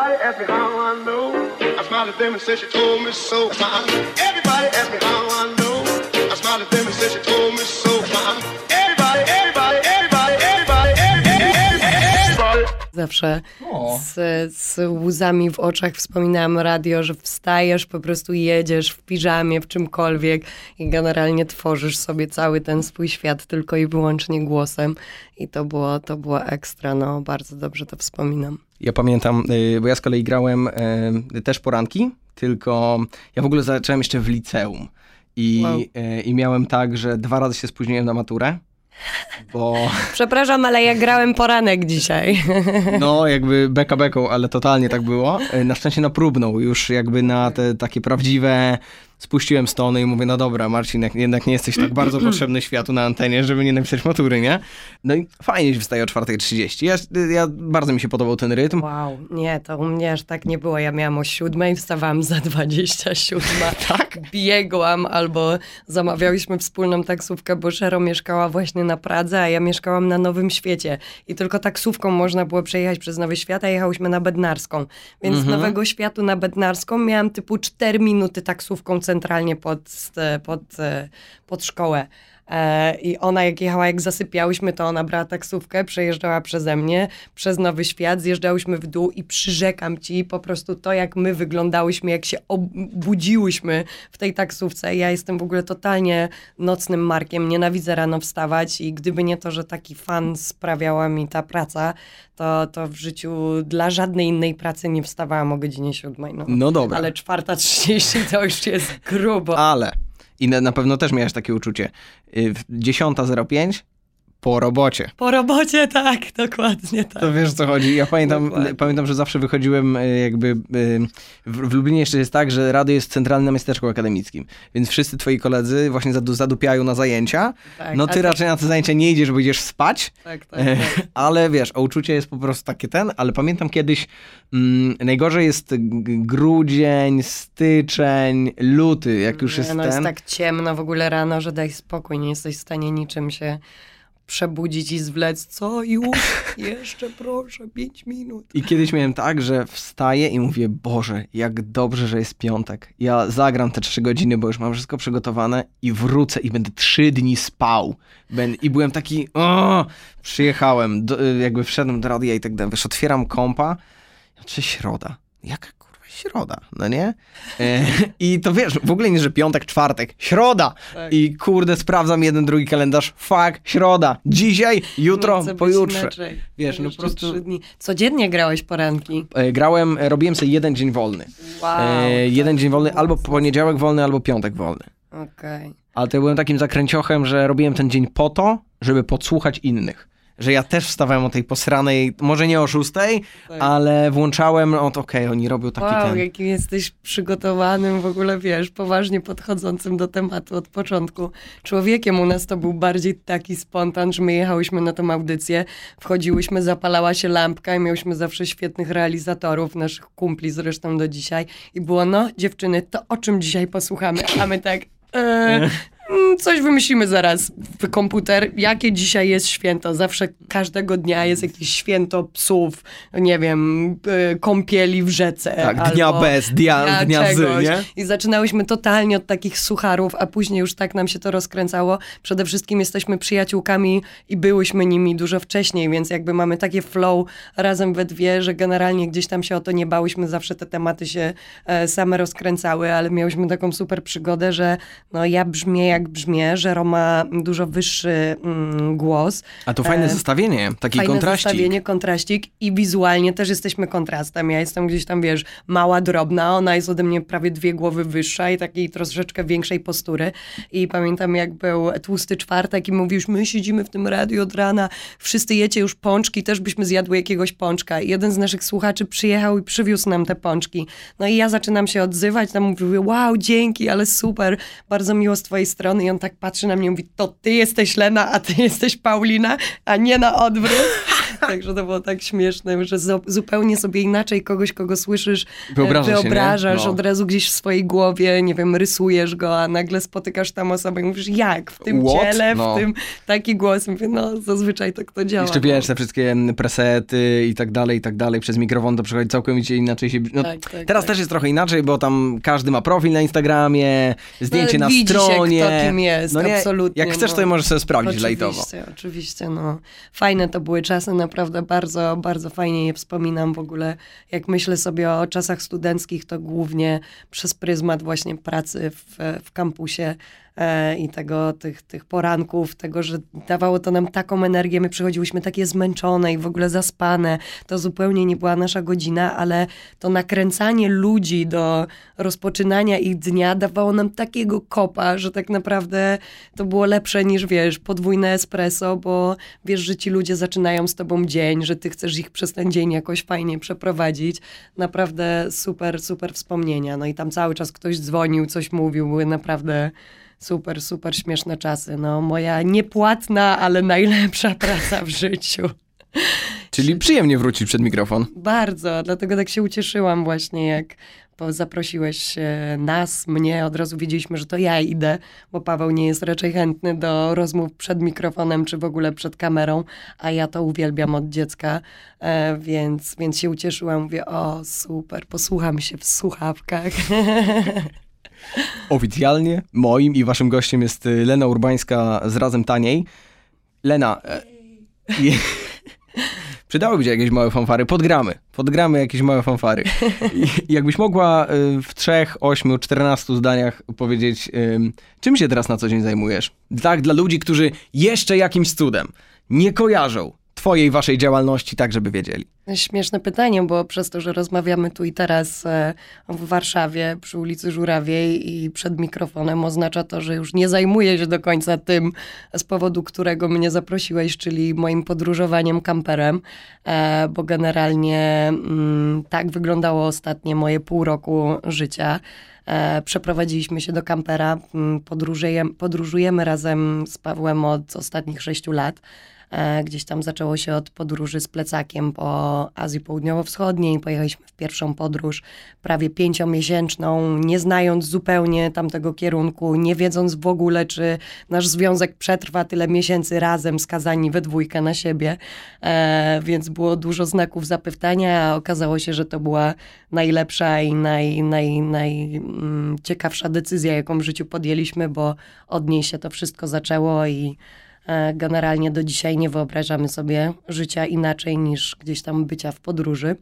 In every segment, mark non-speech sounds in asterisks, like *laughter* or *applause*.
Everybody me how I know. I smiled at them and said she told me so. Everybody ask me how I know. I smiled at them and said she told me so. Everybody, everybody, everybody, everybody, everybody. Zawsze z, z łzami w oczach wspominałam radio, że wstajesz, po prostu jedziesz w piżamie, w czymkolwiek i generalnie tworzysz sobie cały ten swój świat tylko i wyłącznie głosem. I to było, to było ekstra, no bardzo dobrze to wspominam. Ja pamiętam, y, bo ja z kolei grałem y, też poranki, tylko ja w ogóle zacząłem jeszcze w liceum. I, Wow. y, I miałem tak, że dwa razy się spóźniłem na maturę, bo *laughs* Przepraszam, ale ja grałem poranek dzisiaj. *laughs* no jakby beka beką, ale totalnie tak było. Na szczęście na próbną, już jakby na te takie prawdziwe spuściłem stony i mówię, no dobra Marcin, jednak nie jesteś tak bardzo *clears throat* potrzebny światu na antenie, żeby nie napisać matury, nie? No i fajnie się wstaje o 4.30. Ja, ja, bardzo mi się podobał ten rytm. Wow, nie, to u mnie aż tak nie było. Ja miałam o siódmej, wstawałam za 27. *laughs* tak? Biegłam albo zamawiałyśmy wspólną taksówkę, bo Szero mieszkała właśnie na Pradze, a ja mieszkałam na Nowym Świecie. I tylko taksówką można było przejechać przez Nowy Świat, a jechałyśmy na Bednarską. Więc z Nowego Światu na Bednarską miałam typu 4 minuty taksówką centralnie pod, pod, pod szkołę. E, I ona jak jechała, jak zasypiałyśmy, to ona brała taksówkę, przejeżdżała przeze mnie, przez Nowy Świat, zjeżdżałyśmy w dół i przyrzekam ci po prostu to, jak my wyglądałyśmy, jak się obudziłyśmy w tej taksówce. Ja jestem w ogóle totalnie nocnym markiem, nienawidzę rano wstawać i gdyby nie to, że taki fan sprawiała mi ta praca, to, to w życiu dla żadnej innej pracy nie wstawałam o godzinie siódmej. No, No dobra. Ale czwarta trzydzieści to już jest grubo. Ale, i na, na pewno też miałeś takie uczucie, y, w 10.05 po robocie. Po robocie, tak, dokładnie tak. To wiesz co chodzi. Ja pamiętam, Dokładnie. pamiętam że zawsze wychodziłem y, jakby... y, W, w Lublinie jeszcze jest tak, że radio jest centralnym miasteczku akademickim, więc wszyscy twoi koledzy właśnie zadu, zadupiają na zajęcia. Tak, no ty ty- raczej na te zajęcia nie idziesz, bo idziesz spać. Tak, tak, tak. Ale wiesz, o uczucie jest po prostu takie ten, ale pamiętam kiedyś, mm, najgorzej jest grudzień, styczeń, luty, jak już jest no ten. jest tak ciemno w ogóle rano, że daj spokój, nie jesteś w stanie niczym się przebudzić i zwlec. Co już? *laughs* Jeszcze proszę, pięć minut. I kiedyś miałem tak, że wstaję i mówię, Boże, jak dobrze, że jest piątek. Ja zagram te trzy godziny, bo już mam wszystko przygotowane i wrócę i będę trzy dni spał. I byłem taki, o, przyjechałem, do, jakby wszedłem do radia i tak dalej. Wiesz, otwieram kompa, czy środa? Jaka kurwa środa, no nie? E, I to wiesz, w ogóle nie, że piątek, czwartek, środa! Tak. I kurde, sprawdzam jeden, drugi kalendarz, fuck, środa, dzisiaj, jutro, chcę być pojutrze. Wiesz, no po prostu- trzy dni. Codziennie grałeś poranki. E, Grałem, e, robiłem sobie jeden dzień wolny. Wow. E, jeden dzień wolny, albo poniedziałek wolny, albo piątek wolny. Okej. Ale to ja byłem takim zakręciochem, że robiłem ten dzień po to, żeby podsłuchać innych. Że ja też wstawałem o tej posranej, może nie o szóstej, Tak. ale włączałem, o to okej, oni robią taki Wow, ten. jakim jesteś przygotowanym, w ogóle wiesz, poważnie podchodzącym do tematu od początku. Człowiekiem u nas to był bardziej taki spontan, że my jechałyśmy na tą audycję, wchodziłyśmy, zapalała się lampka i miałyśmy zawsze świetnych realizatorów, naszych kumpli zresztą do dzisiaj. I było, no dziewczyny, to o czym dzisiaj posłuchamy? A my tak... E, mm, *laughs* Coś wymyślimy zaraz w komputer. Jakie dzisiaj jest święto? Zawsze każdego dnia jest jakieś święto psów, nie wiem, y, kąpieli w rzece. Tak, dnia bez, dnia- dnia z, czegoś. nie? I zaczynałyśmy totalnie od takich sucharów, a później już tak nam się to rozkręcało. Przede wszystkim jesteśmy przyjaciółkami i byłyśmy nimi dużo wcześniej, więc jakby mamy takie flow razem we dwie, że generalnie gdzieś tam się o to nie bałyśmy, zawsze te tematy się e, same rozkręcały, ale miałyśmy taką super przygodę, że no ja brzmię jak brzmię, że Roma dużo wyższy mm, głos. A to fajne E, zestawienie, taki Fajne kontraścik. zestawienie, kontraścik i wizualnie też jesteśmy kontrastem. Ja jestem gdzieś tam, wiesz, mała, drobna, ona jest ode mnie prawie dwie głowy wyższa i takiej troszeczkę większej postury. I pamiętam, jak był tłusty czwartek i mówisz, my siedzimy w tym radiu od rana, wszyscy jecie już pączki, też byśmy zjadły jakiegoś pączka. I jeden z naszych słuchaczy przyjechał i przywiózł nam te pączki. No i ja zaczynam się odzywać, tam mówię, wow, dzięki, ale super, bardzo miło z twojej strony. I on tak patrzy na mnie i mówi, to ty jesteś Lena, a ty jesteś Paulina, a nie na odwrót. *laughs* Także to było tak śmieszne, że zu- zupełnie sobie inaczej kogoś, kogo słyszysz, e, Wyobrażasz się, No. od razu gdzieś w swojej głowie, nie wiem, rysujesz go, a nagle spotykasz tam osobę i mówisz, jak? W tym What? ciele, No. w tym taki głos. Mówię, no zazwyczaj tak to działa. Jeszcze wiesz, te wszystkie presety i tak dalej, i tak dalej, przez mikrofon to przychodzi całkowicie inaczej się... No, Tak, tak, teraz tak. też jest trochę inaczej, bo tam każdy ma profil na Instagramie, zdjęcie No, na widzi się, stronie. kto kim jest, no nie, absolutnie, Jak chcesz, no. to możesz sobie sprawdzić Oczywiście, lajtowo. oczywiście, no. Fajne to były czasy, naprawdę bardzo, bardzo fajnie je wspominam w ogóle. Jak myślę sobie o czasach studenckich, to głównie przez pryzmat właśnie pracy w, w kampusie i tego, tych, tych poranków, tego, że dawało to nam taką energię, my przychodziłyśmy takie zmęczone i w ogóle zaspane. To zupełnie nie była nasza godzina, ale to nakręcanie ludzi do rozpoczynania ich dnia dawało nam takiego kopa, że tak naprawdę to było lepsze niż, wiesz, podwójne espresso, bo wiesz, że ci ludzie zaczynają z tobą dzień, że ty chcesz ich przez ten dzień jakoś fajnie przeprowadzić. Naprawdę super, super wspomnienia. No i tam cały czas ktoś dzwonił, coś mówił, były naprawdę super, super śmieszne czasy. No moja niepłatna, ale najlepsza *laughs* praca w życiu. Czyli przyjemnie wrócić przed mikrofon. Bardzo, dlatego tak się ucieszyłam właśnie, jak zaprosiłeś e, nas, mnie, od razu wiedzieliśmy, że to ja idę, bo Paweł nie jest raczej chętny do rozmów przed mikrofonem, czy w ogóle przed kamerą, a ja to uwielbiam od dziecka, e, więc, więc się ucieszyłam, mówię, o super, posłucham się w słuchawkach. *laughs* Oficjalnie moim i waszym gościem jest y, Lena Urbańska z Razem Taniej. Lena, e, i- *laughs* przydałyby się jakieś małe fanfary. Podgramy. Podgramy jakieś małe fanfary. I jakbyś mogła y, w trzech, ośmiu, czternastu zdaniach powiedzieć, ym, czym się teraz na co dzień zajmujesz? Tak, dla ludzi, którzy jeszcze jakimś cudem nie kojarzą twojej, waszej działalności, tak żeby wiedzieli. Śmieszne pytanie, bo przez to, że rozmawiamy tu i teraz e, w Warszawie przy ulicy Żurawiej i przed mikrofonem, oznacza to, że już nie zajmuję się do końca tym, z powodu którego mnie zaprosiłeś, czyli moim podróżowaniem kamperem, e, bo generalnie mm, tak wyglądało ostatnie moje pół roku życia. E, Przeprowadziliśmy się do kampera, mm, podróżujemy, podróżujemy razem z Pawłem od ostatnich sześciu lat. E, Gdzieś tam zaczęło się od podróży z plecakiem po Azji Południowo-Wschodniej. Pojechaliśmy w pierwszą podróż prawie pięciomiesięczną, nie znając zupełnie tamtego kierunku, nie wiedząc w ogóle, czy nasz związek przetrwa tyle miesięcy razem, skazani we dwójkę na siebie. E, więc było dużo znaków zapytania, a okazało się, że to była najlepsza i naj, naj, naj, mm, decyzja, jaką w życiu podjęliśmy, bo od niej się to wszystko zaczęło i Generalnie do dzisiaj nie wyobrażamy sobie życia inaczej niż gdzieś tam bycia w podróży.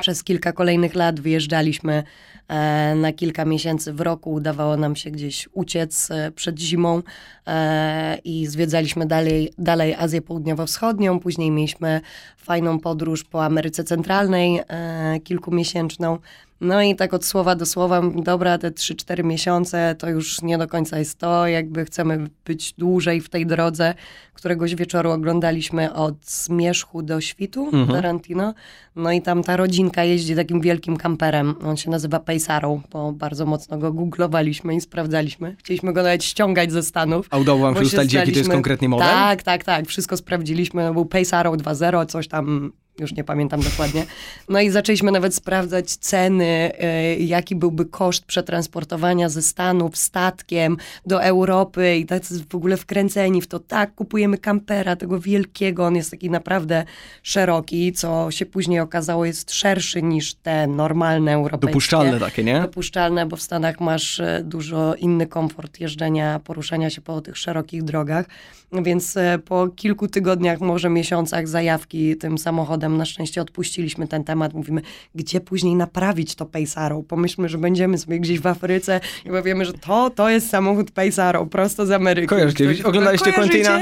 Przez kilka kolejnych lat wyjeżdżaliśmy e, na kilka miesięcy w roku. Udawało nam się gdzieś uciec e, przed zimą e, i zwiedzaliśmy dalej, dalej Azję Południowo-Wschodnią. Później mieliśmy fajną podróż po Ameryce Centralnej, e, kilkumiesięczną. No i tak od słowa do słowa, dobra, te 3-4 miesiące to już nie do końca jest to, jakby chcemy być dłużej w tej drodze. Któregoś wieczoru oglądaliśmy od Zmierzchu do Świtu, Mhm. Tarantino. No i tam ta rodzinka jeździ takim wielkim kamperem. On się nazywa Paysarą, bo bardzo mocno go googlowaliśmy i sprawdzaliśmy. Chcieliśmy go nawet ściągać ze Stanów. A udało wam się ustalić, jaki to jest konkretnie model? Tak, tak, tak. Wszystko sprawdziliśmy. No, był Paysarą 2.0, coś tam, już nie pamiętam dokładnie. No i zaczęliśmy nawet sprawdzać ceny, y, jaki byłby koszt przetransportowania ze Stanów statkiem do Europy i tak w ogóle wkręceni w to. Tak, kupujemy kampera, tego wielkiego. On jest taki naprawdę szeroki, co się później okazało jest szerszy niż te normalne europejskie Dopuszczalne takie, nie? dopuszczalne, bo w Stanach masz e, dużo inny komfort jeżdżenia, poruszania się po tych szerokich drogach. Więc e, po kilku tygodniach, może miesiącach zajawki tym samochodem na szczęście odpuściliśmy ten temat. Mówimy, gdzie później naprawić to Paysarą? Pomyślmy, że będziemy sobie gdzieś w Afryce i powiemy, że to, to jest samochód Paysarą, prosto z Ameryki. Kojarzycie, Ktoś- oglądaliście? Quentina?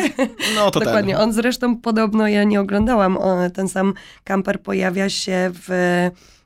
No to *laughs* Dokładnie. ten. On zresztą podobno, ja nie oglądałam, on, ten sam kamper pojawia się w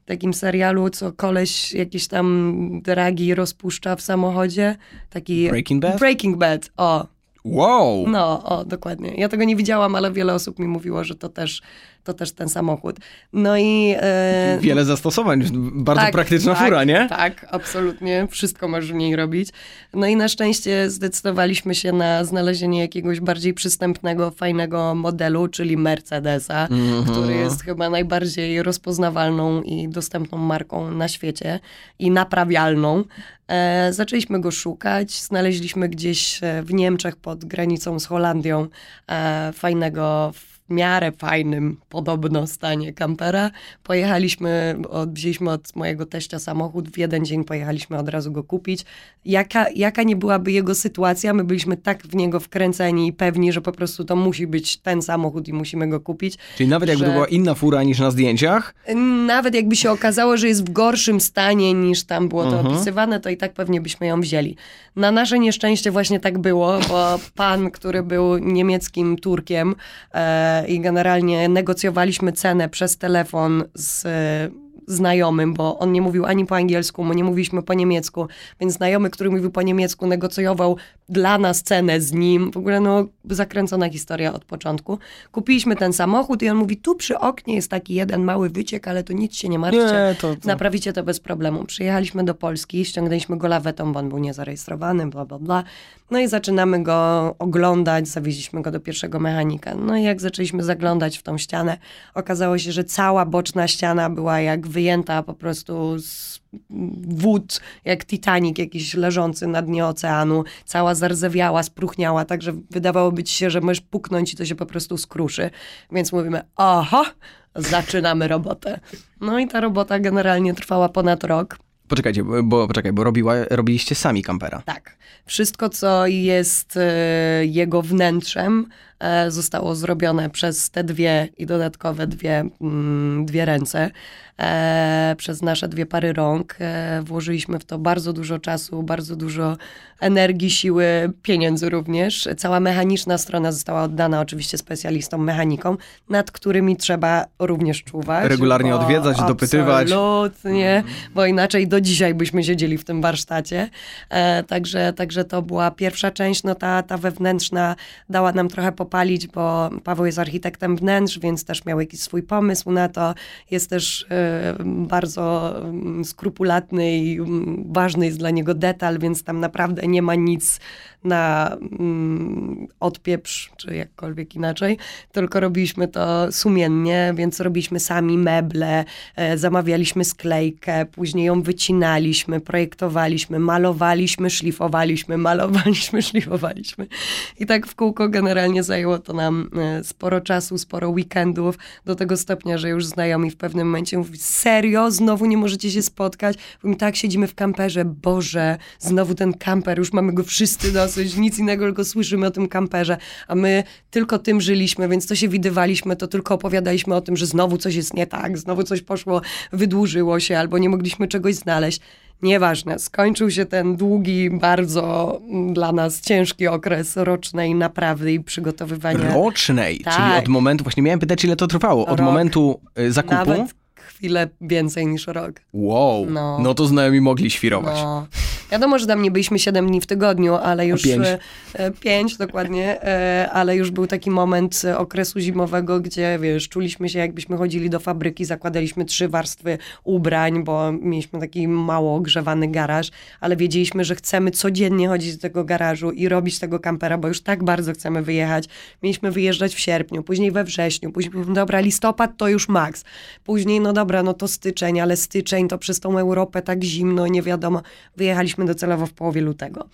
takim serialu, co koleś jakieś tam dragi rozpuszcza w samochodzie. Taki Breaking Bad? Breaking Bad, o. Wow! No, o, dokładnie. Ja tego nie widziałam, ale wiele osób mi mówiło, że to też to też ten samochód. No i... E, Wiele zastosowań, bardzo tak, praktyczna tak, fura, nie? Tak, absolutnie. Wszystko możesz w niej robić. No i na szczęście zdecydowaliśmy się na znalezienie jakiegoś bardziej przystępnego, fajnego modelu, czyli Mercedesa, Mhm. który jest chyba najbardziej rozpoznawalną i dostępną marką na świecie i naprawialną. E, zaczęliśmy go szukać, znaleźliśmy gdzieś e, w Niemczech pod granicą z Holandią e, fajnego, miarę fajnym podobno stanie kampera. Pojechaliśmy, wzięliśmy od mojego teścia samochód, w jeden dzień pojechaliśmy od razu go kupić. Jaka, jaka nie byłaby jego sytuacja, my byliśmy tak w niego wkręceni i pewni, że po prostu to musi być ten samochód i musimy go kupić. Czyli nawet jakby że- to była inna fura niż na zdjęciach, Nawet jakby się okazało, że jest w gorszym stanie niż tam było to Mhm. opisywane, to i tak pewnie byśmy ją wzięli. Na nasze nieszczęście właśnie tak było, bo pan, który był niemieckim Turkiem e, i generalnie negocjowaliśmy cenę przez telefon z znajomym, bo on nie mówił ani po angielsku, my nie mówiliśmy po niemiecku, więc znajomy, który mówił po niemiecku, negocjował dla nas cenę z nim. W ogóle no zakręcona historia od początku. Kupiliśmy ten samochód i on mówi, tu przy oknie jest taki jeden mały wyciek, ale to nic się nie martwcie. Nie, to- to- Naprawicie to bez problemu. Przyjechaliśmy do Polski, ściągnęliśmy go lawetą, bo on był niezarejestrowany, bla, bla, bla. No i zaczynamy go oglądać, zawieźliśmy go do pierwszego mechanika. No i jak zaczęliśmy zaglądać w tą ścianę, okazało się, że cała boczna ściana była jak wyjęta po prostu z wód, jak Titanic jakiś leżący na dnie oceanu, cała zarzewiała, spruchniała, także wydawałoby ci się, że możesz puknąć i to się po prostu skruszy. Więc mówimy, aha, zaczynamy robotę. No i ta robota generalnie trwała ponad rok. Poczekajcie, bo, poczekaj, bo robiła, robiliście sami kampera. Tak. Wszystko, co jest e, jego wnętrzem, e, zostało zrobione przez te dwie i dodatkowe dwie, mm, dwie ręce, e, przez nasze dwie pary rąk. Włożyliśmy w to bardzo dużo czasu, bardzo dużo energii, siły, pieniędzy również. Cała mechaniczna strona została oddana oczywiście specjalistom, mechanikom, nad którymi trzeba również czuwać. Regularnie odwiedzać, dopytywać. Absolutnie, bo inaczej do dzisiaj byśmy siedzieli w tym warsztacie. Także, także to była pierwsza część, no ta, ta wewnętrzna dała nam trochę popalić, bo Paweł jest architektem wnętrz, więc też miał jakiś swój pomysł na to. Jest też e, bardzo mm, skrupulatny i mm, ważny jest dla niego detal, więc tam naprawdę nie ma nic na mm, odpieprz, czy jakkolwiek inaczej, tylko robiliśmy to sumiennie, więc robiliśmy sami meble, e, zamawialiśmy sklejkę, później ją wycinaliśmy, projektowaliśmy, malowaliśmy, szlifowaliśmy, *laughs* malowaliśmy, szlifowaliśmy. I tak w kółko generalnie zajęło to nam e, sporo czasu, sporo weekendów, do tego stopnia, że już znajomi w pewnym momencie mówili, serio, znowu nie możecie się spotkać? Mówimy, tak, siedzimy w kamperze, Boże, znowu ten kamper, już mamy go wszyscy dosyć, nic innego, tylko słyszymy o tym kamperze, a my tylko tym żyliśmy, więc to się widywaliśmy, to tylko opowiadaliśmy o tym, że znowu coś jest nie tak, znowu coś poszło, wydłużyło się, albo nie mogliśmy czegoś znaleźć. Nieważne, skończył się ten długi, bardzo mm, dla nas ciężki okres rocznej naprawy i przygotowywania. Rocznej, czyli Tak. od momentu, właśnie miałem pytać, ile to trwało, od Rok. momentu y, zakupu? Nawet chwilę więcej niż rok. Wow, No. no. to znajomi mogli świrować. No. Wiadomo, że tam nie byliśmy 7 dni w tygodniu, ale już... pięć. e, e, Pięć, dokładnie, e, ale już był taki moment e, okresu zimowego, gdzie, wiesz, czuliśmy się jakbyśmy chodzili do fabryki, zakładaliśmy trzy warstwy ubrań, bo mieliśmy taki mało ogrzewany garaż, ale wiedzieliśmy, że chcemy codziennie chodzić do tego garażu i robić tego kampera, bo już tak bardzo chcemy wyjechać. Mieliśmy wyjeżdżać w sierpniu, później we wrześniu, później dobra, listopad to już maks. Później, no dobra, no to styczeń, ale styczeń to przez tą Europę tak zimno, nie wiadomo. Wyjechaliśmy docelowo w połowie lutego.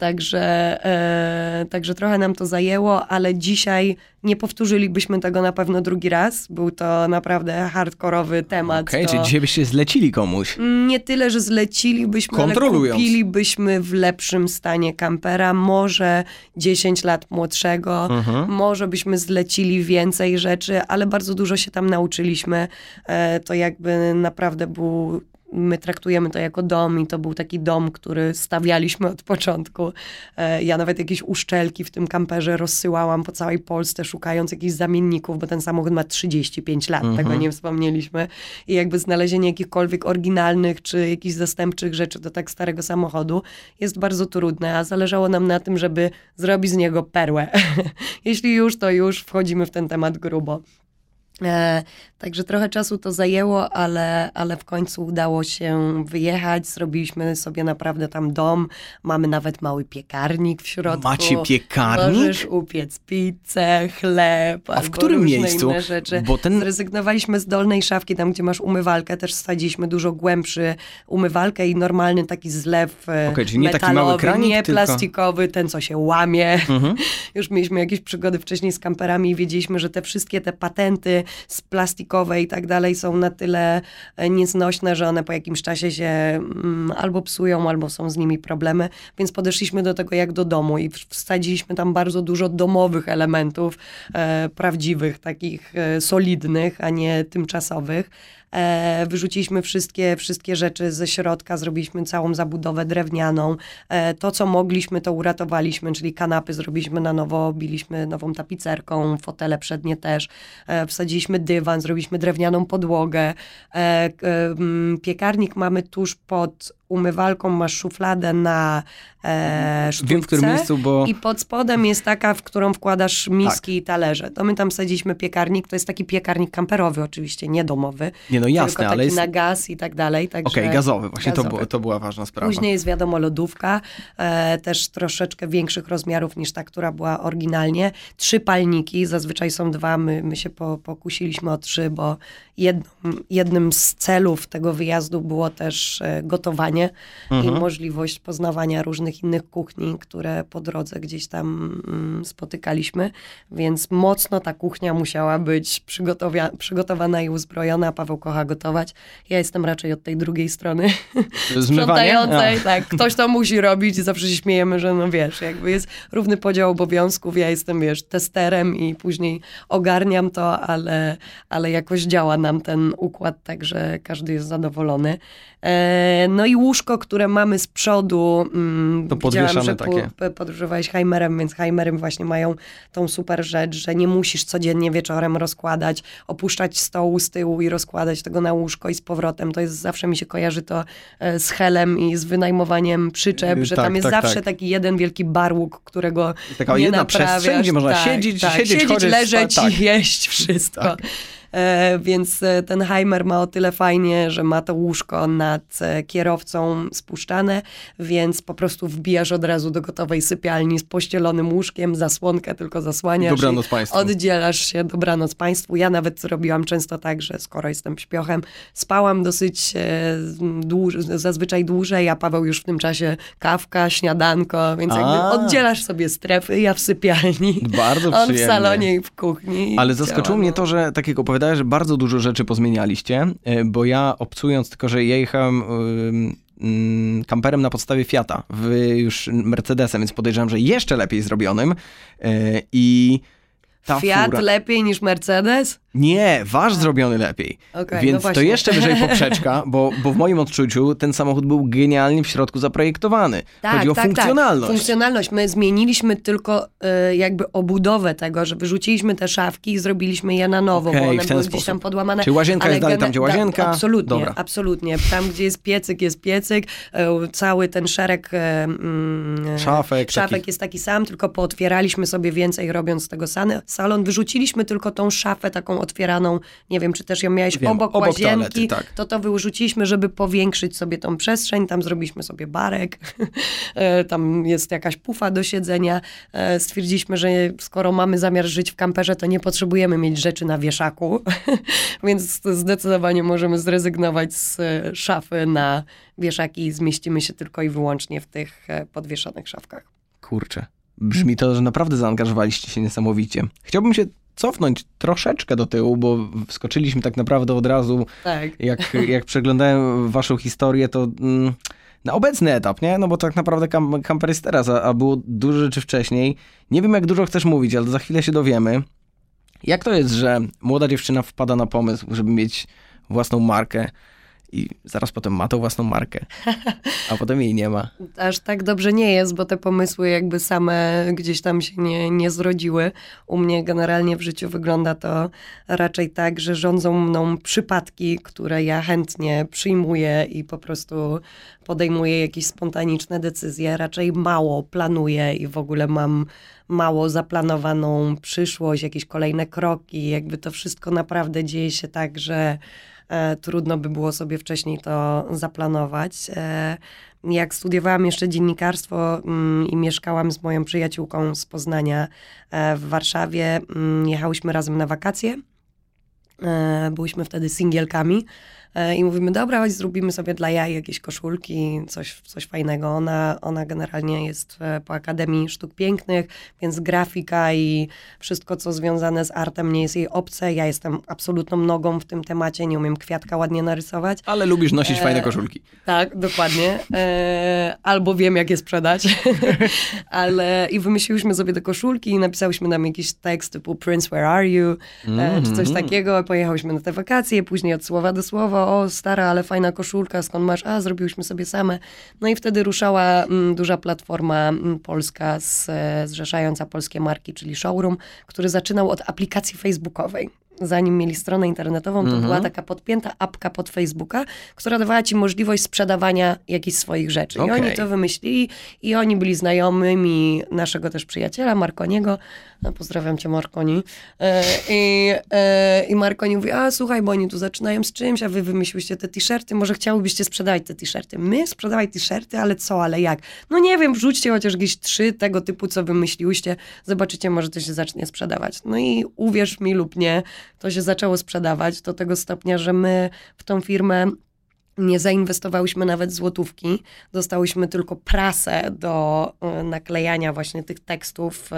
Także, e, także trochę nam to zajęło, ale dzisiaj nie powtórzylibyśmy tego na pewno drugi raz. Był to naprawdę hardkorowy temat. Okej, to czyli dzisiaj byście zlecili komuś. nie tyle, że zlecilibyśmy, ale Kontrolując. kupilibyśmy w lepszym stanie kampera, może 10 lat młodszego, Mhm. może byśmy zlecili więcej rzeczy, ale bardzo dużo się tam nauczyliśmy. E, To jakby naprawdę był my traktujemy to jako dom i to był taki dom, który stawialiśmy od początku. E, Ja nawet jakieś uszczelki w tym kamperze rozsyłałam po całej Polsce, szukając jakichś zamienników, bo ten samochód ma 35 lat, tego nie wspomnieliśmy. I jakby znalezienie jakichkolwiek oryginalnych czy jakichś zastępczych rzeczy do tak starego samochodu jest bardzo trudne, a zależało nam na tym, żeby zrobić z niego perłę. *laughs* Jeśli już, to już wchodzimy w ten temat grubo. E, także trochę czasu to zajęło, ale, ale w końcu udało się wyjechać. Zrobiliśmy sobie naprawdę tam dom. Mamy nawet mały piekarnik w środku. Macie piekarnik? Możesz upiec pizzę, chleb. A w którym miejscu? Bo ten... Zrezygnowaliśmy z dolnej szafki, tam gdzie masz umywalkę. Też wsadziliśmy dużo głębszy umywalkę i normalny taki zlew e, okay, czyli nie metalowy, taki mały kranik, nie tylko... plastikowy, ten co się łamie. Mhm. *laughs* Już mieliśmy jakieś przygody wcześniej z kamperami i wiedzieliśmy, że te wszystkie te patenty z plastikowej i tak dalej są na tyle e, nieznośne, że one po jakimś czasie się mm, albo psują, albo są z nimi problemy, więc podeszliśmy do tego jak do domu i wsadziliśmy tam bardzo dużo domowych elementów, e, prawdziwych, takich e, solidnych, a nie tymczasowych. E, wyrzuciliśmy wszystkie, wszystkie rzeczy ze środka, zrobiliśmy całą zabudowę drewnianą. E, to, co mogliśmy, to uratowaliśmy, czyli kanapy zrobiliśmy na nowo, biliśmy nową tapicerką, fotele przednie też. E, wsadziliśmy dywan, zrobiliśmy drewnianą podłogę. Piekarnik mamy tuż pod umywalką masz szufladę na e, sztućce Wiem, w którym miejscu, bo... i pod spodem jest taka, w którą wkładasz miski tak. i talerze. To my tam sadziliśmy piekarnik, to jest taki piekarnik kamperowy oczywiście, nie domowy. Nie no jasne, tylko ale taki jest... na gaz i tak dalej. Okej, okay, gazowy, właśnie gazowy. To, było, to była ważna sprawa. Później jest wiadomo lodówka, e, też troszeczkę większych rozmiarów niż ta, która była oryginalnie. Trzy palniki, zazwyczaj są dwa, my, my się po, pokusiliśmy o trzy, bo jednym, z celów tego wyjazdu było też e, gotowanie mhm. i możliwość poznawania różnych innych kuchni, które po drodze gdzieś tam mm, spotykaliśmy, więc mocno ta kuchnia musiała być przygotowana i uzbrojona. Paweł kocha gotować. Ja jestem raczej od tej drugiej strony *laughs* sprzątającej. Tak, ktoś to musi robić i zawsze się śmiejemy, że no wiesz, jakby jest równy podział obowiązków. Ja jestem, wiesz, testerem i później ogarniam to, ale, ale jakoś działa nam ten układ, także każdy jest zadowolony. E, no i łóżko, które mamy z przodu. Mm, to podwieszane że takie. podróżowałeś Heimerem, więc Heimerem właśnie mają tą super rzecz, że nie musisz codziennie wieczorem rozkładać, opuszczać stołu z tyłu i rozkładać tego na łóżko i z powrotem. To jest zawsze mi się kojarzy to e, z helem i z wynajmowaniem przyczep, że tak, tam jest tak, zawsze tak. taki jeden wielki barłuk, którego Taka nie jedna naprawiasz. przestrzeń, gdzie można tak, siedzieć, tak, siedzieć, siedzieć chodzić, leżeć i jeść wszystko. Tak. E, więc e, ten Heimer ma o tyle fajnie, że ma to łóżko nad e, kierowcą spuszczane, więc po prostu wbijasz od razu do gotowej sypialni z pościelonym łóżkiem, zasłonkę tylko zasłaniasz. Dobranoc Państwu. Oddzielasz się, dobranoc Państwu. Ja nawet robiłam często tak, że skoro jestem śpiochem, spałam dosyć dłuż, zazwyczaj dłużej, a Paweł już w tym czasie kawka, śniadanko, więc jakby oddzielasz sobie strefy, ja w sypialni. Bardzo On w salonie i w kuchni. Ale zaskoczyło mnie to, że tak jak opowiadałeś, że bardzo dużo rzeczy pozmienialiście, e, bo ja obcując tylko, że ja jechałem mm, kamperem na podstawie Fiata, wy już Mercedesem, więc podejrzewam, że jeszcze lepiej zrobionym e, i ta Fiat fura... lepiej niż Mercedes? Nie, wasz zrobiony lepiej. Okay, no Więc no to jeszcze wyżej *laughs* poprzeczka, bo, bo w moim odczuciu ten samochód był genialnie w środku zaprojektowany. Tak, Chodzi o tak, tak. funkcjonalność. Tak. Funkcjonalność. My zmieniliśmy tylko y, jakby obudowę tego, że wyrzuciliśmy te szafki i zrobiliśmy je na nowo, okay, bo one były sposób. gdzieś tam podłamane. Czy łazienka jest dalej tam, gdzie łazienka? Da, absolutnie, Dobra. absolutnie. Tam, gdzie jest piecyk, jest piecyk. Y, cały ten szereg y, szafek, szafek jest taki sam, tylko pootwieraliśmy sobie więcej, robiąc z tego salon. Wyrzuciliśmy tylko tą szafę taką otwieraną, nie wiem, czy też ją miałeś wiem, obok, obok łazienki, toalety, tak. to to wyrzuciliśmy, żeby powiększyć sobie tą przestrzeń, tam zrobiliśmy sobie barek, *laughs* e, tam jest jakaś pufa do siedzenia. E, stwierdziliśmy, że skoro mamy zamiar żyć w kamperze, to nie potrzebujemy mieć rzeczy na wieszaku, *laughs* więc zdecydowanie możemy zrezygnować z e, szafy na wieszaki i zmieścimy się tylko i wyłącznie w tych podwieszonych szafkach. Kurczę. Brzmi to, że naprawdę zaangażowaliście się niesamowicie. Chciałbym się cofnąć troszeczkę do tyłu, bo wskoczyliśmy tak naprawdę od razu. Tak. Jak, jak przeglądałem waszą historię, to mm, na obecny etap, nie? No bo tak naprawdę kam, kamper jest teraz, a, a było dużo rzeczy wcześniej. Nie wiem, jak dużo chcesz mówić, ale za chwilę się dowiemy. Jak to jest, że młoda dziewczyna wpada na pomysł, żeby mieć własną markę i zaraz potem ma tą własną markę, a potem jej nie ma. *laughs* Aż tak dobrze nie jest, bo te pomysły jakby same gdzieś tam się nie, nie zrodziły. U mnie generalnie w życiu wygląda to raczej tak, że rządzą mną przypadki, które ja chętnie przyjmuję i po prostu podejmuję jakieś spontaniczne decyzje. Raczej mało planuję i w ogóle mam mało zaplanowaną przyszłość, jakieś kolejne kroki. Jakby to wszystko naprawdę dzieje się tak, że trudno by było sobie wcześniej to zaplanować. E, jak studiowałam jeszcze dziennikarstwo mm, i mieszkałam z moją przyjaciółką z Poznania e, w Warszawie, mm, jechałyśmy razem na wakacje. E, byłyśmy wtedy singielkami e, i mówimy, dobra, chodź zrobimy sobie dla jaj jakieś koszulki, coś, coś fajnego. Ona, ona generalnie jest e, po Akademii Sztuk Pięknych, więc grafika i wszystko, co związane z artem nie jest jej obce. Ja jestem absolutną nogą w tym temacie, nie umiem kwiatka ładnie narysować. Ale lubisz nosić E, fajne koszulki. Tak, dokładnie. E, albo wiem, jak je sprzedać. *laughs* Ale i wymyśliłyśmy sobie te koszulki i napisałyśmy nam jakiś tekst typu Prince, where are you? E, czy coś Mhm. takiego. Pojechałyśmy na te wakacje, później od słowa do słowa, o stara, ale fajna koszulka, skąd masz? A, zrobiłyśmy sobie same. No i wtedy ruszała mm, duża platforma mm, polska z, e, zrzeszająca polskie marki, czyli Showroom, który zaczynał od aplikacji facebookowej. Zanim mieli stronę internetową, to Mhm. była taka podpięta apka pod Facebooka, która dawała ci możliwość sprzedawania jakichś swoich rzeczy. I Okej. oni to wymyślili i oni byli znajomymi naszego też przyjaciela, Markoniego. No, pozdrawiam cię, Markoni. E, I, e, I Markoni mówi, a słuchaj, bo oni tu zaczynają z czymś, a wy wymyśliście te t-shirty, może chciałybyście sprzedawać te t-shirty. My sprzedawaj t-shirty, ale co, ale jak? No nie wiem, wrzućcie chociaż jakieś trzy tego typu, co wymyśliłyście, zobaczycie, może to się zacznie sprzedawać. No i uwierz mi lub nie, to się zaczęło sprzedawać do tego stopnia, że my w tą firmę nie zainwestowałyśmy nawet złotówki. Dostałyśmy tylko prasę do e, naklejania właśnie tych tekstów.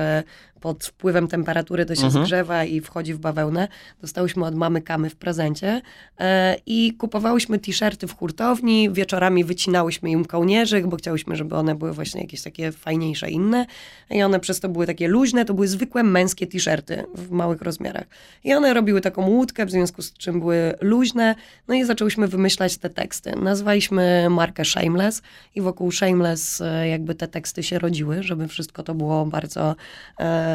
E, Pod wpływem temperatury to się Mhm. zgrzewa i wchodzi w bawełnę. Dostałyśmy od mamy kamy w prezencie e, i kupowałyśmy t-shirty w hurtowni. Wieczorami wycinałyśmy im kołnierzyk, bo chciałyśmy, żeby one były właśnie jakieś takie fajniejsze, inne. I one przez to były takie luźne. To były zwykłe męskie t-shirty w małych rozmiarach. I one robiły taką łódkę, w związku z czym były luźne. No i zaczęłyśmy wymyślać te teksty. Nazwaliśmy markę Shameless i wokół Shameless e, jakby te teksty się rodziły, żeby wszystko to było bardzo em,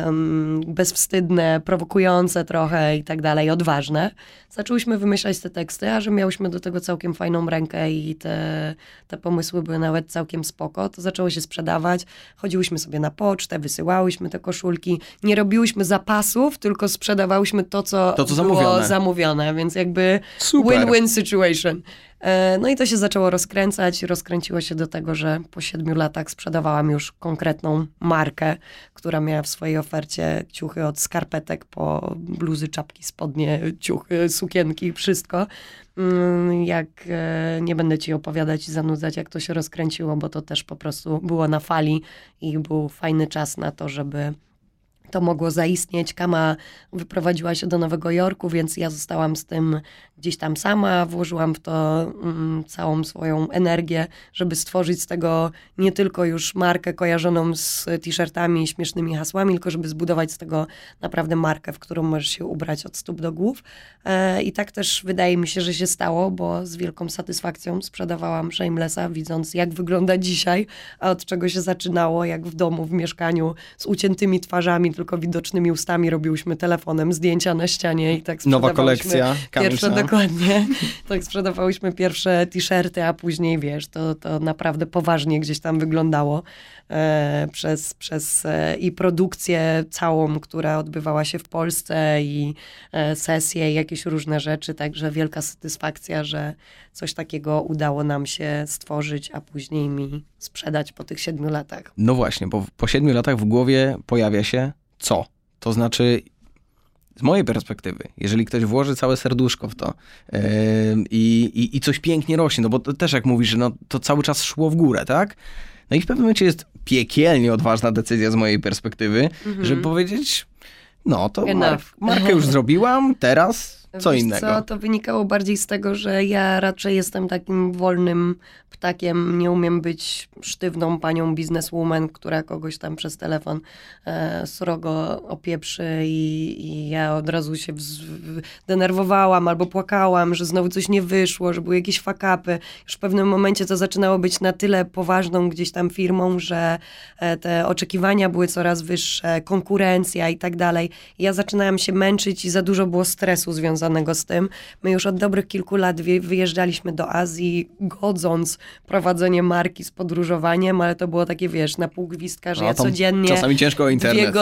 bezwstydne, prowokujące trochę i tak dalej, odważne. Zaczęłyśmy wymyślać te teksty, a że miałyśmy do tego całkiem fajną rękę i te, te pomysły były nawet całkiem spoko, to zaczęło się sprzedawać. Chodziłyśmy sobie na pocztę, wysyłałyśmy te koszulki. Nie robiłyśmy zapasów, tylko sprzedawałyśmy to, co, To, co było zamówione. zamówione, więc jakby win-win situation. E, No i to się zaczęło rozkręcać. Rozkręciło się do tego, że po siedmiu latach sprzedawałam już konkretną markę, która miała w swojej ofercie ciuchy od skarpetek po bluzy, czapki, spodnie, ciuchy, sukienki, wszystko. Mm, Jak e, nie będę ci opowiadać i zanudzać, jak to się rozkręciło, bo to też po prostu było na fali i był fajny czas na to, żeby to mogło zaistnieć. Kama wyprowadziła się do Nowego Jorku, więc ja zostałam z tym gdzieś tam sama. Włożyłam w to mm, całą swoją energię, żeby stworzyć z tego nie tylko już markę kojarzoną z t-shirtami i śmiesznymi hasłami, tylko żeby zbudować z tego naprawdę markę, w którą możesz się ubrać od stóp do głów. E, I tak też wydaje mi się, że się stało, bo z wielką satysfakcją sprzedawałam Shamelessa, widząc jak wygląda dzisiaj, a od czego się zaczynało, jak w domu, w mieszkaniu, z uciętymi twarzami, tylko widocznymi ustami robiłyśmy telefonem zdjęcia na ścianie i tak Nowa kolekcja. Pierwsze, *laughs* dokładnie. Tak sprzedawałyśmy pierwsze t-shirty, a później, wiesz, to, to naprawdę poważnie gdzieś tam wyglądało e, przez, przez e, i produkcję całą, która odbywała się w Polsce i e, sesje i jakieś różne rzeczy, także wielka satysfakcja, że coś takiego udało nam się stworzyć, a później mi sprzedać po tych siedmiu latach. No właśnie, bo po siedmiu latach w głowie pojawia się co? To znaczy, z mojej perspektywy, jeżeli ktoś włoży całe serduszko w to em, i, i, coś pięknie rośnie, no bo to też jak mówisz, no, to cały czas szło w górę, tak? No i w pewnym momencie jest piekielnie odważna decyzja z mojej perspektywy, żeby powiedzieć, no to mark, markę już zrobiłam, teraz Co Wiesz innego? Co, to wynikało bardziej z tego, że ja raczej jestem takim wolnym ptakiem. Nie umiem być sztywną panią bizneswoman, która kogoś tam przez telefon e, srogo opieprzy i, i ja od razu się wz, denerwowałam albo płakałam, że znowu coś nie wyszło, że były jakieś fakapy. Już w pewnym momencie to zaczynało być na tyle poważną gdzieś tam firmą, że e, te oczekiwania były coraz wyższe, konkurencja i tak dalej. Ja zaczynałam się męczyć i za dużo było stresu związanego z tym. My już od dobrych kilku lat wy- wyjeżdżaliśmy do Azji, godząc prowadzenie marki z podróżowaniem, ale to było takie, wiesz, na pół gwizdka, że No, ja codziennie... Czasami ciężko o internet. Go,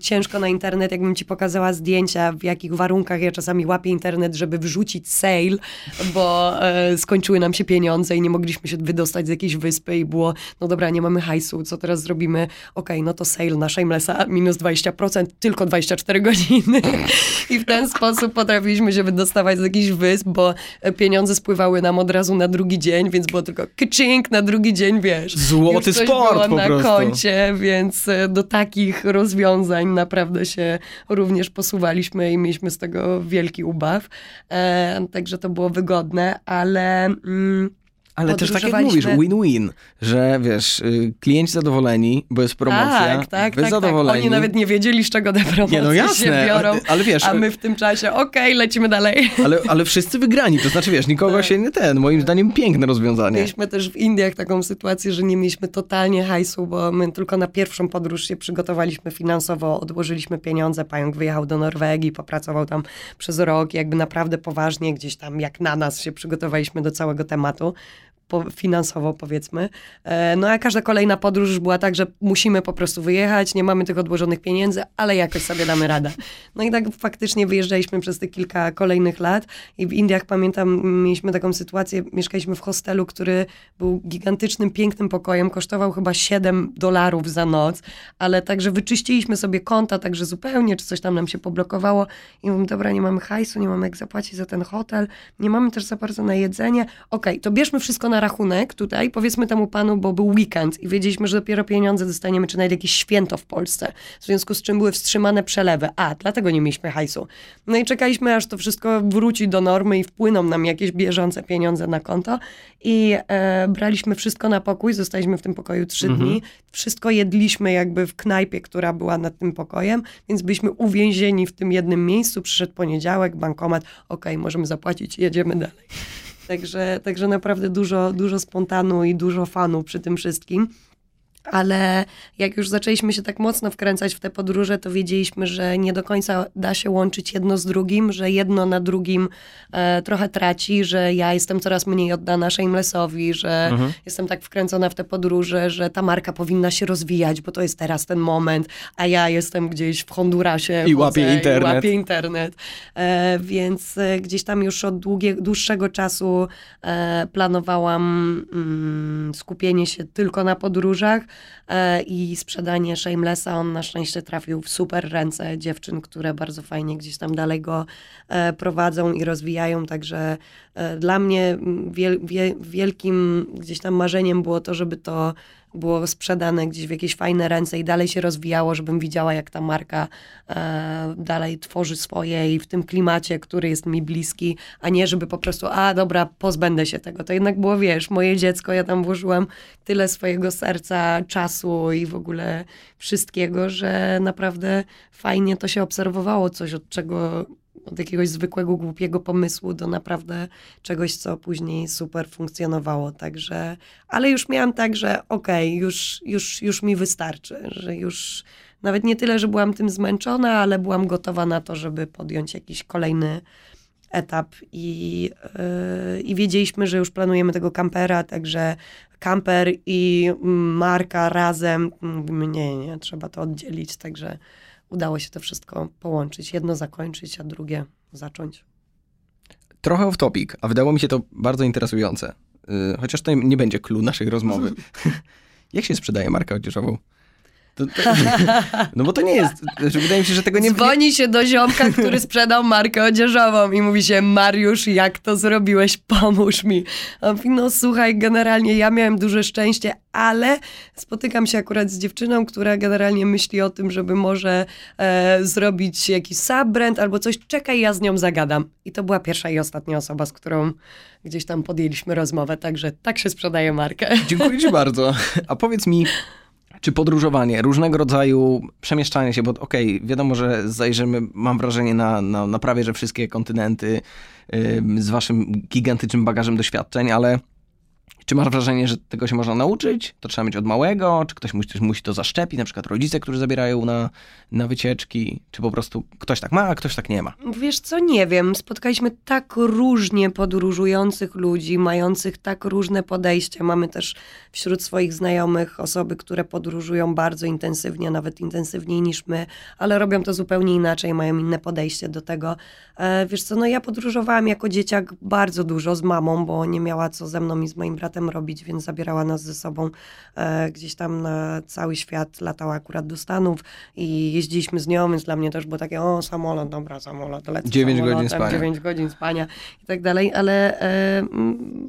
ciężko na internet, jakbym ci pokazała zdjęcia, w jakich warunkach ja czasami łapię internet, żeby wrzucić sale, bo e, skończyły nam się pieniądze i nie mogliśmy się wydostać z jakiejś wyspy i było, no dobra, nie mamy hajsu, co teraz zrobimy? Okej, no to sale na Shamelessa minus 20%, tylko 24 godziny. *laughs* I w ten sposób potrafiliśmy się wydostawać z jakichś wysp, bo e, pieniądze spływały nam od razu na drugi dzień, więc było tylko kyczink na drugi dzień, wiesz. Złoty sport było po na prostu. koncie, więc e, do takich rozwiązań naprawdę się również posuwaliśmy i mieliśmy z tego wielki ubaw. E, także to było wygodne, ale... Mm, Ale też tak jak mówisz, win-win, że wiesz, y, klienci zadowoleni, bo jest promocja, tak, tak, wy tak, tak. zadowoleni. Oni nawet nie wiedzieli, z czego te promocje Nie, no jasne, się biorą. ale, ale wiesz, A my w tym czasie, okej, lecimy dalej. ale, ale wszyscy wygrani, to znaczy wiesz, nikogo Tak. się nie ten, moim zdaniem piękne rozwiązanie. Mieliśmy też w Indiach taką sytuację, że nie mieliśmy totalnie hajsu, bo my tylko na pierwszą podróż się przygotowaliśmy finansowo, odłożyliśmy pieniądze, pająk wyjechał do Norwegii, popracował tam przez rok, jakby naprawdę poważnie gdzieś tam, jak na nas się przygotowaliśmy do całego tematu. Po, finansowo powiedzmy. E, no a każda kolejna podróż była tak, że musimy po prostu wyjechać, nie mamy tych odłożonych pieniędzy, ale jakoś sobie damy radę. No i tak faktycznie wyjeżdżaliśmy przez te kilka kolejnych lat i w Indiach pamiętam, mieliśmy taką sytuację, mieszkaliśmy w hostelu, który był gigantycznym, pięknym pokojem, kosztował chyba 7 dolarów za noc, ale także wyczyściliśmy sobie konta, także zupełnie, czy coś tam nam się poblokowało i mówimy, dobra, nie mamy hajsu, nie mamy jak zapłacić za ten hotel, nie mamy też za bardzo na jedzenie, okej, to bierzmy wszystko na rachunek tutaj, powiedzmy temu panu, bo był weekend i wiedzieliśmy, że dopiero pieniądze dostaniemy, czy nawet jakieś święto w Polsce, w związku z czym były wstrzymane przelewy, a, dlatego nie mieliśmy hajsu. No i czekaliśmy, aż to wszystko wróci do normy i wpłyną nam jakieś bieżące pieniądze na konto. I e, braliśmy wszystko na pokój, zostaliśmy w tym pokoju trzy dni, wszystko jedliśmy jakby w knajpie, która była nad tym pokojem, więc byliśmy uwięzieni w tym jednym miejscu, przyszedł poniedziałek, bankomat, okej, możemy zapłacić, jedziemy dalej. Także, także naprawdę dużo, dużo spontanu i dużo fanu przy tym wszystkim. Ale jak już zaczęliśmy się tak mocno wkręcać w te podróże, to wiedzieliśmy, że nie do końca da się łączyć jedno z drugim, że jedno na drugim e, trochę traci, że ja jestem coraz mniej oddana Shamelessowi, że Mhm. jestem tak wkręcona w te podróże, że ta marka powinna się rozwijać, bo to jest teraz ten moment, a ja jestem gdzieś w Hondurasie. I łapię internet. I łapię internet. E, więc e, gdzieś tam już od długie, dłuższego czasu e, planowałam mm, skupienie się tylko na podróżach i sprzedanie Shamelessa. On na szczęście trafił w super ręce dziewczyn, które bardzo fajnie gdzieś tam dalej go e, prowadzą i rozwijają, także e, dla mnie mm, wiel, wie, wielkim gdzieś tam marzeniem było to, żeby to było sprzedane gdzieś w jakieś fajne ręce i dalej się rozwijało, żebym widziała, jak ta marka e, dalej tworzy swoje i w tym klimacie, który jest mi bliski, a nie żeby po prostu, a dobra, pozbędę się tego. To jednak było, wiesz, moje dziecko, ja tam włożyłam tyle swojego serca, czasu i w ogóle wszystkiego, że naprawdę fajnie to się obserwowało, coś od czego od jakiegoś zwykłego, głupiego pomysłu do naprawdę czegoś, co później super funkcjonowało. Także, ale już miałam tak, że okej, już, już, już mi wystarczy, że już nawet nie tyle, że byłam tym zmęczona, ale byłam gotowa na to, żeby podjąć jakiś kolejny etap i, yy, i wiedzieliśmy, że już planujemy tego kampera, także kamper i marka razem, mówimy nie, nie, trzeba to oddzielić, także udało się to wszystko połączyć. Jedno zakończyć, a drugie zacząć. Trochę off topic, a wydało mi się to bardzo interesujące. Y, Chociaż to nie będzie clue naszej rozmowy. *laughs* *laughs* Jak się sprzedaje markę odzieżową? To, to, *laughs* no bo to nie jest, że wydaje mi się, że tego nie... Dzwoni się do ziomka, który sprzedał markę odzieżową i mówi się, Mariusz, jak to zrobiłeś, pomóż mi. On mówi, no słuchaj, generalnie ja miałem duże szczęście, ale spotykam się akurat z dziewczyną, która generalnie myśli o tym, żeby może e, zrobić jakiś subbrand albo coś, czekaj, ja z nią zagadam. I to była pierwsza i ostatnia osoba, z którą gdzieś tam podjęliśmy rozmowę, także tak się sprzedaje markę. Dziękuję ci bardzo. A powiedz mi, czy podróżowanie, różnego rodzaju przemieszczanie się, bo okej, okay, wiadomo, że zajrzymy, mam wrażenie, na, na, na prawie, że wszystkie kontynenty yy, z waszym gigantycznym bagażem doświadczeń, ale czy masz wrażenie, że tego się można nauczyć? To trzeba mieć od małego? Czy ktoś musi, musi to zaszczepić? Na przykład rodzice, którzy zabierają na, na wycieczki? Czy po prostu ktoś tak ma, a ktoś tak nie ma? Wiesz co, nie wiem. Spotkaliśmy tak różnie podróżujących ludzi, mających tak różne podejścia. Mamy też wśród swoich znajomych osoby, które podróżują bardzo intensywnie, nawet intensywniej niż my, ale robią to zupełnie inaczej, mają inne podejście do tego. E, wiesz co, no ja podróżowałam jako dzieciak bardzo dużo z mamą, bo nie miała co ze mną i z moim bratem robić, więc zabierała nas ze sobą e, gdzieś tam na cały świat, latała akurat do Stanów i jeździliśmy z nią, więc dla mnie też było takie, o samolot, dobra, samolot, lecę 9 godzin spania. 9 godzin spania i tak dalej, ale e,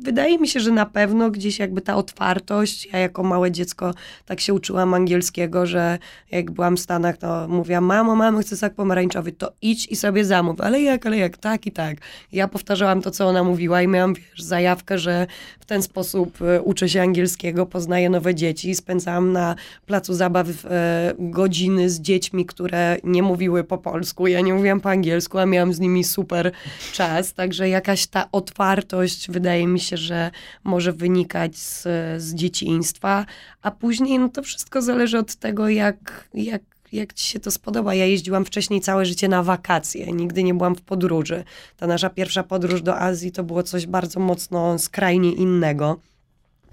wydaje mi się, że na pewno gdzieś jakby ta otwartość, ja jako małe dziecko tak się uczyłam angielskiego, że jak byłam w Stanach, to mówiłam, mamo, mamo, chcę sok pomarańczowy, to idź i sobie zamów, ale jak, ale jak, tak i tak. Ja powtarzałam to, co ona mówiła i miałam, wiesz, zajawkę, że w ten sposób sposób e, uczę się angielskiego, poznaję nowe dzieci. Spędzałam na placu zabaw e, godziny z dziećmi, które nie mówiły po polsku. Ja nie mówiłam po angielsku, a miałam z nimi super czas. Także jakaś ta otwartość wydaje mi się, że może wynikać z, z dzieciństwa, a później no to wszystko zależy od tego, jak, jak jak ci się to spodoba. Ja jeździłam wcześniej całe życie na wakacje, nigdy nie byłam w podróży. Ta nasza pierwsza podróż do Azji to było coś bardzo mocno skrajnie innego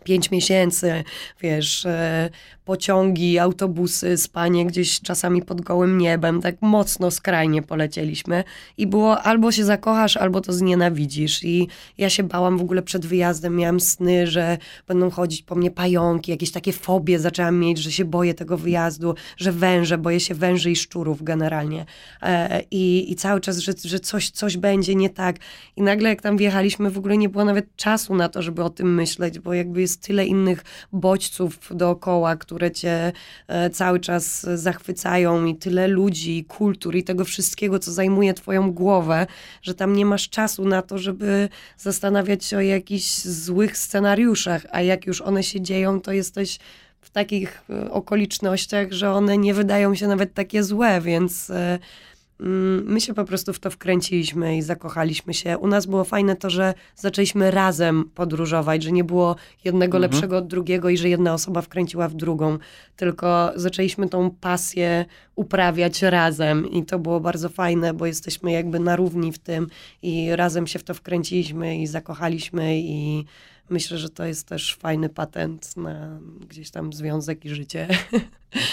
pięć miesięcy, wiesz, e, pociągi, autobusy, spanie gdzieś czasami pod gołym niebem, tak mocno skrajnie polecieliśmy. I było albo się zakochasz, albo to znienawidzisz. I ja się bałam w ogóle przed wyjazdem, miałam sny, że będą chodzić po mnie pająki, jakieś takie fobie zaczęłam mieć, że się boję tego wyjazdu, że węże, boję się węży i szczurów generalnie. E, i, i cały czas, że, że coś, coś będzie nie tak. I nagle jak tam wjechaliśmy w ogóle nie było nawet czasu na to, żeby o tym myśleć, bo jakby jest tyle innych bodźców dookoła, które cię e, cały czas zachwycają i tyle ludzi, kultur i tego wszystkiego, co zajmuje twoją głowę, że tam nie masz czasu na to, żeby zastanawiać się o jakichś złych scenariuszach, a jak już one się dzieją, to jesteś w takich e, okolicznościach, że one nie wydają się nawet takie złe, więc e, my się po prostu w to wkręciliśmy i zakochaliśmy się. U nas było fajne to, że zaczęliśmy razem podróżować, że nie było jednego mhm. lepszego od drugiego i że jedna osoba wkręciła w drugą, tylko zaczęliśmy tą pasję uprawiać razem i to było bardzo fajne, bo jesteśmy jakby na równi w tym i razem się w to wkręciliśmy i zakochaliśmy i myślę, że to jest też fajny patent na gdzieś tam związek i życie. *laughs*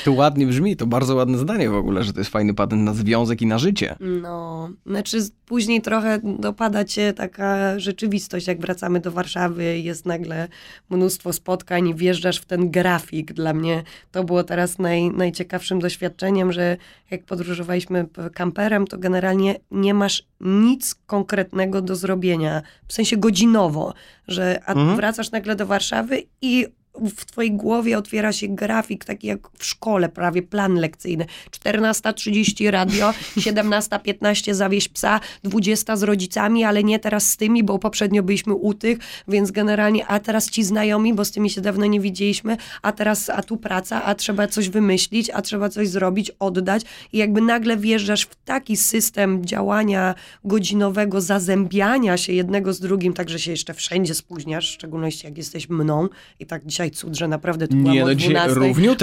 To ładnie brzmi, to bardzo ładne zdanie w ogóle, że to jest fajny patent na związek i na życie. No, znaczy później trochę dopada cię taka rzeczywistość, jak wracamy do Warszawy, jest nagle mnóstwo spotkań i wjeżdżasz w ten grafik. Dla mnie to było teraz naj, najciekawszym doświadczeniem, że jak podróżowaliśmy kamperem, to generalnie nie masz nic konkretnego do zrobienia, w sensie godzinowo, że mhm. wracasz nagle do Warszawy i w twojej głowie otwiera się grafik, taki jak w szkole, prawie plan lekcyjny. 14.30 radio, *laughs* 17.15 zawieź psa, 20 z rodzicami, ale nie teraz z tymi, bo poprzednio byliśmy u tych, więc generalnie, a teraz ci znajomi, bo z tymi się dawno nie widzieliśmy, a teraz, a tu praca, a trzeba coś wymyślić, a trzeba coś zrobić, oddać i jakby nagle wjeżdżasz w taki system działania godzinowego, zazębiania się jednego z drugim, tak, że się jeszcze wszędzie spóźniasz, w szczególności jak jesteś mną i tak dzisiaj cud, że naprawdę tu byłam nie, no 12.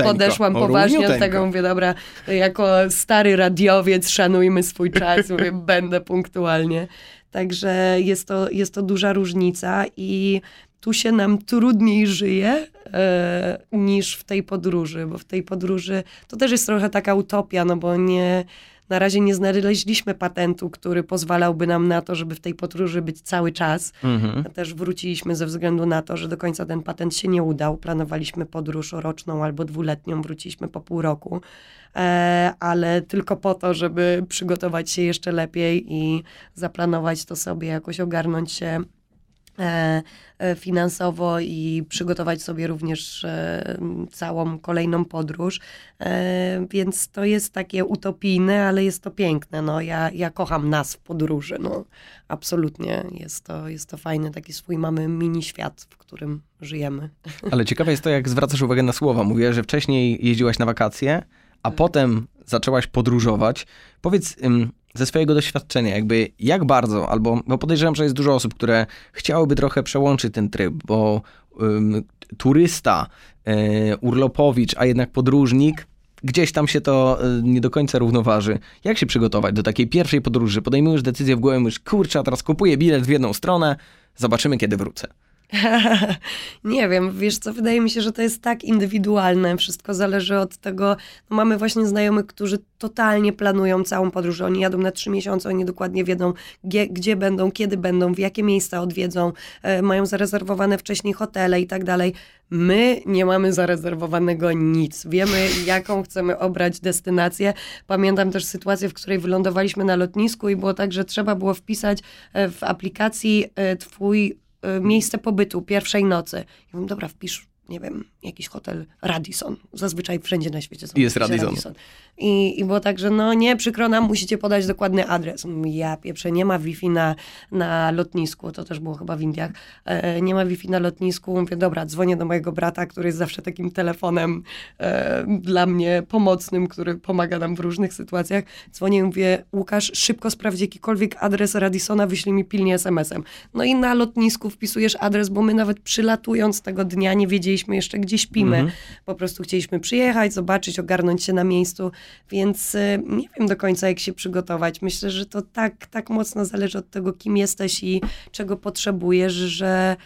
Podeszłam poważnie od tego, mówię, dobra, jako stary radiowiec szanujmy swój czas, mówię, *laughs* będę punktualnie. Także jest to, jest to duża różnica i tu się nam trudniej żyje e, niż w tej podróży, bo w tej podróży to też jest trochę taka utopia, no bo nie, na razie nie znaleźliśmy patentu, który pozwalałby nam na to, żeby w tej podróży być cały czas. Mhm. Też wróciliśmy ze względu na to, że do końca ten patent się nie udał. Planowaliśmy podróż roczną albo dwuletnią, wróciliśmy po pół roku, e, ale tylko po to, żeby przygotować się jeszcze lepiej i zaplanować to sobie, jakoś ogarnąć się finansowo i przygotować sobie również e, całą kolejną podróż. E, Więc to jest takie utopijne, ale jest to piękne. No, ja, ja kocham nas w podróży. No, absolutnie jest to, jest to fajny taki swój, mamy mini świat, w którym żyjemy. *laughs* Ale ciekawe jest to, jak zwracasz uwagę na słowa. Mówię, że wcześniej jeździłaś na wakacje, a Tak. potem zaczęłaś podróżować. Powiedz ze swojego doświadczenia, jakby jak bardzo, albo bo podejrzewam, że jest dużo osób, które chciałyby trochę przełączyć ten tryb, bo turysta, y, urlopowicz, a jednak podróżnik, gdzieś tam się to y, nie do końca równoważy. Jak się przygotować do takiej pierwszej podróży? Podejmujesz decyzję w głowie, mówisz, kurczę, a teraz kupuję bilet w jedną stronę, zobaczymy kiedy wrócę. *laughs* Nie wiem, wiesz co, wydaje mi się, że to jest tak indywidualne, wszystko zależy od tego, no mamy właśnie znajomych, którzy totalnie planują całą podróż, oni jadą na trzy miesiące, oni dokładnie wiedzą, gdzie, gdzie będą, kiedy będą, w jakie miejsca odwiedzą, e, mają zarezerwowane wcześniej hotele i tak dalej. My nie mamy zarezerwowanego nic. Wiemy, jaką chcemy obrać destynację. Pamiętam też sytuację, w której wylądowaliśmy na lotnisku i było tak, że trzeba było wpisać e, w aplikacji e, twój miejsce pobytu pierwszej nocy. I mówię, dobra, wpisz, nie wiem, jakiś hotel Radisson. Zazwyczaj wszędzie na świecie są Jest jakieś Radisson. I, I było tak, że no nie, przykro nam, musicie podać dokładny adres. Ja pieprze, nie ma Wi-Fi na, na lotnisku, to też było chyba w Indiach. E, nie ma Wi-Fi na lotnisku. Mówię, dobra, dzwonię do mojego brata, który jest zawsze takim telefonem e, dla mnie pomocnym, który pomaga nam w różnych sytuacjach. Dzwonię i mówię, Łukasz, szybko sprawdź jakikolwiek adres Radissona, wyślij mi pilnie SMS-em. No i na lotnisku wpisujesz adres, bo my nawet przylatując tego dnia nie wiedzieliśmy jeszcze, gdzie śpimy. Mhm. Po prostu chcieliśmy przyjechać, zobaczyć, ogarnąć się na miejscu, więc y, nie wiem do końca, jak się przygotować. Myślę, że to tak, tak mocno zależy od tego, kim jesteś i czego potrzebujesz, że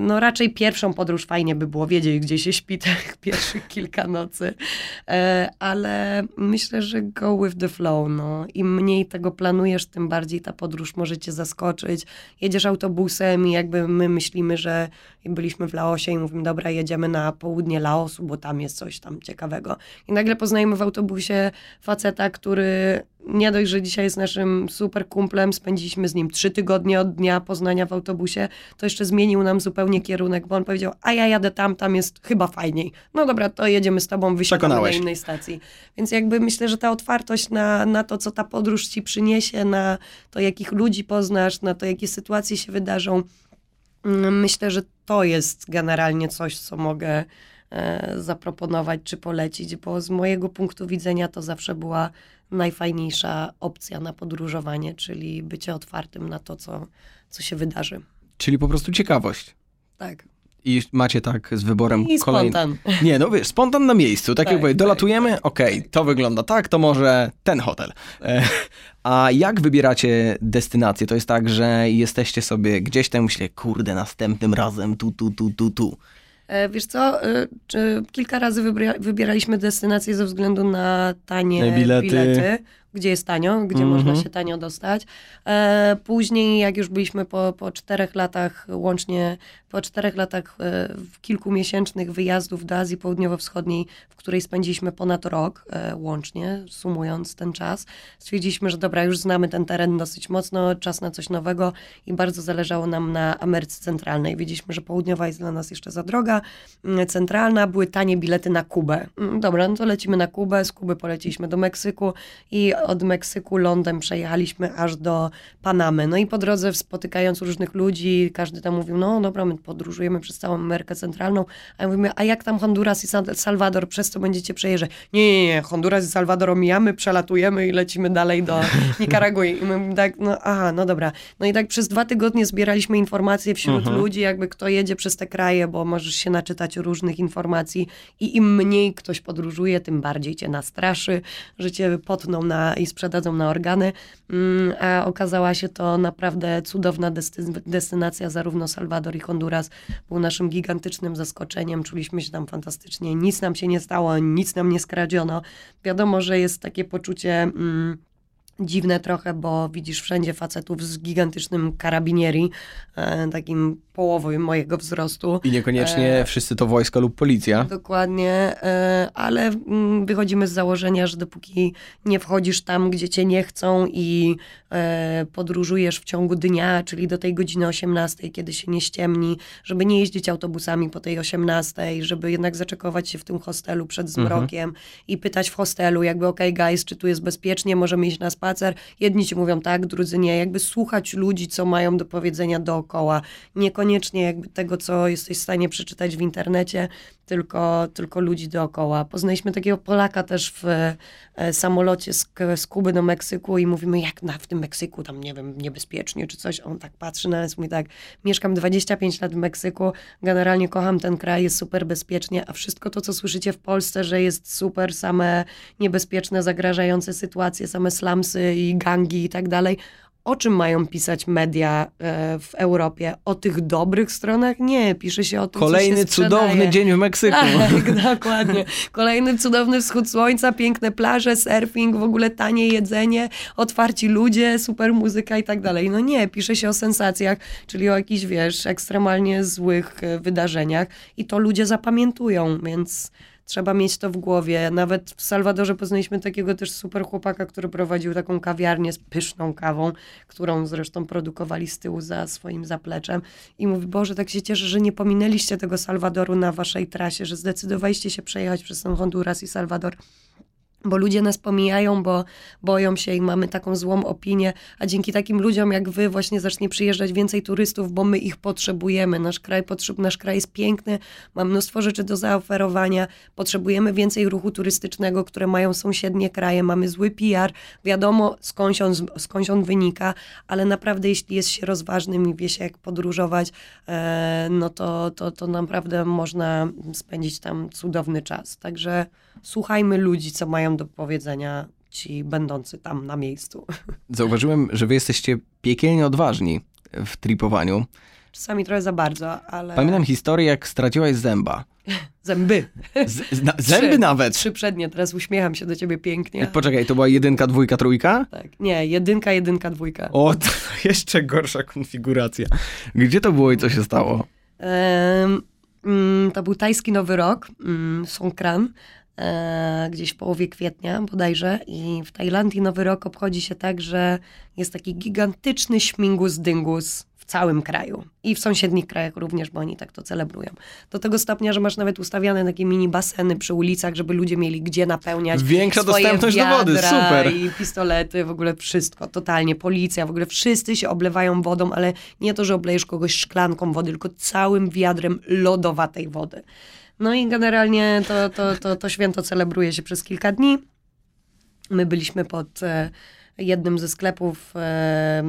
no raczej pierwszą podróż fajnie by było wiedzieć, gdzie się śpi tych *laughs* pierwszych kilka nocy, e, ale myślę, że go with the flow, no. Im mniej tego planujesz, tym bardziej ta podróż może cię zaskoczyć. Jedziesz autobusem i jakby my myślimy, że byliśmy w Laosie i mówimy, dobra, jedziemy na południe Laosu, bo tam jest coś tam ciekawego. I nagle poznajemy w autobusie faceta, który nie dość, że dzisiaj jest naszym super kumplem, spędziliśmy z nim trzy tygodnie od dnia poznania w autobusie, to jeszcze zmienił nam zupełnie kierunek, bo on powiedział, a ja jadę tam, tam jest chyba fajniej. No dobra, to jedziemy z tobą, wysiadamy na innej stacji. Więc jakby myślę, że ta otwartość na, na to, co ta podróż ci przyniesie, na to, jakich ludzi poznasz, na to, jakie sytuacje się wydarzą, mm, myślę, że to jest generalnie coś, co mogę e, zaproponować czy polecić, bo z mojego punktu widzenia to zawsze była najfajniejsza opcja na podróżowanie, czyli bycie otwartym na to, co, co się wydarzy. Czyli po prostu ciekawość. Tak. I macie tak z wyborem I spontan. Nie, no wiesz, spontan na miejscu. Tak, Tak, jak mówię, tak, dolatujemy, okej, to wygląda tak, to może ten hotel. E, a jak wybieracie destynację? To jest tak, że jesteście sobie gdzieś tam, myślę, kurde, następnym razem tu, tu, tu, tu, tu. E, Wiesz co, e, kilka razy wybieraliśmy destynacje ze względu na tanie Bilety. bilety, gdzie jest tanio, gdzie Mhm. można się tanio dostać. E, Później, jak już byliśmy po, po czterech latach, łącznie po czterech latach e, kilkumiesięcznych wyjazdów do Azji Południowo-Wschodniej, w której spędziliśmy ponad rok e, łącznie, sumując ten czas, stwierdziliśmy, że dobra, już znamy ten teren dosyć mocno, czas na coś nowego i bardzo zależało nam na Ameryce Centralnej. Wiedzieliśmy, że południowa jest dla nas jeszcze za droga, mm, centralna, były tanie bilety na Kubę. Mm, Dobra, no to lecimy na Kubę, z Kuby poleciliśmy do Meksyku i od Meksyku lądem przejechaliśmy aż do Panamy. No i po drodze spotykając różnych ludzi, każdy tam mówił, no dobra, my podróżujemy przez całą Amerykę Centralną, a ja mówimy, a jak tam Honduras i Salwador, przez co będziecie przejeżdżać? Nie, nie, nie, Honduras i Salwador omijamy, przelatujemy i lecimy dalej do *laughs* Nikaragui. I my tak, no aha, no dobra. No i tak przez dwa tygodnie zbieraliśmy informacje wśród ludzi, jakby kto jedzie przez te kraje, bo możesz się naczytać różnych informacji i im mniej ktoś podróżuje, tym bardziej cię nastraszy, że cię potną na i sprzedadzą na organy, mm, a okazała się to naprawdę cudowna desty- destynacja, zarówno Salwador i Honduras. Był naszym gigantycznym zaskoczeniem, czuliśmy się tam fantastycznie, nic nam się nie stało, nic nam nie skradziono. Wiadomo, że jest takie poczucie... Mm, dziwne trochę, bo widzisz wszędzie facetów z gigantycznym karabinieri, e, takim połowy mojego wzrostu. I niekoniecznie E, wszyscy to wojsko lub policja. Dokładnie, e, ale mm, wychodzimy z założenia, że dopóki nie wchodzisz tam, gdzie cię nie chcą i e, podróżujesz w ciągu dnia, czyli do tej godziny 18, kiedy się nie ściemni, żeby nie jeździć autobusami po tej 18, żeby jednak zaczekować się w tym hostelu przed zmrokiem i pytać w hostelu, jakby okej guys, czy tu jest bezpiecznie, możemy iść na spacer. Jedni ci mówią tak, drudzy nie. Jakby słuchać ludzi, co mają do powiedzenia dookoła. Niekoniecznie jakby tego, co jesteś w stanie przeczytać w internecie, tylko, tylko ludzi dookoła. Poznaliśmy takiego Polaka też w e, samolocie z, z Kuby do Meksyku i mówimy, jak na, w tym Meksyku, tam nie wiem, niebezpiecznie czy coś. On tak patrzy na nas, mówi tak, mieszkam 25 lat w Meksyku, generalnie kocham ten kraj, jest super bezpiecznie, a wszystko to, co słyszycie w Polsce, że jest super, same niebezpieczne, zagrażające sytuacje, same slumsy i gangi i tak dalej, o czym mają pisać media e, w Europie? O tych dobrych stronach? Nie, pisze się o tym, co Kolejny się sprzedaje. cudowny dzień w Meksyku. Tak, *laughs* dokładnie. Kolejny cudowny wschód słońca, piękne plaże, surfing, w ogóle tanie jedzenie, otwarci ludzie, super muzyka i tak dalej. No nie, pisze się o sensacjach, czyli o jakichś, wiesz, ekstremalnie złych e, wydarzeniach i to ludzie zapamiętują, więc trzeba mieć to w głowie. Nawet w Salwadorze poznaliśmy takiego też super chłopaka, który prowadził taką kawiarnię z pyszną kawą, którą zresztą produkowali z tyłu za swoim zapleczem. I mówi, Boże, tak się cieszę, że nie pominęliście tego Salwadoru na waszej trasie, że zdecydowaliście się przejechać przez ten Honduras i Salwador. Bo ludzie nas pomijają, bo boją się i mamy taką złą opinię, a dzięki takim ludziom jak wy właśnie zacznie przyjeżdżać więcej turystów, bo my ich potrzebujemy. Nasz kraj, potrzeb, nasz kraj jest piękny, ma mnóstwo rzeczy do zaoferowania, potrzebujemy więcej ruchu turystycznego, które mają sąsiednie kraje, mamy zły PR, wiadomo skądś on, skądś on wynika, ale naprawdę jeśli jest się rozważnym i wie się jak podróżować, e, no to, to, to naprawdę można spędzić tam cudowny czas. Także słuchajmy ludzi, co mają do powiedzenia ci będący tam na miejscu. *laughs* Zauważyłem, że wy jesteście piekielnie odważni w tripowaniu. Czasami trochę za bardzo, ale Pamiętam historię, jak straciłaś zęba. *laughs* zęby. Z, na, zęby Trzy. nawet! Trzy przednie, teraz uśmiecham się do ciebie pięknie. Poczekaj, to była jedynka, dwójka, trójka? Tak, nie, jedynka, jedynka, dwójka. O, to *laughs* jeszcze gorsza konfiguracja. Gdzie to było i co się stało? Mm, to był tajski Nowy Rok, mm, Songkran, e, gdzieś w połowie kwietnia bodajże i w Tajlandii Nowy Rok obchodzi się tak, że jest taki gigantyczny śmigus dyngus w całym kraju i w sąsiednich krajach również, bo oni tak to celebrują. Do tego stopnia, że masz nawet ustawiane takie mini baseny przy ulicach, żeby ludzie mieli gdzie napełniać Większa swoje dostępność do wody, super. i pistolety, w ogóle wszystko, totalnie, policja, w ogóle wszyscy się oblewają wodą, ale nie to, że oblejesz kogoś szklanką wody, tylko całym wiadrem lodowatej wody. No i generalnie to, to, to, to święto celebruje się przez kilka dni. My byliśmy pod e, jednym ze sklepów, e,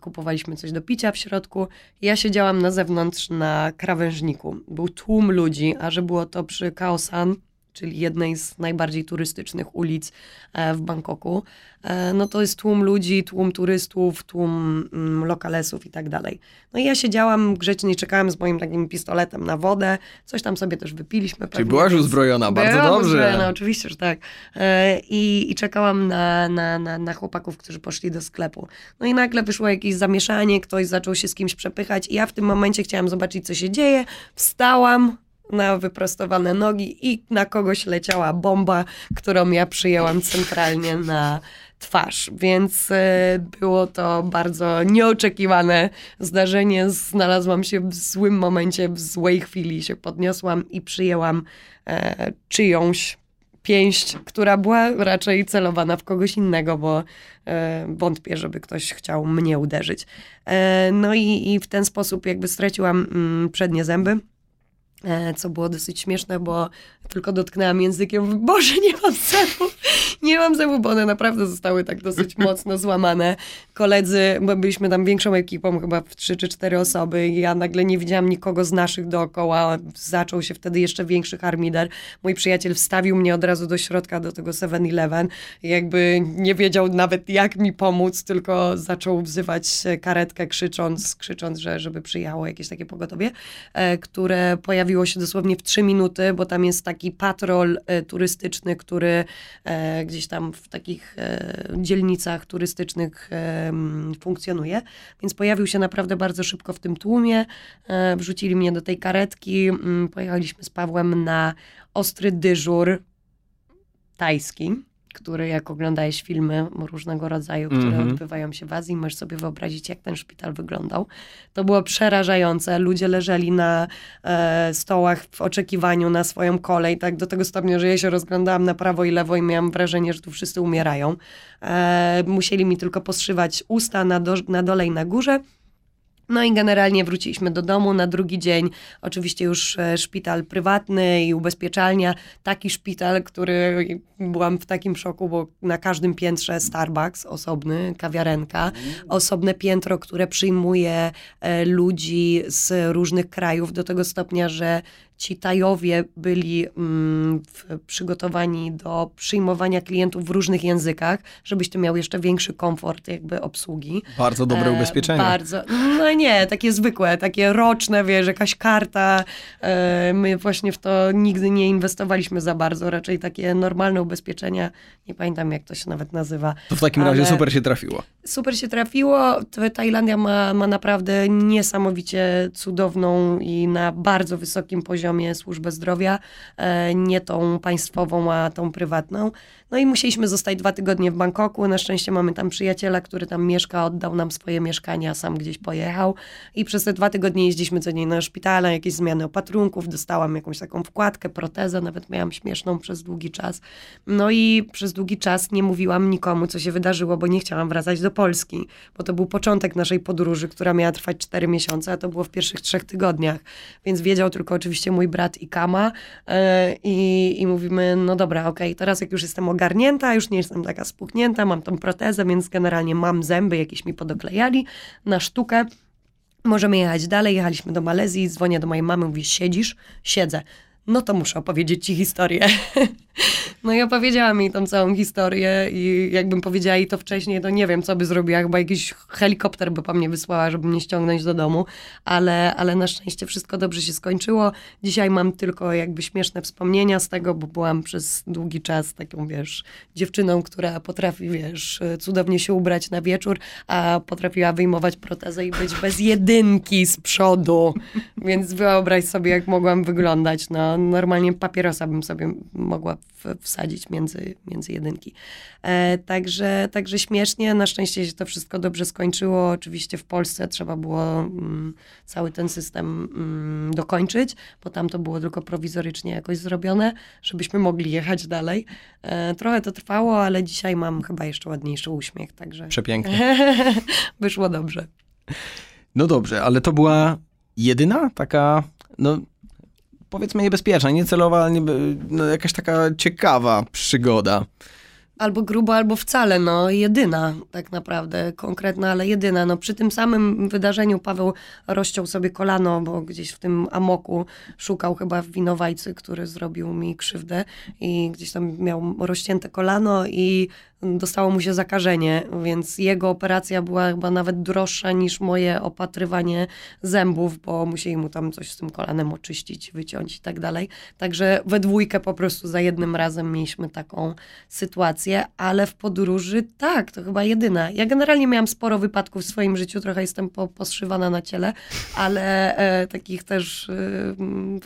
kupowaliśmy coś do picia w środku. Ja siedziałam na zewnątrz na krawężniku. Był tłum ludzi, a że było to przy Kaosan, czyli jednej z najbardziej turystycznych ulic e, w Bangkoku, e, no to jest tłum ludzi, tłum turystów, tłum mm, lokalesów i tak dalej. No i ja siedziałam grzecznie, czekałam z moim takim pistoletem na wodę, coś tam sobie też wypiliśmy. Czyli byłaś uzbrojona, bardzo Byłam dobrze. uzbrojona, oczywiście, że tak. E, I, i czekałam na, na, na, na chłopaków, którzy poszli do sklepu. No i nagle wyszło jakieś zamieszanie, ktoś zaczął się z kimś przepychać i ja w tym momencie chciałam zobaczyć, co się dzieje. Wstałam na wyprostowane nogi i na kogoś leciała bomba, którą ja przyjęłam centralnie na twarz, więc e, było to bardzo nieoczekiwane zdarzenie. Znalazłam się w złym momencie, w złej chwili się podniosłam i przyjęłam e, czyjąś pięść, która była raczej celowana w kogoś innego, bo e, wątpię, żeby ktoś chciał mnie uderzyć. E, no i, i w ten sposób jakby straciłam mm, przednie zęby. E, co było dosyć śmieszne, bo tylko dotknęłam językiem, mówię, *laughs* Boże, nie mam zębów, nie mam zębów, bo one naprawdę zostały tak dosyć *laughs* mocno złamane. Koledzy, bo byliśmy tam większą ekipą, chyba w trzy czy cztery osoby i ja nagle nie widziałam nikogo z naszych dookoła. Zaczął się wtedy jeszcze większy harmider. Mój przyjaciel wstawił mnie od razu do środka, do tego 7-Eleven. Jakby nie wiedział nawet jak mi pomóc, tylko zaczął wzywać karetkę krzycząc, krzycząc, że żeby przyjechało jakieś takie pogotowie, e, które pojawiło się dosłownie w trzy minuty, bo tam jest taki patrol e, turystyczny, który e, gdzieś tam w takich dzielnicach turystycznych funkcjonuje. Więc pojawił się naprawdę bardzo szybko w tym tłumie. Wrzucili mnie do tej karetki. Mm, pojechaliśmy z Pawłem na ostry dyżur tajski który jak oglądałeś filmy różnego rodzaju, które mm -hmm. odbywają się w Azji, możesz sobie wyobrazić, jak ten szpital wyglądał. To było przerażające. Ludzie leżeli na e, stołach w oczekiwaniu na swoją kolej, tak do tego stopnia, że ja się rozglądałam na prawo i lewo i miałam wrażenie, że tu wszyscy umierają. E, musieli mi tylko poszywać usta na, do, na dole i na górze no i generalnie wróciliśmy do domu na drugi dzień. Oczywiście już e, szpital prywatny i ubezpieczalnia. Taki szpital, który byłam w takim szoku, bo na każdym piętrze Starbucks osobny, kawiarenka, mm. osobne piętro, które przyjmuje e, ludzi z różnych krajów do tego stopnia, że ci Tajowie byli mm, przygotowani do przyjmowania klientów w różnych językach, żebyś ty miał jeszcze większy komfort jakby obsługi. Bardzo dobre e, ubezpieczenie. Bardzo. No nie, takie zwykłe, takie roczne, wiesz, jakaś karta. E, my właśnie w to nigdy nie inwestowaliśmy za bardzo, raczej takie normalne ubezpieczenia. Nie pamiętam, jak to się nawet nazywa. To w takim razie super się trafiło. Super się trafiło. Tajlandia ma, ma naprawdę niesamowicie cudowną i na bardzo wysokim poziomie poziomie służbę zdrowia, e, nie tą państwową, a tą prywatną. No i musieliśmy zostać dwa tygodnie w Bangkoku. Na szczęście mamy tam przyjaciela, który tam mieszka, oddał nam swoje mieszkanie, a sam gdzieś pojechał. I przez te dwa tygodnie jeździliśmy codziennie na szpitale, jakieś zmiany opatrunków, dostałam jakąś taką wkładkę, protezę, nawet miałam śmieszną przez długi czas. No i przez długi czas nie mówiłam nikomu, co się wydarzyło, bo nie chciałam wracać do Polski, bo to był początek naszej podróży, która miała trwać cztery miesiące, a to było w pierwszych trzech tygodniach. Więc wiedział tylko oczywiście mój brat i Kama yy, i, i mówimy, no dobra, okej, okay, teraz jak już jestem ogarnięta, już nie jestem taka spuchnięta, mam tą protezę, więc generalnie mam zęby, jakieś mi podoklejali na sztukę. Możemy jechać dalej. Jechaliśmy do Malezji, dzwonię do mojej mamy, mówię, siedzisz? Siedzę. No to muszę opowiedzieć ci historię. *laughs* No i opowiedziała mi tą całą historię i jakbym powiedziała jej to wcześniej, to nie wiem, co by zrobiła. Chyba jakiś helikopter by po mnie wysłała, żeby mnie ściągnąć do domu, ale, ale na szczęście wszystko dobrze się skończyło. Dzisiaj mam tylko jakby śmieszne wspomnienia z tego, bo byłam przez długi czas taką, wiesz, dziewczyną, która potrafi, wiesz, cudownie się ubrać na wieczór, a potrafiła wyjmować protezę i być bez jedynki z przodu. *laughs* Więc wyobraź sobie, jak mogłam wyglądać. No, normalnie papierosa bym sobie mogła wsadzić między, między jedynki. E, także, także śmiesznie, na szczęście się to wszystko dobrze skończyło. Oczywiście w Polsce trzeba było mm, cały ten system mm, dokończyć, bo tam to było tylko prowizorycznie jakoś zrobione, żebyśmy mogli jechać dalej. E, trochę to trwało, ale dzisiaj mam chyba jeszcze ładniejszy uśmiech, także... Przepięknie. *laughs* Wyszło dobrze. No dobrze, ale to była jedyna taka, no powiedzmy niebezpieczna, niecelowa, ale no, jakaś taka ciekawa przygoda. Albo grubo, albo wcale, no jedyna tak naprawdę, konkretna, ale jedyna. No przy tym samym wydarzeniu Paweł rozciął sobie kolano, bo gdzieś w tym amoku szukał chyba winowajcy, który zrobił mi krzywdę i gdzieś tam miał rozcięte kolano i dostało mu się zakażenie, więc jego operacja była chyba nawet droższa niż moje opatrywanie zębów, bo musieli mu tam coś z tym kolanem oczyścić, wyciąć i tak dalej. Także we dwójkę po prostu za jednym razem mieliśmy taką sytuację, ale w podróży tak, to chyba jedyna. Ja generalnie miałam sporo wypadków w swoim życiu, trochę jestem po, poszywana na ciele, ale e, takich też e,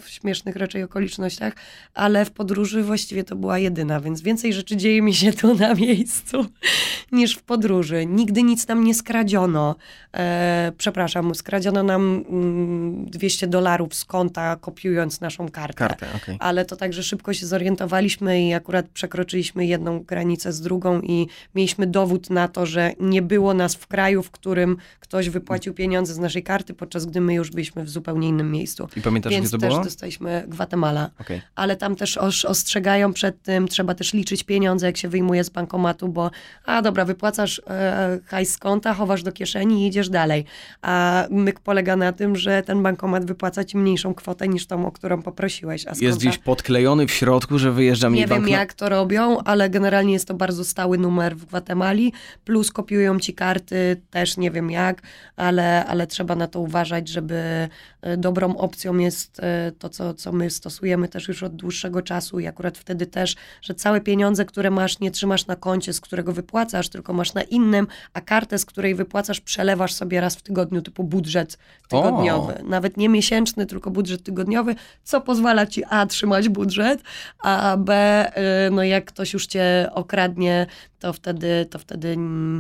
w śmiesznych raczej okolicznościach, ale w podróży właściwie to była jedyna, więc więcej rzeczy dzieje mi się tu na *laughs* miejscu miejscu *laughs* niż w podróży. Nigdy nic nam nie skradziono. E, przepraszam, skradziono nam mm, 200 dolarów z konta, kopiując naszą kartę. Kartę, okej. Ale to także szybko się zorientowaliśmy i akurat przekroczyliśmy jedną granicę z drugą i mieliśmy dowód na to, że nie było nas w kraju, w którym ktoś wypłacił pieniądze z naszej karty, podczas gdy my już byliśmy w zupełnie innym miejscu. I pamiętasz, Więc gdzie to też było? dostaliśmy Gwatemala. Okej. Ale tam też os- ostrzegają przed tym, trzeba też liczyć pieniądze, jak się wyjmuje z bankomatu, bo a dobra, wypłacasz e, hajs z konta, chowasz do kieszeni i idziesz dalej. A myk polega na tym, że ten bankomat wypłaca ci mniejszą kwotę niż tą, o którą poprosiłeś. Jest gdzieś podklejony w środku, że wyjeżdża mi Nie wiem, jak to robią, ale generalnie jest to bardzo stały numer w Gwatemali, plus kopiują ci karty, też nie wiem jak, ale, ale trzeba na to uważać, żeby e, dobrą opcją jest e, to, co, co my stosujemy też już od dłuższego czasu i akurat wtedy też, że całe pieniądze, które masz, nie trzymasz na koncie, z którego wypłacasz, tylko masz na innym, a kartę, z której wypłacasz, przelewasz sobie raz w tygodniu, typu budżet tygodniowy. Nawet nie miesięczny, tylko budżet tygodniowy, co pozwala ci A, trzymać budżet, a B, y, no jak ktoś już cię okradnie, to wtedy, to wtedy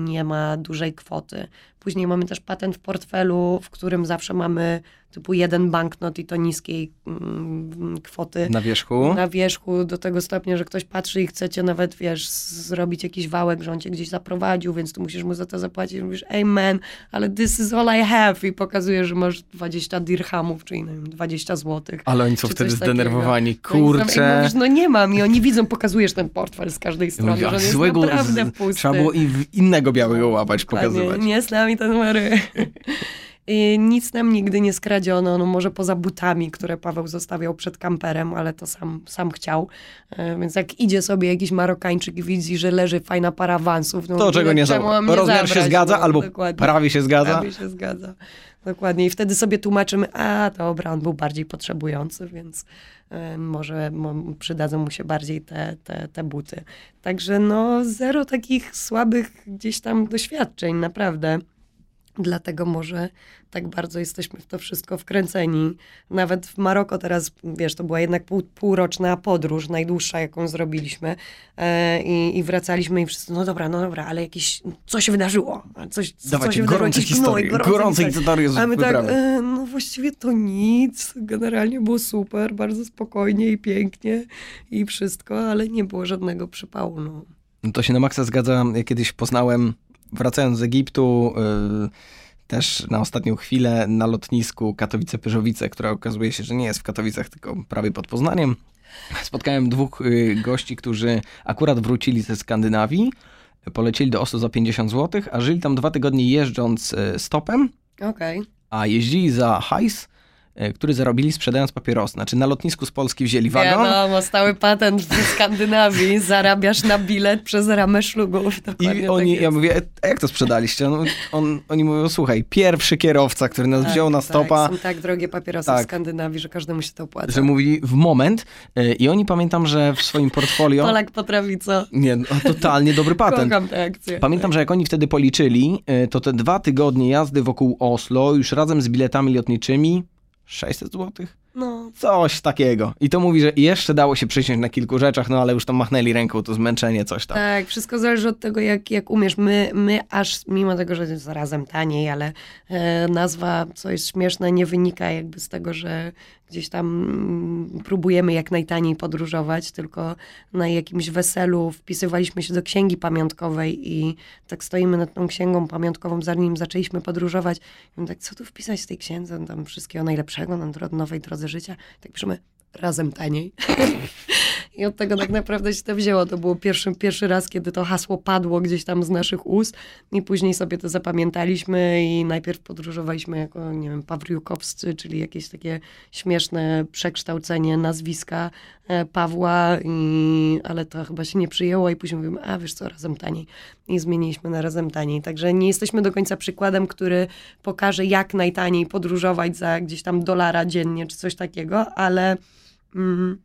nie ma dużej kwoty. Później mamy też patent w portfelu, w którym zawsze mamy typu jeden banknot i to niskiej mm, kwoty Na wierzchu. na wierzchu do tego stopnia, że ktoś patrzy i chcecie nawet, wiesz, zrobić jakiś wałek, że on cię gdzieś zaprowadził, więc tu musisz mu za to zapłacić. Mówisz, ej man, ale this is all I have i pokazujesz, że masz 20 dirhamów, czyli nie wiem, 20 złotych. Ale oni są wtedy coś takiego. zdenerwowani. No Kurczę. mówisz, no nie mam i oni widzą, pokazujesz ten portfel z każdej strony, mówię, że "A on jest złego naprawdę pusty. Trzeba było innego białego łapać, pokazywać. Nie z nami te numery. *laughs* I nic nam nigdy nie skradziono, no może poza butami, które Paweł zostawiał przed kamperem, ale to sam, sam chciał. E, Więc jak idzie sobie jakiś Marokańczyk i widzi, że leży fajna para awansów, no To czego nie czemu mam za... Rozmiar się zabrać? zgadza, No, albo dokładnie. prawie się zgadza. Prawie się zgadza. Dokładnie. I wtedy sobie tłumaczymy, a dobra, on był bardziej potrzebujący, więc e, może mo, przydadzą mu się bardziej te, te, te buty. Także no zero takich słabych gdzieś tam doświadczeń, naprawdę. Dlatego może tak bardzo jesteśmy w to wszystko wkręceni. Nawet w Maroko teraz, wiesz, to była jednak pół, półroczna podróż, najdłuższa, jaką zrobiliśmy. E, i, I wracaliśmy i wszyscy, no dobra, no dobra, ale jakieś, co się wydarzyło? Coś, co Dawajcie się wydarzyło? Jakieś historie, gnój, gorące historie z A my tak, e, no właściwie to nic. Generalnie było super, bardzo spokojnie i pięknie i wszystko, ale nie było żadnego przypału. No. No to się na maksa zgadza. Ja kiedyś poznałem, wracając z Egiptu, yy, też na ostatnią chwilę na lotnisku Katowice-Pyrzowice, która okazuje się, że nie jest w Katowicach, tylko prawie pod Poznaniem. Spotkałem dwóch yy, gości, którzy akurat wrócili ze Skandynawii, polecieli do Oslo za 50 zł, a żyli tam dwa tygodnie jeżdżąc yy, stopem, Okej. a jeździli za hajs, który zarobili sprzedając papierosy. Znaczy na lotnisku z Polski wzięli wagon, Wiadomo, stały patent w Skandynawii. Zarabiasz na bilet przez ramę szlugów. Dokładnie I tak oni, jest. ja mówię, a jak to sprzedaliście? No, on, oni mówią, słuchaj, pierwszy kierowca, który nas wziął na stopa, Tak, są tak drogie papierosy Tak. w Skandynawii, że każdemu się to opłaca. że mówi w moment. y, I oni pamiętam, że w swoim portfolio. Polak potrafi co? Nie, no, totalnie dobry patent. Kocham tę akcję. Pamiętam, że jak oni wtedy policzyli, to te dwa tygodnie jazdy wokół Oslo, już razem z biletami lotniczymi, 600 złotych? No, Coś takiego. I to mówi, że jeszcze dało się przysiąść na kilku rzeczach, no ale już tam machnęli ręką, to zmęczenie, coś tam. tak, wszystko zależy od tego, jak, jak umiesz. My, my aż, mimo tego, że jest zarazem taniej, ale e, nazwa, co jest śmieszne, nie wynika jakby z tego, że gdzieś tam mm, próbujemy jak najtaniej podróżować, tylko na jakimś weselu wpisywaliśmy się do księgi pamiątkowej i tak stoimy nad tą księgą pamiątkową, zanim zaczęliśmy podróżować. I tak, co tu wpisać w tej księdze? Tam wszystkiego najlepszego na nowej drodze życia. Tak piszemy, razem taniej. *laughs* I od tego tak naprawdę się to wzięło. To było pierwszy, pierwszy raz, kiedy to hasło padło gdzieś tam z naszych ust i później sobie to zapamiętaliśmy i najpierw podróżowaliśmy jako, nie wiem, Pawriukowscy, czyli jakieś takie śmieszne przekształcenie nazwiska e, Pawła, i, ale to chyba się nie przyjęło i później mówimy, a wiesz co, razem taniej. I zmieniliśmy na razem taniej. Także nie jesteśmy do końca przykładem, który pokaże jak najtaniej podróżować za gdzieś tam dolara dziennie czy coś takiego, ale... Mm,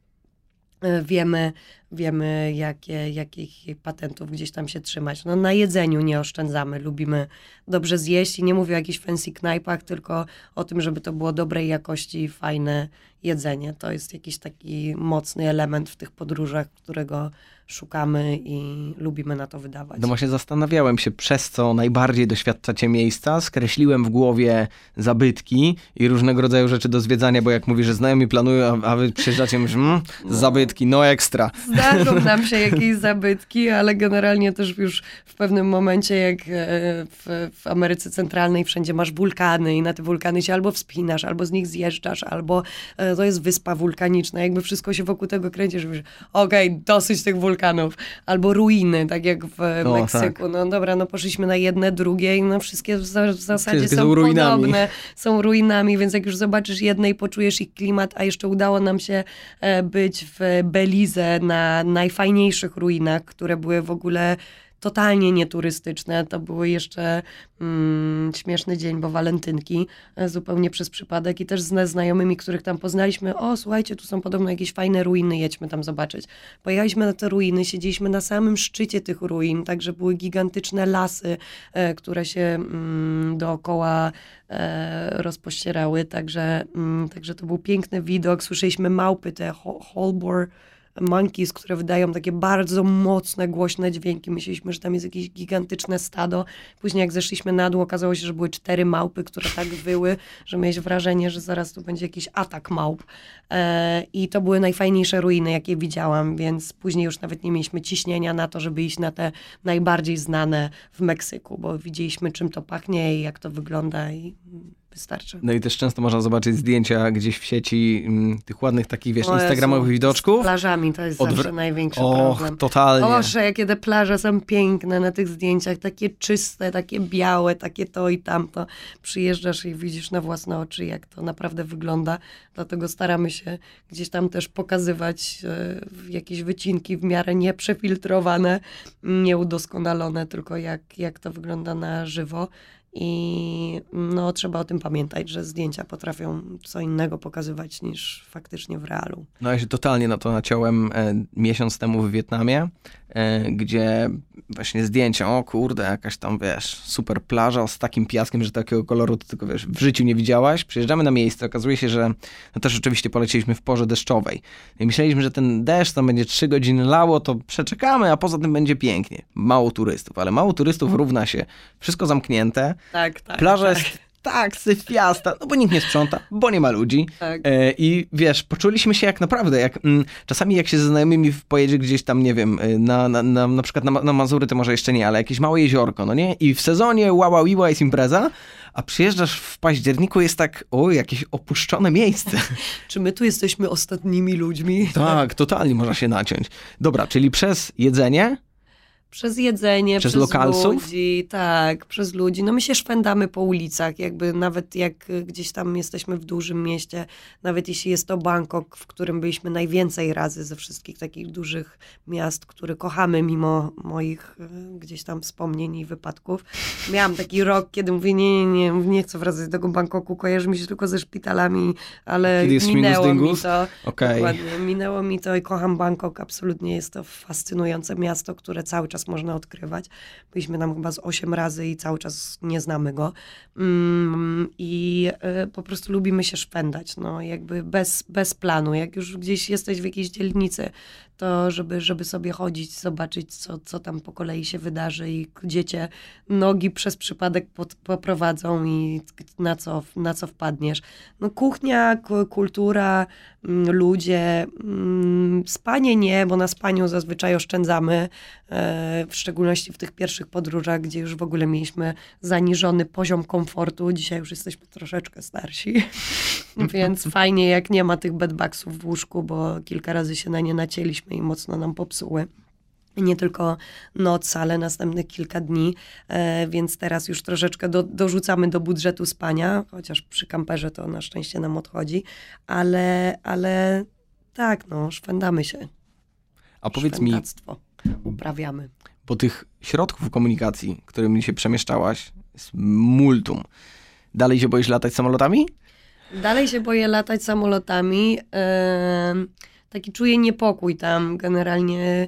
wiemy, wiemy jakie, jakich patentów gdzieś tam się trzymać. No na jedzeniu nie oszczędzamy, lubimy dobrze zjeść i nie mówię o jakichś fancy knajpach, tylko o tym, żeby to było dobrej jakości, fajne jedzenie. To jest jakiś taki mocny element w tych podróżach, którego szukamy i lubimy na to wydawać. No właśnie zastanawiałem się, przez co najbardziej doświadczacie miejsca. Skreśliłem w głowie zabytki i różnego rodzaju rzeczy do zwiedzania, bo jak mówisz, że znajomi planują, a, wy przyjeżdżacie i mówisz, mm, zabytki, no ekstra. Zdarzą *laughs* nam się jakieś zabytki, ale generalnie też już w pewnym momencie, jak e, w, w Ameryce Centralnej wszędzie masz wulkany i na te wulkany się albo wspinasz, albo z nich zjeżdżasz, albo e, to jest wyspa wulkaniczna, jakby wszystko się wokół tego kręci, że mówisz, okej, okay, dosyć tych wulkanów, albo ruiny, tak jak w o, Meksyku. Tak. No dobra, no poszliśmy na jedne, drugie i no wszystkie w, w zasadzie wszystkie są, są podobne, są ruinami, więc jak już zobaczysz jedne i poczujesz ich klimat, a jeszcze udało nam się e, być w Belize na najfajniejszych ruinach, które były w ogóle totalnie nieturystyczne. To były jeszcze mm, śmieszny dzień, bo walentynki e, zupełnie przez przypadek i też z znajomymi, których tam poznaliśmy, o słuchajcie, tu są podobno jakieś fajne ruiny, jedźmy tam zobaczyć. Pojechaliśmy na te ruiny, siedzieliśmy na samym szczycie tych ruin, także były gigantyczne lasy, e, które się mm, dookoła e, rozpościerały, także, mm, także to był piękny widok. Słyszeliśmy małpy, te holbor, monkeys, które wydają takie bardzo mocne, głośne dźwięki. Myśleliśmy, że tam jest jakieś gigantyczne stado. Później jak zeszliśmy na dół, okazało się, że były cztery małpy, które tak wyły, że miałeś wrażenie, że zaraz tu będzie jakiś atak małp. E, I to były najfajniejsze ruiny, jakie widziałam, więc później już nawet nie mieliśmy ciśnienia na to, żeby iść na te najbardziej znane w Meksyku, bo widzieliśmy, czym to pachnie i jak to wygląda i wystarczy. No i też często można zobaczyć zdjęcia gdzieś w sieci m, mm, tych ładnych takich, wiesz, instagramowych widoczków. Z plażami to jest Odwr- zawsze największy Och, problem. totalnie. Boże, jakie te plaże są piękne na tych zdjęciach, takie czyste, takie białe, takie to i tamto. Przyjeżdżasz i widzisz na własne oczy, jak to naprawdę wygląda. Dlatego staramy się gdzieś tam też pokazywać e, jakieś wycinki w miarę nieprzefiltrowane, nieudoskonalone, tylko jak, jak to wygląda na żywo. I no, trzeba o tym pamiętać, że zdjęcia potrafią co innego pokazywać niż faktycznie w realu. No ja się totalnie na to naciąłem e, miesiąc temu w Wietnamie, e, gdzie właśnie zdjęcia, o kurde, jakaś tam, wiesz, super plaża z takim piaskiem, że takiego koloru to tylko, wiesz, w życiu nie widziałaś. Przyjeżdżamy na miejsce, okazuje się, że no też oczywiście polecieliśmy w porze deszczowej. I myśleliśmy, że ten deszcz tam będzie trzy godziny lało, to przeczekamy, a poza tym będzie pięknie. Mało turystów, ale mało turystów równa się wszystko zamknięte. Tak, tak. Plaża tak. jest tak syfiasta, no bo nikt nie sprząta, bo nie ma ludzi. Tak. E, I wiesz, poczuliśmy się jak naprawdę, jak mm, czasami jak się ze znajomymi pojedzie gdzieś tam, nie wiem, e, na, na, na, na przykład na, na Mazury, to może jeszcze nie, ale jakieś małe jeziorko, no nie? I w sezonie łała wiła jest impreza, a przyjeżdżasz w październiku, jest tak, o, jakieś opuszczone miejsce. *laughs* Czy my tu jesteśmy ostatnimi ludźmi? Tak, totalnie można się naciąć. Dobra, czyli przez jedzenie przez jedzenie, przez, przez lokalsów? ludzi, tak, przez ludzi. No my się szwendamy po ulicach, jakby nawet jak gdzieś tam jesteśmy w dużym mieście, nawet jeśli jest to Bangkok, w którym byliśmy najwięcej razy ze wszystkich takich dużych miast, które kochamy mimo moich e, gdzieś tam wspomnień i wypadków. Miałam taki rok, kiedy mówię, nie, nie, nie, nie chcę wracać do tego Bangkoku, kojarzy mi się tylko ze szpitalami, ale minęło mi to. Okay. Dokładnie, minęło mi to i kocham Bangkok, absolutnie jest to fascynujące miasto, które cały czas czas można odkrywać. Byliśmy tam chyba z 8 razy i cały czas nie znamy go. Mm, I y, po prostu lubimy się szpędać, no jakby bez, bez planu. Jak już gdzieś jesteś w jakiejś dzielnicy, to żeby, żeby sobie chodzić, zobaczyć, co, co tam po kolei się wydarzy i gdzie cię nogi przez przypadek pod, poprowadzą i na co, na co wpadniesz. No kuchnia, kultura, mm, ludzie, mm, spanie nie, bo na spaniu zazwyczaj oszczędzamy, e, w szczególności w tych pierwszych podróżach, gdzie już w ogóle mieliśmy zaniżony poziom komfortu. Dzisiaj już jesteśmy troszeczkę starsi, *laughs* więc *laughs* fajnie jak nie ma tych bedbugsów w łóżku, bo kilka razy się na nie nacięliśmy i mocno nam popsuły nie tylko noc, ale następne kilka dni, e, więc teraz już troszeczkę do, dorzucamy do budżetu spania, chociaż przy kamperze to na szczęście nam odchodzi, ale, ale tak, no, szwendamy się. A powiedz mi, uprawiamy. Po tych środków komunikacji, którymi się przemieszczałaś, jest multum. Dalej się boisz latać samolotami? Dalej się boję latać samolotami. Yy taki czuję niepokój tam generalnie.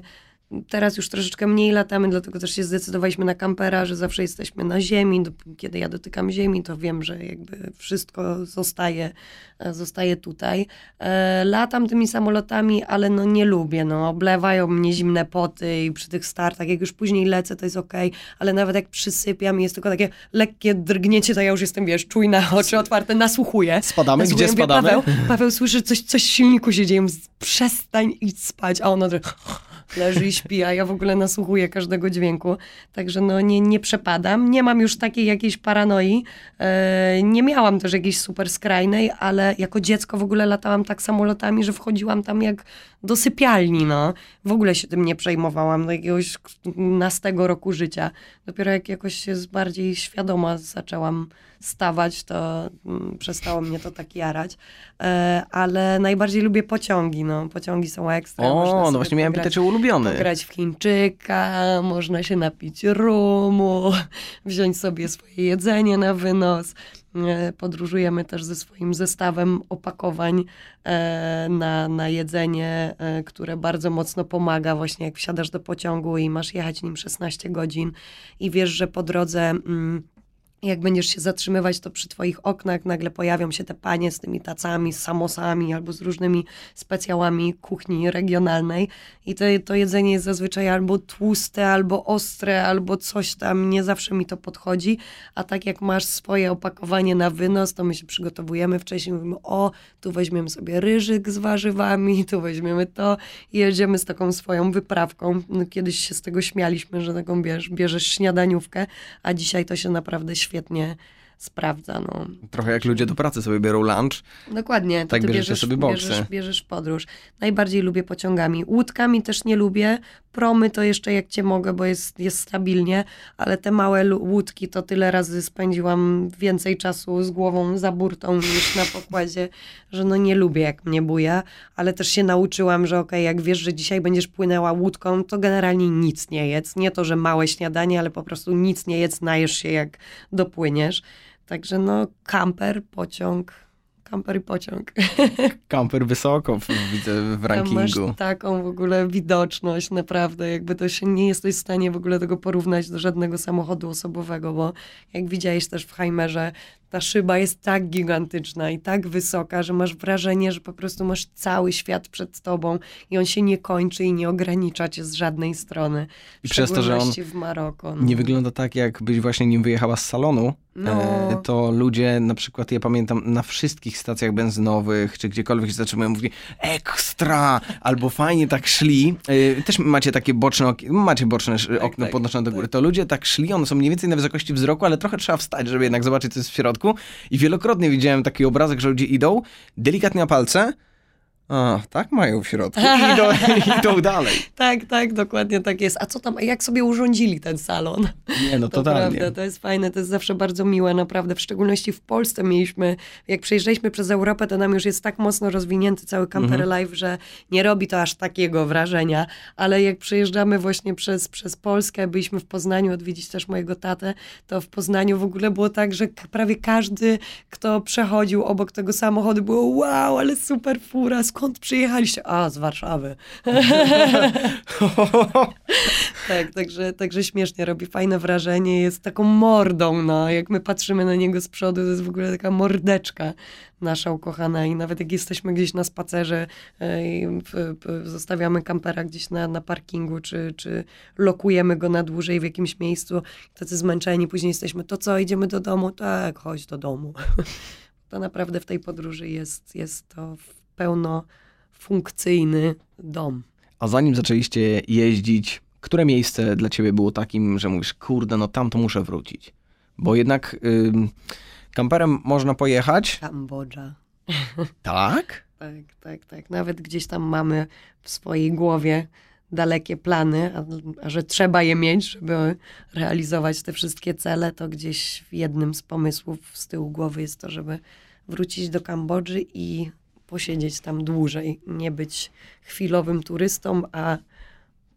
Teraz już troszeczkę mniej latamy, dlatego też się zdecydowaliśmy na kampera, że zawsze jesteśmy na ziemi. Kiedy ja dotykam ziemi, to wiem, że jakby wszystko zostaje, e, zostaje tutaj. E, latam tymi samolotami, ale no nie lubię. No, oblewają mnie zimne poty i przy tych startach, jak już później lecę, to jest ok, ale nawet jak przysypiam jest tylko takie lekkie drgnięcie, to ja już jestem, wiesz, czujna, oczy otwarte, nasłuchuję. Spadamy? Nasłuchuję, Gdzie mówię, spadamy? Paweł, Paweł słyszy, coś, coś w silniku się dzieje, przestań idź spać, a ona leży i śpi, a ja w ogóle nasłuchuję każdego dźwięku. Także no nie, nie przepadam. Nie mam już takiej jakiejś paranoi. E, nie miałam też jakiejś super skrajnej, ale jako dziecko w ogóle latałam tak samolotami, że wchodziłam tam jak do sypialni, no. W ogóle się tym nie przejmowałam do jakiegoś nastego roku życia. Dopiero jak jakoś się bardziej świadoma zaczęłam stawać, to mm, przestało mnie to tak jarać. E, ale najbardziej lubię pociągi, no. Pociągi są ekstra. O, no właśnie miałem pytać o ulubiony. Grać w Chińczyka, można się napić rumu, *laughs* wziąć sobie swoje jedzenie na wynos. E, Podróżujemy też ze swoim zestawem opakowań e, na, na jedzenie, które bardzo mocno pomaga właśnie jak wsiadasz do pociągu i masz jechać nim 16 godzin i wiesz, że po drodze... Mm, jak będziesz się zatrzymywać, to przy twoich oknach nagle pojawią się te panie z tymi tacami, z samosami albo z różnymi specjałami kuchni regionalnej. I to, to jedzenie jest zazwyczaj albo tłuste, albo ostre, albo coś tam, nie zawsze mi to podchodzi, a tak jak masz swoje opakowanie na wynos, to my się przygotowujemy. Wcześniej, mówimy, o, tu weźmiemy sobie ryżyk z warzywami, tu weźmiemy to. I jedziemy z taką swoją wyprawką. No, kiedyś się z tego śmialiśmy, że taką bierz, bierzesz śniadaniówkę, a dzisiaj to się naprawdę świetnie świetnie sprawdza. No. Trochę jak ludzie do pracy sobie biorą lunch. Dokładnie. Tak ty bierzecie bierzesz, sobie boksy. bierzesz, bierzesz podróż. Najbardziej lubię pociągami. Łódkami też nie lubię. Promy to jeszcze jak cię mogę, bo jest, jest stabilnie, ale te małe łódki to tyle razy spędziłam więcej czasu z głową za burtą niż na pokładzie, *laughs* że no nie lubię jak mnie buja, ale też się nauczyłam, że okej, jak wiesz, że dzisiaj będziesz płynęła łódką, to generalnie nic nie jedz. Nie to, że małe śniadanie, ale po prostu nic nie jedz, najesz się jak dopłyniesz. Także no kamper, pociąg, kamper i pociąg. *laughs* Kamper wysoko w- w Tam rankingu. masz taką w ogóle widoczność, naprawdę, jakby to się nie jesteś w stanie w ogóle tego porównać do żadnego samochodu osobowego, bo jak widziałeś też w Heimerze, ta szyba jest tak gigantyczna i tak wysoka, że masz wrażenie, że po prostu masz cały świat przed tobą i on się nie kończy i nie ogranicza cię z żadnej strony. I przez to, że on w Maroko. no. Nie wygląda tak, jakbyś właśnie nim wyjechała z salonu. No. E, to ludzie, na przykład, ja pamiętam, na wszystkich stacjach benzynowych, czy gdziekolwiek się zatrzymują, mówili ekstra, albo fajnie tak szli. E, też macie takie boczne, macie boczne sz- okno tak, podnoszone do góry. tak. To ludzie tak szli, one są mniej więcej na wysokości wzroku, ale trochę trzeba wstać, żeby jednak zobaczyć, co jest w środku. I wielokrotnie widziałem taki obrazek, że ludzie idą, delikatnie na palce, a, tak mają w środku *laughs* i idą, idą dalej. Tak, tak, dokładnie tak jest. A co tam, jak sobie urządzili ten salon? Nie, no *laughs* To totalnie. prawda, to jest fajne, to jest zawsze bardzo miłe, naprawdę. W szczególności w Polsce mieliśmy, jak przejeżdżaliśmy przez Europę, to nam już jest tak mocno rozwinięty cały Camper Mhm. Life, że nie robi to aż takiego wrażenia, ale jak przejeżdżamy właśnie przez, przez Polskę, byliśmy w Poznaniu odwiedzić też mojego tatę, to w Poznaniu w ogóle było tak, że prawie każdy, kto przechodził obok tego samochodu, było wow, ale super fura, skąd przyjechaliście? A, z Warszawy. *laughs* Tak, także, także śmiesznie robi fajne wrażenie, jest taką mordą, no. Jak my patrzymy na niego z przodu, to jest w ogóle taka mordeczka nasza ukochana i nawet jak jesteśmy gdzieś na spacerze e, i zostawiamy kampera gdzieś na, na parkingu, czy, czy lokujemy go na dłużej w jakimś miejscu, tacy zmęczeni, później jesteśmy, to co, idziemy do domu? Tak, chodź do domu. *laughs* To naprawdę w tej podróży jest, jest to pełnofunkcyjny dom. A zanim zaczęliście jeździć, które miejsce dla ciebie było takim, że mówisz, kurde, no tam to muszę wrócić? Bo jednak ym, kamperem można pojechać, Kambodża. *laughs* tak? Tak, tak, tak. Nawet gdzieś tam mamy w swojej głowie dalekie plany, a, a że trzeba je mieć, żeby realizować te wszystkie cele, to gdzieś w jednym z pomysłów z tyłu głowy jest to, żeby wrócić do Kambodży i posiedzieć tam dłużej, nie być chwilowym turystą, a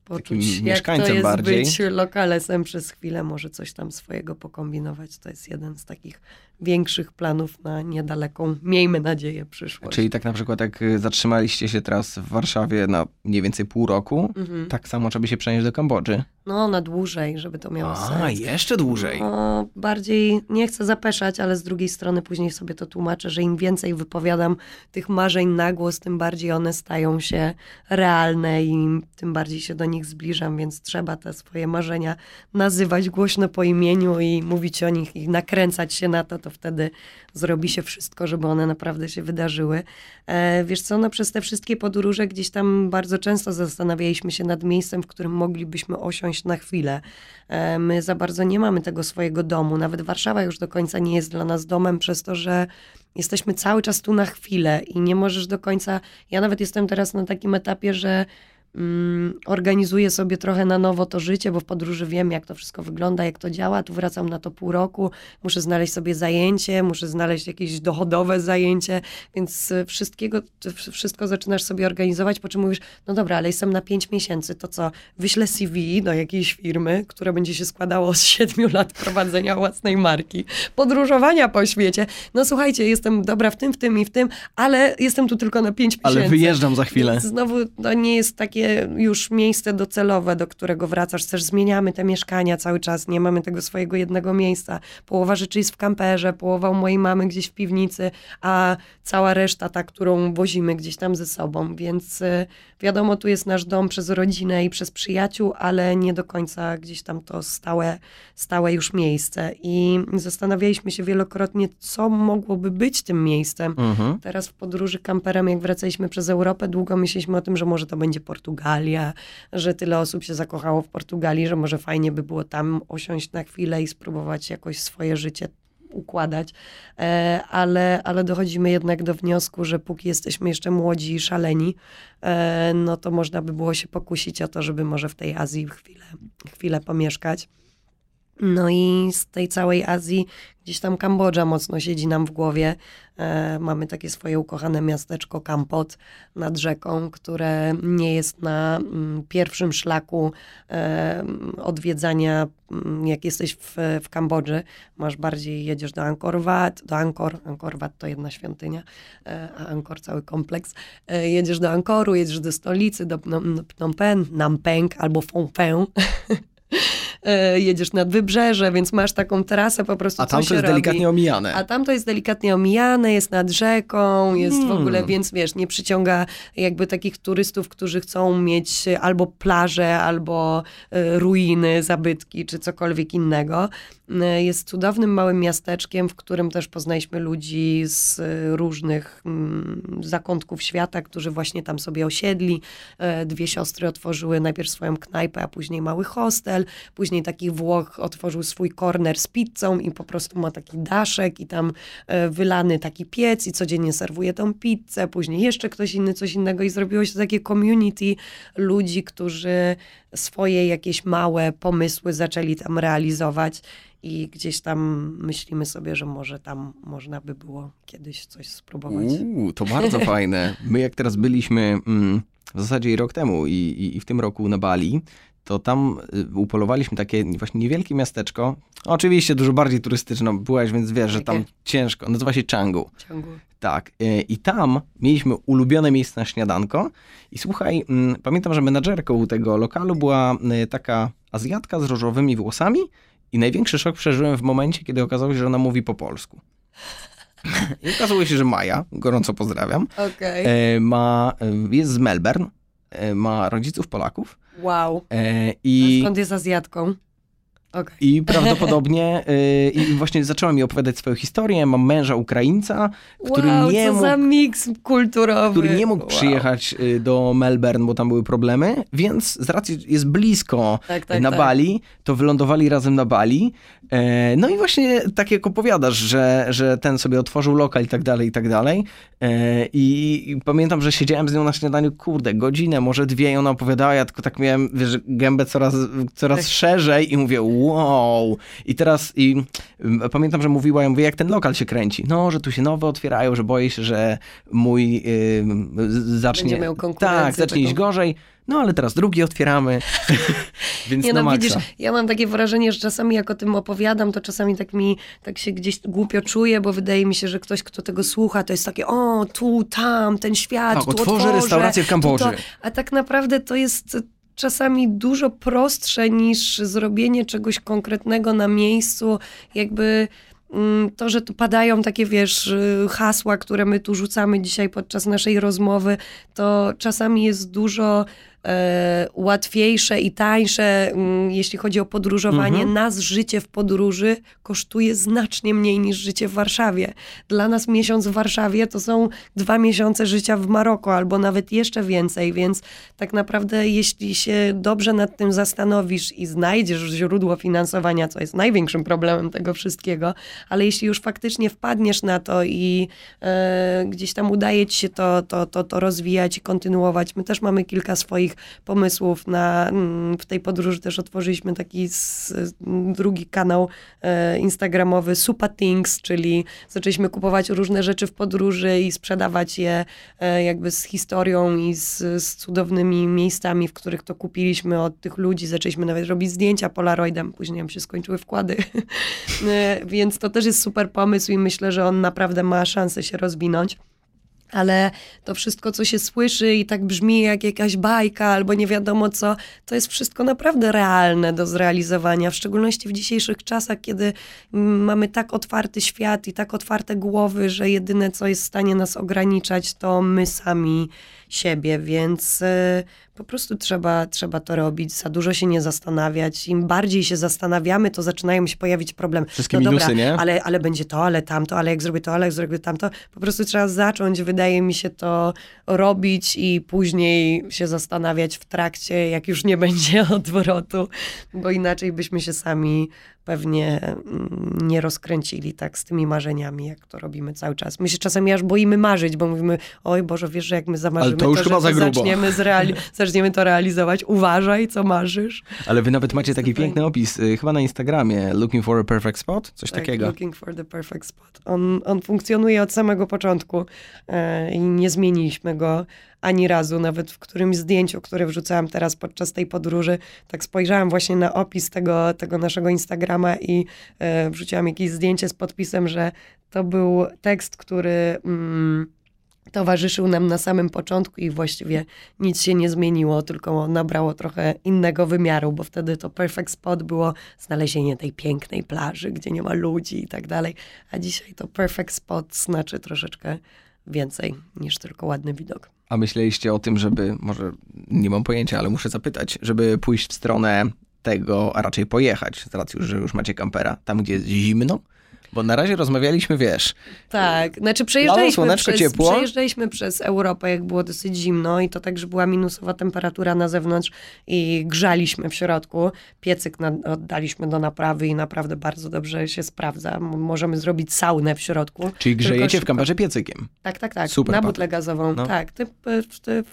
poczuć, jak to jest bardziej. być lokalesem przez chwilę, może coś tam swojego pokombinować. To jest jeden z takich większych planów na niedaleką, miejmy nadzieję, przyszłość. Czyli tak na przykład jak y, zatrzymaliście się teraz w Warszawie na mniej więcej pół roku, Mhm. tak samo trzeba się przenieść do Kambodży. No, na dłużej, żeby to miało A, sens. jeszcze dłużej. No, bardziej nie chcę zapeszać, ale z drugiej strony później sobie to tłumaczę, że im więcej wypowiadam tych marzeń na głos, tym bardziej one stają się realne i tym bardziej się do nich zbliżam, więc trzeba te swoje marzenia nazywać głośno po imieniu i mówić o nich i nakręcać się na to, to wtedy zrobi się wszystko, żeby one naprawdę się wydarzyły. E, wiesz co, no przez te wszystkie podróże gdzieś tam bardzo często zastanawialiśmy się nad miejscem, w którym moglibyśmy osiąść na chwilę. E, my za bardzo nie mamy tego swojego domu. Nawet Warszawa już do końca nie jest dla nas domem, przez to, że jesteśmy cały czas tu na chwilę i nie możesz do końca. Ja nawet jestem teraz na takim etapie, że mm, organizuję sobie trochę na nowo to życie, bo w podróży wiem, jak to wszystko wygląda, jak to działa. Tu wracam na to pół roku, muszę znaleźć sobie zajęcie, muszę znaleźć jakieś dochodowe zajęcie, więc y, wszystkiego, wszystko zaczynasz sobie organizować, po czym mówisz, no dobra, ale jestem na pięć miesięcy, to co, wyślę CV do jakiejś firmy, które będzie się składało z siedmiu lat prowadzenia własnej marki, podróżowania po świecie. No słuchajcie, jestem dobra w tym, w tym i w tym, ale jestem tu tylko na pięć miesięcy. Ale wyjeżdżam za chwilę. Więc znowu to nie jest takie już miejsce docelowe, do którego wracasz. Też zmieniamy te mieszkania cały czas, nie mamy tego swojego jednego miejsca. Połowa rzeczy jest w kamperze, połowa u mojej mamy gdzieś w piwnicy, a cała reszta ta, którą wozimy gdzieś tam ze sobą. Więc y, wiadomo, tu jest nasz dom przez rodzinę i przez przyjaciół, ale nie do końca gdzieś tam to stałe, stałe już miejsce. I zastanawialiśmy się wielokrotnie, co mogłoby być tym miejscem. Mhm. Teraz w podróży kamperem, jak wracaliśmy przez Europę, długo myśleliśmy o tym, że może to będzie Portugalia, że tyle osób się zakochało w Portugalii, że może fajnie by było tam osiąść na chwilę i spróbować jakoś swoje życie układać, e, ale, ale dochodzimy jednak do wniosku, że póki jesteśmy jeszcze młodzi i szaleni, e, no to można by było się pokusić o to, żeby może w tej Azji chwilę, chwilę pomieszkać. No i z tej całej Azji gdzieś tam Kambodża mocno siedzi nam w głowie. E, mamy takie swoje ukochane miasteczko Kampot nad rzeką, które nie jest na mm, pierwszym szlaku e, odwiedzania, mm, jak jesteś w, w Kambodży. Masz bardziej, jedziesz do Angkor Wat, do Angkor, Angkor Wat to jedna świątynia, e, a Angkor cały kompleks. E, jedziesz do Angkoru, jedziesz do stolicy, do Phnom, Phnom Penh, Nam Penh albo Phnom Penh. *laughs* E, jedziesz nad wybrzeże, więc masz taką trasę po prostu, A tam to jest robi. delikatnie omijane. A tam to jest delikatnie omijane, jest nad rzeką, jest w Hmm. ogóle, więc wiesz, nie przyciąga jakby takich turystów, którzy chcą mieć albo plaże, albo e, ruiny, zabytki, czy cokolwiek innego. E, Jest cudownym małym miasteczkiem, w którym też poznaliśmy ludzi z różnych mm, zakątków świata, którzy właśnie tam sobie osiedli. Dwie siostry otworzyły najpierw swoją knajpę, a później mały hostel. Później taki Włoch otworzył swój korner z pizzą i po prostu ma taki daszek i tam e, wylany taki piec i codziennie serwuje tą pizzę. Później jeszcze ktoś inny coś innego i zrobiło się takie community ludzi, którzy swoje jakieś małe pomysły zaczęli tam realizować i gdzieś tam myślimy sobie, że może tam można by było kiedyś coś spróbować. To bardzo *laughs* fajne. My jak teraz byliśmy mm, w zasadzie rok temu i, i, i w tym roku na Bali, to tam y, upolowaliśmy takie właśnie niewielkie miasteczko. Oczywiście dużo bardziej turystyczne byłaś, więc wiesz, że tam Jakie? ciężko. Nazywa się Canggu. Ciągu. Tak. y, I tam mieliśmy ulubione miejsce na śniadanko. I słuchaj, mm, pamiętam, że menadżerką tego lokalu była y, taka Azjatka z różowymi włosami. I największy szok przeżyłem w momencie, kiedy okazało się, że ona mówi po polsku. I okazało się, że Maja, gorąco pozdrawiam, e, ma, jest z Melbourne, ma rodziców Polaków Wow. e, A i, skąd jest Azjatką? Okej. i prawdopodobnie e, i właśnie zaczęła mi opowiadać swoją historię. Mam męża Ukraińca, który wow, nie co mógł za miks kulturowy. który nie mógł Wow. przyjechać y, do Melbourne, bo tam były problemy, więc z racji jest blisko Tak, tak, na tak. Bali, to wylądowali razem na Bali. E, No i właśnie tak jak opowiadasz, że, że ten sobie otworzył lokal i tak dalej, i tak dalej. E, I, I pamiętam, że siedziałem z nią na śniadaniu, kurde, godzinę, może dwie i ona opowiadała, ja tylko tak miałem, wiesz, gębę coraz, coraz Tak. szerzej i mówię, wow. I teraz i mm, pamiętam, że mówiła, ja mówię, jak ten lokal się kręci. No, że tu się nowe otwierają, że boję się, że mój y, zacznie... Będzie miał konkurencję Tak, zacznie iść taką. gorzej. No, ale teraz drugi otwieramy. *laughs* Więc Nie na no, widzisz, ja mam takie wrażenie, że czasami jak o tym opowiadam, to czasami tak mi, tak się gdzieś głupio czuję, bo wydaje mi się, że ktoś, kto tego słucha, to jest takie, o, tu, tam, ten świat, Tak, tu otworzę otworzę, restaurację w tu to. Kambodży. A tak naprawdę to jest czasami dużo prostsze niż zrobienie czegoś konkretnego na miejscu, jakby mm, to, że tu padają takie, wiesz, y, hasła, które my tu rzucamy dzisiaj podczas naszej rozmowy, to czasami jest dużo łatwiejsze i tańsze, mm, jeśli chodzi o podróżowanie. Mhm. Nas życie w podróży kosztuje znacznie mniej niż życie w Warszawie. Dla nas miesiąc w Warszawie to są dwa miesiące życia w Maroku, albo nawet jeszcze więcej, więc tak naprawdę jeśli się dobrze nad tym zastanowisz i znajdziesz źródło finansowania, co jest największym problemem tego wszystkiego, ale jeśli już faktycznie wpadniesz na to i e, gdzieś tam udaje ci się to, to, to, to rozwijać i kontynuować. My też mamy kilka swoich pomysłów na, mm, w tej podróży też otworzyliśmy taki s, drugi kanał e, instagramowy Supa Things, czyli zaczęliśmy kupować różne rzeczy w podróży i sprzedawać je e, jakby z historią i z, z cudownymi miejscami, w których to kupiliśmy od tych ludzi. Zaczęliśmy nawet robić zdjęcia polaroidem, później nam się skończyły wkłady. *laughs* E, Więc to też jest super pomysł i myślę, że on naprawdę ma szansę się rozwinąć. Ale to wszystko, co się słyszy i tak brzmi jak jakaś bajka albo nie wiadomo co, to jest wszystko naprawdę realne do zrealizowania, w szczególności w dzisiejszych czasach, kiedy mamy tak otwarty świat i tak otwarte głowy, że jedyne, co jest w stanie nas ograniczać, to my sami siebie, więc y, po prostu trzeba, trzeba to robić, za dużo się nie zastanawiać. Im bardziej się zastanawiamy, to zaczynają się pojawić problemy. Wszystkie no dobra, minusy, nie? ale, ale będzie to, ale tamto, ale jak zrobię to, ale jak zrobię tamto. Po prostu trzeba zacząć, wydaje mi się, to robić i później się zastanawiać w trakcie, jak już nie będzie *laughs* odwrotu, bo inaczej byśmy się sami pewnie mm, nie rozkręcili tak z tymi marzeniami, jak to robimy cały czas. My się czasami aż boimy marzyć, bo mówimy, oj Boże, wiesz, że jak my zamarzymy, to już że chyba to za grubo. zaczniemy, zreali- *laughs* zaczniemy to realizować. Uważaj, co marzysz. Ale wy nawet macie taki piękny opis, y, chyba na Instagramie, looking for a perfect spot, coś Tak, takiego. Looking for the perfect spot. On, on funkcjonuje od samego początku e, i nie zmieniliśmy go ani razu. Nawet w którymś zdjęciu, które wrzucałam teraz podczas tej podróży, tak spojrzałam właśnie na opis tego, tego naszego Instagrama i e, wrzuciłam jakieś zdjęcie z podpisem, że to był tekst, który... Mm, towarzyszył nam na samym początku i właściwie nic się nie zmieniło, tylko nabrało trochę innego wymiaru, bo wtedy to perfect spot było znalezienie tej pięknej plaży, gdzie nie ma ludzi i tak dalej, a dzisiaj to perfect spot znaczy troszeczkę więcej niż tylko ładny widok. A myśleliście o tym, żeby, może nie mam pojęcia, ale muszę zapytać, żeby pójść w stronę tego, a raczej pojechać, z racji, że już macie kampera, tam gdzie jest zimno? Bo na razie rozmawialiśmy, wiesz, Tak, znaczy przejeżdżaliśmy, słoneczko, przez, ciepło. przejeżdżaliśmy przez Europę, jak było dosyć zimno i to tak, że była minusowa temperatura na zewnątrz i grzaliśmy w środku. Piecyk na, oddaliśmy do naprawy i naprawdę bardzo dobrze się sprawdza. Możemy zrobić saunę w środku. czyli grzejecie w kamperze piecykiem. Tak, tak, tak. Super, na butlę gazową. No. Tak. Te, te,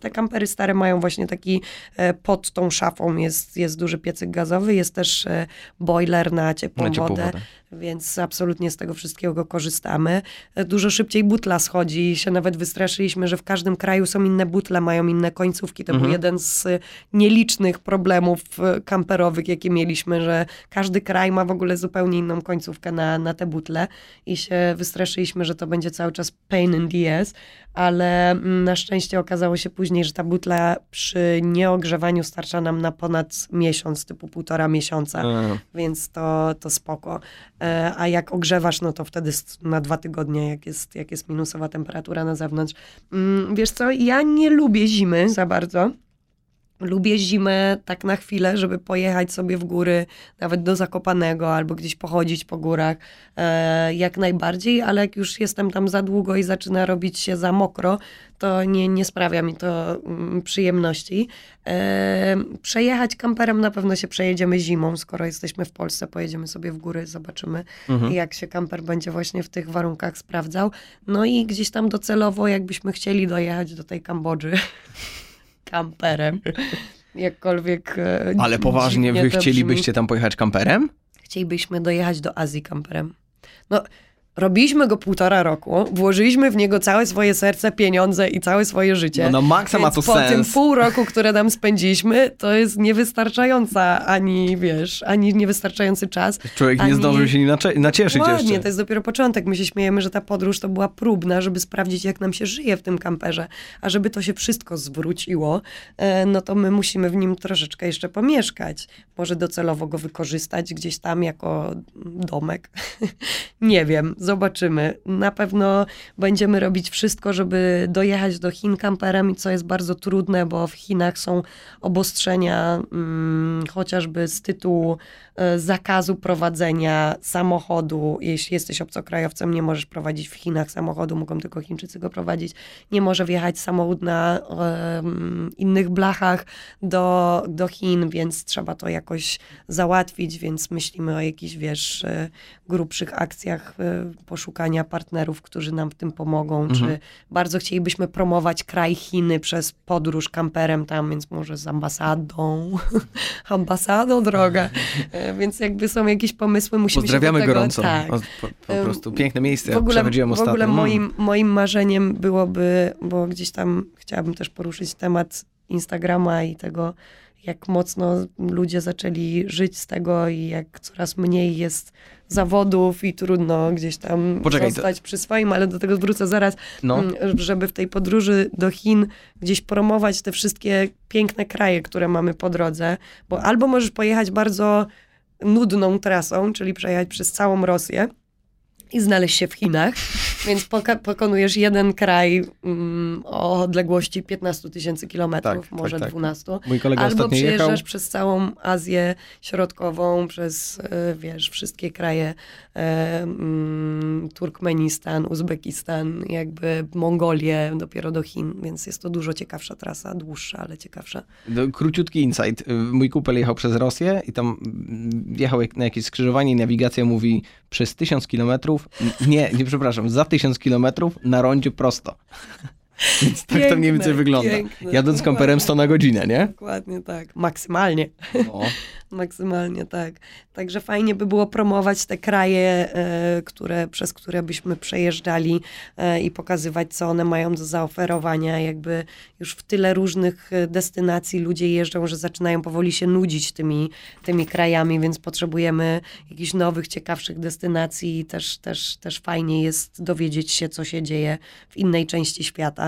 te kampery stare mają właśnie taki e, pod tą szafą jest, jest duży piecyk gazowy, jest też e, boiler na ciepłą, Na ciepłą wodę, wodę. Więc absolutnie z tego wszystkiego korzystamy. E, Dużo szybciej butla schodzi i się nawet wystraszyliśmy, że w każdym kraju są inne butle, mają inne końcówki. To Mhm. był jeden z e, nielicznych problemów e, kamperowych, jakie mieliśmy, że każdy kraj ma w ogóle zupełnie inną końcówkę na, na te butle i się wystraszyliśmy, że to będzie cały czas pain in the ass, ale mm, na szczęście okazało się później, że ta butla przy nieogrzewaniu starcza nam na ponad miesiąc, typu półtora miesiąca, A, więc to, to spoko. E, A jak ogrzewasz, no to wtedy na dwa tygodnie, jak jest, jak jest minusowa temperatura na zewnątrz. Mm, Wiesz co, ja nie lubię zimy za bardzo. Lubię zimę tak na chwilę, żeby pojechać sobie w góry, nawet do Zakopanego, albo gdzieś pochodzić po górach, e, jak najbardziej, ale jak już jestem tam za długo i zaczyna robić się za mokro, to nie, nie sprawia mi to mm, przyjemności. E, przejechać kamperem na pewno się przejedziemy zimą, skoro jesteśmy w Polsce, pojedziemy sobie w góry, zobaczymy mhm. jak się kamper będzie właśnie w tych warunkach sprawdzał. No i gdzieś tam docelowo, jakbyśmy chcieli dojechać do tej Kambodży *laughs* kamperem, *laughs* Jakkolwiek. e, Ale poważnie, wy chcielibyście tam pojechać kamperem? Chcielibyśmy dojechać do Azji kamperem. No, robiliśmy go półtora roku, włożyliśmy w niego całe swoje serce, pieniądze i całe swoje życie. No na maksa ma to po sens. tym pół roku, które tam spędziliśmy, to jest niewystarczająca ani, wiesz, ani niewystarczający czas. Człowiek nie ani- zdążył się nim nacze- nacieszyć Ładnie, jeszcze. to jest dopiero początek. My się śmiejemy, że ta podróż to była próbna, żeby sprawdzić, jak nam się żyje w tym kamperze. A żeby to się wszystko zwróciło, e, no to my musimy w nim troszeczkę jeszcze pomieszkać. Może docelowo go wykorzystać gdzieś tam jako domek. *laughs* Nie wiem, zobaczymy. Na pewno będziemy robić wszystko, żeby dojechać do Chin kamperem, co jest bardzo trudne, bo w Chinach są obostrzenia mm, chociażby z tytułu e, zakazu prowadzenia samochodu. Jeśli jesteś obcokrajowcem, nie możesz prowadzić w Chinach samochodu, mogą tylko Chińczycy go prowadzić. Nie może wjechać samochód na innych blachach do, do Chin, więc trzeba to jakoś załatwić, więc myślimy o jakichś, wiesz, e, grubszych akcjach e, poszukania partnerów, którzy nam w tym pomogą, czy bardzo chcielibyśmy promować kraj Chiny przez podróż kamperem tam, więc może z ambasadą, *laughs* ambasadą droga, E, więc jakby są jakieś pomysły, musimy Pozdrawiamy się tego, gorąco. Tak. Po, po prostu piękne miejsce. W ogóle, Przechodziłem w ostatnio. ogóle Mm. moim, moim marzeniem byłoby, bo gdzieś tam chciałabym też poruszyć temat Instagrama i tego, jak mocno ludzie zaczęli żyć z tego i jak coraz mniej jest zawodów i trudno gdzieś tam Poczekaj, to- zostać przy swoim, ale do tego wrócę zaraz, No. mm, żeby w tej podróży do Chin gdzieś promować te wszystkie piękne kraje, które mamy po drodze, bo albo możesz pojechać bardzo nudną trasą, czyli przejechać przez całą Rosję i znaleźć się w Chinach, więc poka- pokonujesz jeden kraj mm, o odległości 15 tysięcy kilometrów, Tak, tak, może tak. 12. Mój kolega Albo ostatnio jechał. przejeżdżasz przez całą Azję Środkową, przez, e, wiesz, wszystkie kraje, e, mm, Turkmenistan, Uzbekistan, jakby Mongolię, dopiero do Chin, więc jest to dużo ciekawsza trasa, dłuższa, ale ciekawsza. No, Króciutki insight. Mój kupel jechał przez Rosję i tam mm, jechał na jakieś skrzyżowanie i nawigacja mówi przez tysiąc kilometrów, nie, nie przepraszam, za tysiąc kilometrów na rondzie prosto. Więc tak to mniej Piękne, więcej wygląda. piękne. Jadąc kamperem 100 na godzinę, nie? Dokładnie tak, maksymalnie. No. *laughs* Maksymalnie tak. Także fajnie by było promować te kraje, e, które, przez które byśmy przejeżdżali e, i pokazywać, co one mają do zaoferowania. Jakby już w tyle różnych e, destynacji ludzie jeżdżą, że zaczynają powoli się nudzić tymi, tymi krajami, więc potrzebujemy jakichś nowych, ciekawszych destynacji i też, też, też fajnie jest dowiedzieć się, co się dzieje w innej części świata.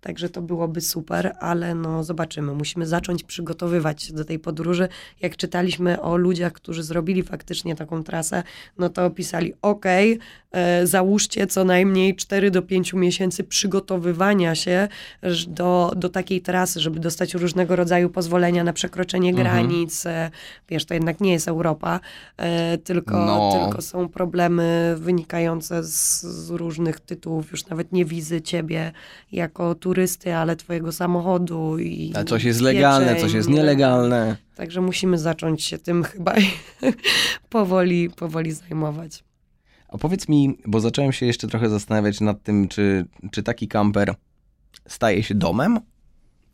Także to byłoby super, ale no zobaczymy. Musimy zacząć przygotowywać się do tej podróży. Jak czytaliśmy o ludziach, którzy zrobili faktycznie taką trasę, no to opisali, ok, e, załóżcie co najmniej 4 do 5 miesięcy przygotowywania się do, do takiej trasy, żeby dostać różnego rodzaju pozwolenia na przekroczenie Mhm. granic. E, Wiesz, to jednak nie jest Europa, e, tylko, No. tylko są problemy wynikające z, z różnych tytułów, już nawet nie wizy ciebie jako turysty, ale twojego samochodu i A coś jest legalne, coś jest nielegalne. Także musimy zacząć się tym chyba *laughs* powoli, powoli zajmować. A powiedz mi, bo zacząłem się jeszcze trochę zastanawiać nad tym, czy, czy taki kamper staje się domem?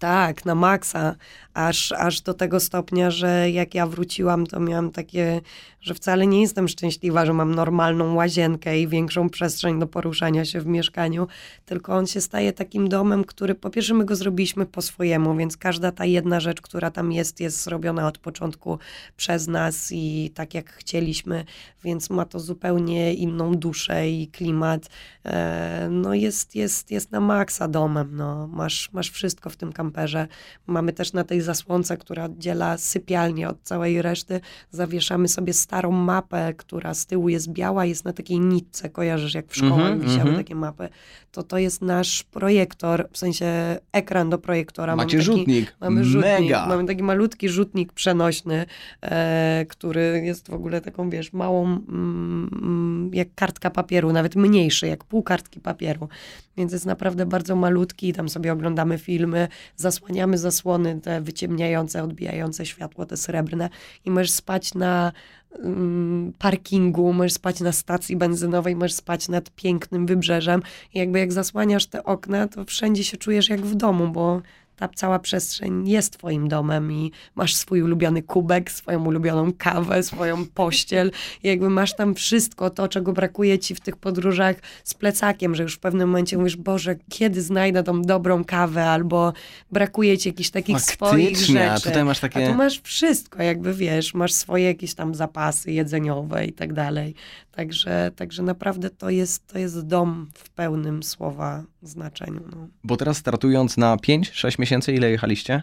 Tak, na maksa. Aż, aż do tego stopnia, że jak ja wróciłam, to miałam takie, że wcale nie jestem szczęśliwa, że mam normalną łazienkę i większą przestrzeń do poruszania się w mieszkaniu, tylko on się staje takim domem, który po pierwsze my go zrobiliśmy po swojemu, więc każda ta jedna rzecz, która tam jest, jest zrobiona od początku przez nas i tak jak chcieliśmy, więc ma to zupełnie inną duszę i klimat. E, no jest, jest, jest na maksa domem, no. Masz, masz wszystko w tym kamperze. Mamy też na tej zasłonce, która oddziela sypialnię od całej reszty, zawieszamy sobie starą mapę, która z tyłu jest biała, jest na takiej nitce, kojarzysz jak w szkołach Mhm, wisiały mhm. takie mapy. To to jest nasz projektor, w sensie ekran do projektora. Macie Mamy taki, rzutnik. Mamy rzutnik, Mega. mamy taki malutki rzutnik przenośny, e, który jest w ogóle taką, wiesz, małą, mm, mm, jak kartka papieru, nawet mniejszy, jak pół kartki papieru. Więc jest naprawdę bardzo malutki, tam sobie oglądamy filmy, zasłaniamy zasłony te wyciemniające, odbijające światło, te srebrne i możesz spać na mm, parkingu, możesz spać na stacji benzynowej, możesz spać nad pięknym wybrzeżem. I jakby jak zasłaniasz te okna, to wszędzie się czujesz jak w domu, bo ta cała przestrzeń jest twoim domem i masz swój ulubiony kubek, swoją ulubioną kawę, swoją pościel i jakby masz tam wszystko to, czego brakuje ci w tych podróżach z plecakiem, że już w pewnym momencie mówisz, Boże, kiedy znajdę tą dobrą kawę albo brakuje ci jakichś takich swoich Faktycznie, a rzeczy. tutaj masz takie- A tu masz wszystko, jakby wiesz, masz swoje jakieś tam zapasy jedzeniowe i tak dalej. Także, także naprawdę to jest, to jest dom w pełnym słowa znaczeniu. No. Bo teraz startując na 5-6 miesięcy, ile jechaliście?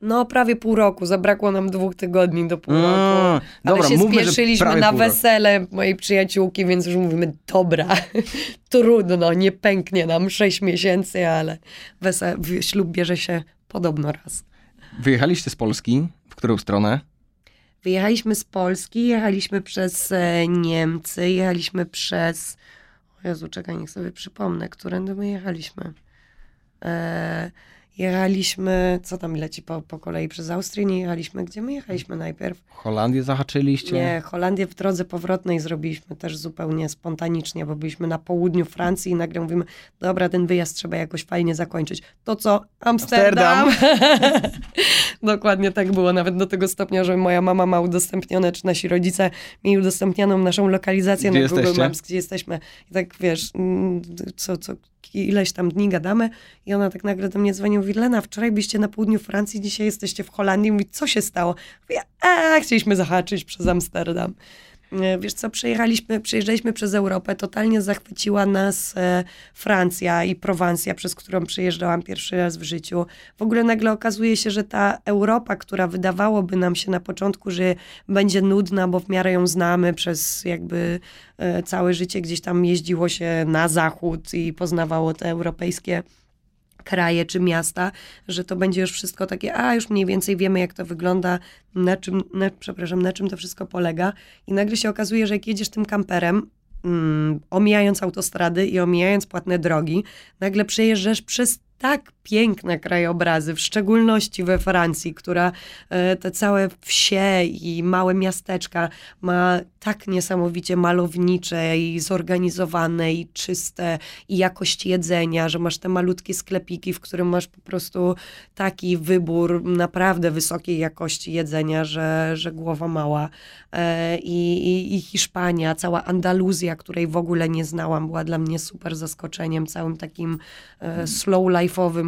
No, prawie pół roku. Zabrakło nam dwóch tygodni do pół Mm, roku. dobra, Ale się mówmy, spieszyliśmy na wesele mojej przyjaciółki, więc już mówimy, dobra, *laughs* trudno, nie pęknie nam sześć miesięcy, ale wese- ślub bierze się podobno raz. Wyjechaliście z Polski, w którą stronę? Wyjechaliśmy z Polski, jechaliśmy przez e, Niemcy, jechaliśmy przez... Jezu, czekaj, niech sobie przypomnę, którędy my jechaliśmy. E, jechaliśmy, co tam leci po, po kolei, przez Austrię nie jechaliśmy. Gdzie my jechaliśmy najpierw? Holandię zahaczyliście? Nie, Holandię w drodze powrotnej zrobiliśmy też zupełnie spontanicznie, bo byliśmy na południu Francji i nagle mówimy, dobra, ten wyjazd trzeba jakoś fajnie zakończyć. To co? Amsterdam. *laughs* Dokładnie tak było, nawet do tego stopnia, że moja mama ma udostępnione, czy nasi rodzice mieli udostępnioną naszą lokalizację Gdzie na Google jesteście? Maps, gdzie jesteśmy. I tak wiesz, mm, co, co ileś tam dni gadamy i ona tak nagle do mnie dzwoni, mówi, Lena, wczoraj byliście na południu Francji, dzisiaj jesteście w Holandii. Mówi, co się stało? Mówię, a, chcieliśmy zahaczyć przez Amsterdam. E, Wiesz co, przejechaliśmy, przejeżdżaliśmy przez Europę, totalnie zachwyciła nas e, Francja i Prowansja, przez którą przejeżdżałam pierwszy raz w życiu. W ogóle nagle okazuje się, że ta Europa, która wydawałoby nam się na początku, że będzie nudna, bo w miarę ją znamy przez jakby e, całe życie, gdzieś tam jeździło się na zachód i poznawało te europejskie kraje czy miasta, że to będzie już wszystko takie, a już mniej więcej wiemy, jak to wygląda, na czym, na, przepraszam, na czym to wszystko polega. I nagle się okazuje, że jak jedziesz tym kamperem, mm, omijając autostrady i omijając płatne drogi, nagle przejeżdżasz przez tak piękne krajobrazy, w szczególności we Francji, która e, te całe wsie i małe miasteczka ma tak niesamowicie malownicze i zorganizowane i czyste i jakość jedzenia, że masz te malutkie sklepiki, w którym masz po prostu taki wybór naprawdę wysokiej jakości jedzenia, że, że głowa mała. E, i, i, I Hiszpania, cała Andaluzja, której w ogóle nie znałam, była dla mnie super zaskoczeniem, całym takim e, slow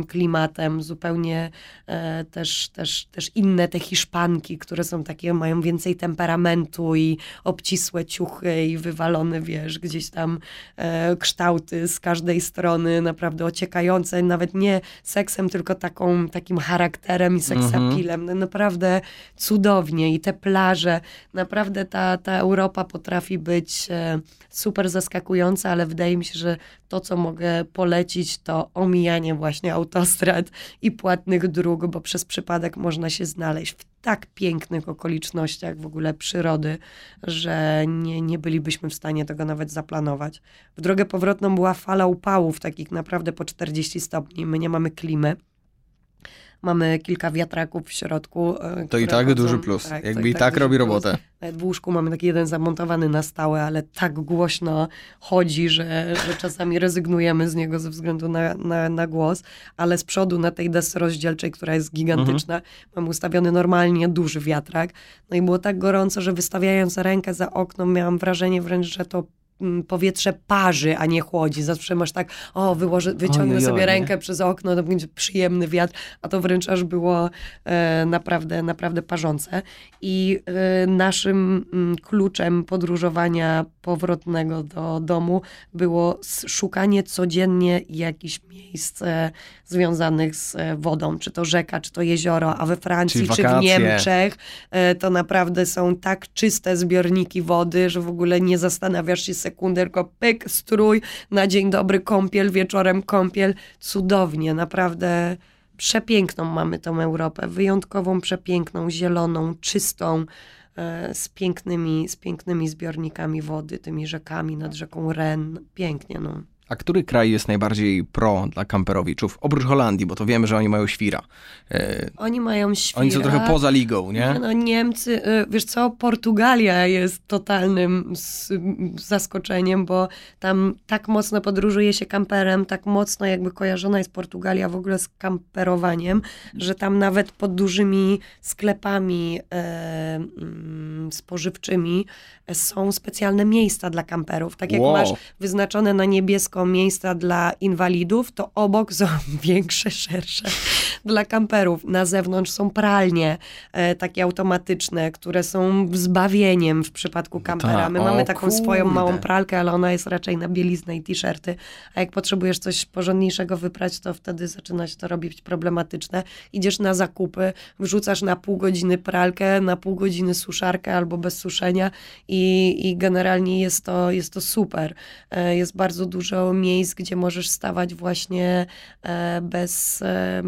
klimatem, zupełnie e, też, też, też inne te Hiszpanki, które są takie, mają więcej temperamentu i obcisłe ciuchy i wywalone, wiesz, gdzieś tam e, kształty z każdej strony, naprawdę ociekające, nawet nie seksem, tylko taką, takim charakterem i seksapilem. No, Naprawdę cudownie i te plaże, naprawdę ta, ta Europa potrafi być e, super zaskakująca, ale wydaje mi się, że to, co mogę polecić, to omijanie właśnie autostrad i płatnych dróg, bo przez przypadek można się znaleźć w tak pięknych okolicznościach w ogóle przyrody, że nie, nie bylibyśmy w stanie tego nawet zaplanować. W drogę powrotną była fala upałów, takich naprawdę po 40 stopni. My nie mamy klimy. Mamy kilka wiatraków w środku. e, To i tak chodzą- duży plus. tak, Jakby i tak duży robi plus. robotę. Nawet w łóżku mamy taki jeden zamontowany na stałe, ale tak głośno chodzi, że, że czasami rezygnujemy z niego ze względu na, na, na głos, ale z przodu na tej desce rozdzielczej, która jest gigantyczna, mam ustawiony normalnie duży wiatrak. No i było tak gorąco, że wystawiając rękę za okno miałam wrażenie wręcz, że to powietrze parzy, a nie chłodzi. Zawsze masz tak, o, wyłożę, wyciągnę sobie nie? rękę przez okno, to będzie przyjemny wiatr, a to wręcz aż było e, naprawdę, naprawdę parzące. I e, naszym mm, kluczem podróżowania powrotnego do domu było szukanie codziennie jakichś miejsc e, związanych z e, wodą, czy to rzeka, czy to jezioro, a we Francji, czy w. Niemczech e, to naprawdę są tak czyste zbiorniki wody, że w ogóle nie zastanawiasz się sekundę, tylko pyk, strój, na dzień dobry kąpiel, wieczorem kąpiel. Cudownie, naprawdę przepiękną mamy tą Europę, wyjątkową, przepiękną, zieloną, czystą, e, z pięknymi, z pięknymi zbiornikami wody, tymi rzekami nad rzeką Ren. Pięknie, no. A który kraj jest najbardziej pro dla kamperowiczów? Oprócz Holandii, bo to wiemy, że oni mają świra. E, Oni mają świra. oni są trochę poza ligą, Nie, nie? No, Niemcy, y, wiesz co, Portugalia jest totalnym zaskoczeniem, bo tam tak mocno podróżuje się kamperem, tak mocno jakby kojarzona jest Portugalia w ogóle z kamperowaniem, że tam nawet pod dużymi sklepami e, mm, spożywczymi e, są specjalne miejsca dla kamperów. Tak jak Wow. masz wyznaczone na niebiesko miejsca dla inwalidów, to obok są *laughs* większe, szersze dla kamperów. Na zewnątrz są pralnie e, takie automatyczne, które są zbawieniem w przypadku kampera. My Tak. O mamy taką swoją kurde. małą pralkę, ale ona jest raczej na bieliznę i t-shirty. A jak potrzebujesz coś porządniejszego wyprać, to wtedy zaczyna się to robić problematyczne. Idziesz na zakupy, wrzucasz na pół godziny pralkę, na pół godziny suszarkę albo bez suszenia i, i generalnie jest to, jest to super. E, Jest bardzo dużo miejsc, gdzie możesz stawać właśnie e, bez e,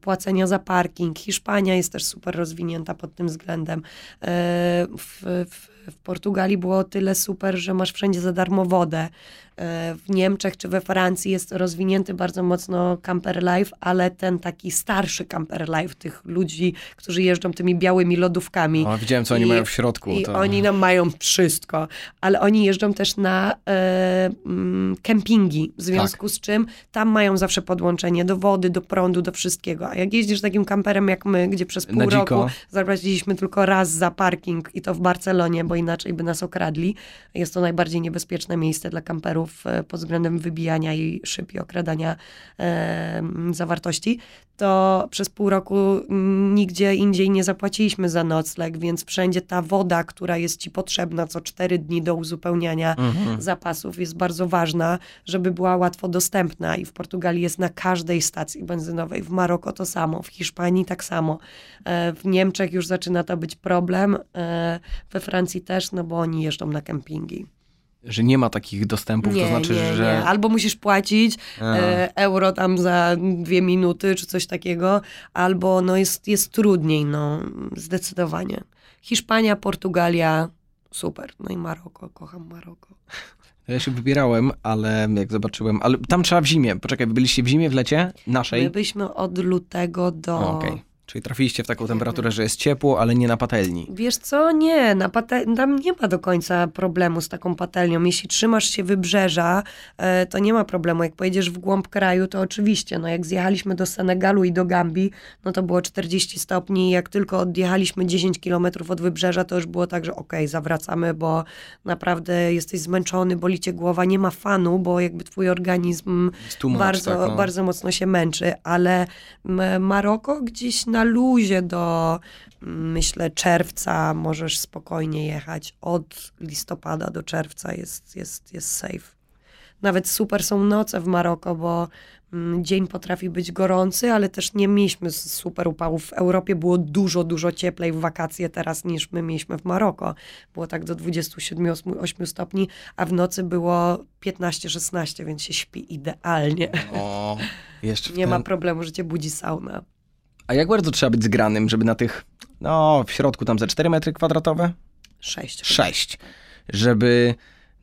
płacenia za parking. Hiszpania jest też super rozwinięta pod tym względem. E, W, w, w Portugalii było tyle super, że masz wszędzie za darmo wodę. E, W Niemczech czy we Francji jest rozwinięty bardzo mocno camper life, ale ten taki starszy camper life, tych ludzi, którzy jeżdżą tymi białymi lodówkami. O, widziałem, co oni I- mają w środku. I to... oni nam mają wszystko, ale oni jeżdżą też na e, mm, kempingi, w związku Tak. z czym tam mają zawsze podłączenie do wody, do prądu, do wszystkiego. A jak jeździsz takim kamperem jak my, gdzie przez pół Na dziko. roku zapłaciliśmy tylko raz za parking i to w Barcelonie, bo inaczej by nas okradli. Jest to najbardziej niebezpieczne miejsce dla kamperów e, pod względem wybijania i szyb i okradania e, zawartości. To przez pół roku nigdzie indziej nie zapłaciliśmy za nocleg, więc wszędzie ta woda, która jest ci potrzebna co cztery dni do uzupełniania Mhm. zapasów jest bardzo ważna, żeby była łatwo dostępna i w Portugalii jest na każdej stacji benzynowej, w Maroko to samo, w Hiszpanii tak samo, E, w Niemczech już zaczyna to być problem, e, we Francji też, no bo oni jeżdżą na kempingi. Że nie ma takich dostępów, to znaczy, nie, że... nie. Albo musisz płacić e, euro tam za dwie minuty, czy coś takiego, albo no jest, jest trudniej, no zdecydowanie. Hiszpania, Portugalia, super. No i Maroko, kocham Maroko. *laughs* Ja się wybierałem, ale jak zobaczyłem... Ale tam trzeba w zimie. Poczekaj, byliście w zimie, w lecie? Naszej? My byliśmy od lutego do... O, Okej. Czyli trafiliście w taką temperaturę, że jest ciepło, ale nie na patelni. Wiesz co, nie, na pate- tam nie ma do końca problemu z taką patelnią. Jeśli trzymasz się wybrzeża, e, to nie ma problemu. Jak pojedziesz w głąb kraju, to oczywiście. No jak zjechaliśmy do Senegalu i do Gambii, no to było 40 stopni. Jak tylko odjechaliśmy 10 kilometrów od wybrzeża, to już było tak, że okej, zawracamy, bo naprawdę jesteś zmęczony, boli cię głowa, nie ma fanu, bo jakby twój organizm bardzo, tak, no. bardzo mocno się męczy, ale Maroko gdzieś na luzie do mm, myślę czerwca możesz spokojnie jechać. Od listopada do czerwca jest, jest, jest safe. Nawet super są noce w Maroko, bo mm, dzień potrafi być gorący, ale też nie mieliśmy super upałów. W Europie było dużo, dużo cieplej w wakacje teraz niż my mieliśmy w Maroko. Było tak do 27-8 stopni, a w nocy było 15-16, więc się śpi idealnie. O, jeszcze Nie ten... ma problemu, że cię budzi sauna. A jak bardzo trzeba być zgranym, żeby na tych, no w środku tam ze 4 metry kwadratowe? Sześć. 6. Żeby,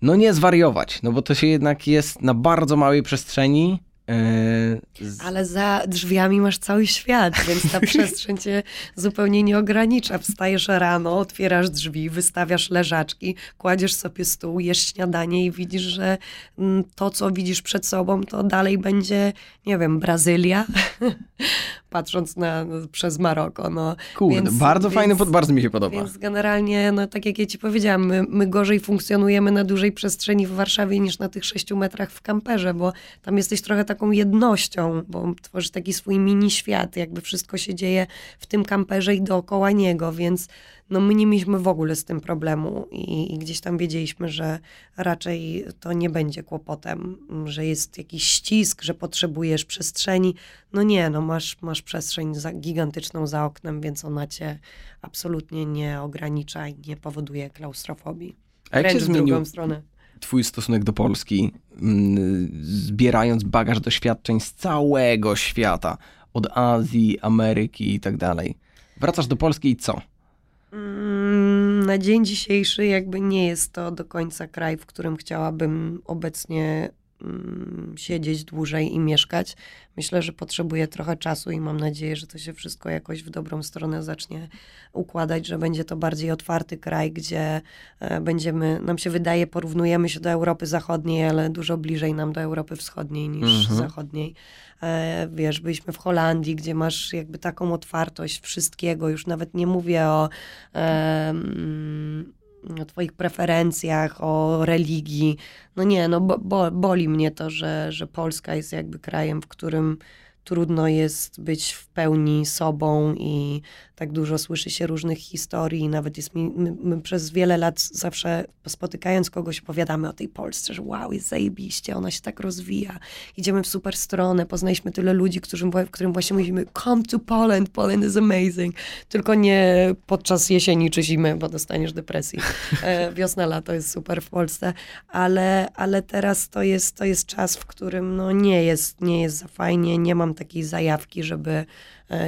no nie zwariować, no bo to się jednak jest na bardzo małej przestrzeni. Yy, z... Ale za drzwiami masz cały świat, więc ta *laughs* przestrzeń cię zupełnie nie ogranicza. Wstajesz rano, otwierasz drzwi, wystawiasz leżaczki, kładziesz sobie stół, jesz śniadanie i widzisz, że mm, to, co widzisz przed sobą, to dalej będzie, nie wiem, Brazylia, *laughs* patrząc na, przez Maroko. No. Kurde, Więc- bardzo fajny, więc- pod- bardzo mi się podoba. Więc generalnie, no tak jak ja ci powiedziałam, my, my gorzej funkcjonujemy na dużej przestrzeni w Warszawie niż na tych sześciu metrach w kamperze, bo tam jesteś trochę taką jednością, bo tworzysz taki swój mini świat, jakby wszystko się dzieje w tym kamperze i dookoła niego, więc no my nie mieliśmy w ogóle z tym problemu i, i gdzieś tam wiedzieliśmy, że raczej to nie będzie kłopotem, że jest jakiś ścisk, że potrzebujesz przestrzeni. No nie, no masz, masz przestrzeń za, gigantyczną za oknem, więc ona cię absolutnie nie ogranicza i nie powoduje klaustrofobii. A jak się zmienił drugą stronę. twój stosunek do Polski, mm, zbierając bagaż doświadczeń z całego świata, od Azji, Ameryki i tak dalej? Wracasz do Polski i co? Mm, Na dzień dzisiejszy jakby nie jest to do końca kraj, w którym chciałabym obecnie siedzieć dłużej i mieszkać. Myślę, że potrzebuję trochę czasu i mam nadzieję, że to się wszystko jakoś w dobrą stronę zacznie układać, że będzie to bardziej otwarty kraj, gdzie e, będziemy, nam się wydaje, porównujemy się do Europy Zachodniej, ale dużo bliżej nam do Europy Wschodniej niż Mhm. Zachodniej. E, wiesz, byliśmy w Holandii, gdzie masz jakby taką otwartość wszystkiego, już nawet nie mówię o, em, o twoich preferencjach, o religii. No nie, no bo, bo, boli mnie to, że, że Polska jest jakby krajem, w którym trudno jest być w pełni sobą i tak dużo słyszy się różnych historii. Nawet jest mi, my, my przez wiele lat zawsze spotykając kogoś opowiadamy o tej Polsce, że wow, jest zajebiście, ona się tak rozwija. Idziemy w super stronę, poznaliśmy tyle ludzi, którym, którym właśnie mówimy come to Poland, Poland is amazing. Tylko nie podczas jesieni czy zimy, bo dostaniesz depresji. *laughs* E, Wiosna, lato jest super w Polsce, ale, ale teraz to jest, to jest czas, w którym no nie jest, nie jest za fajnie, nie mam takiej zajawki, żeby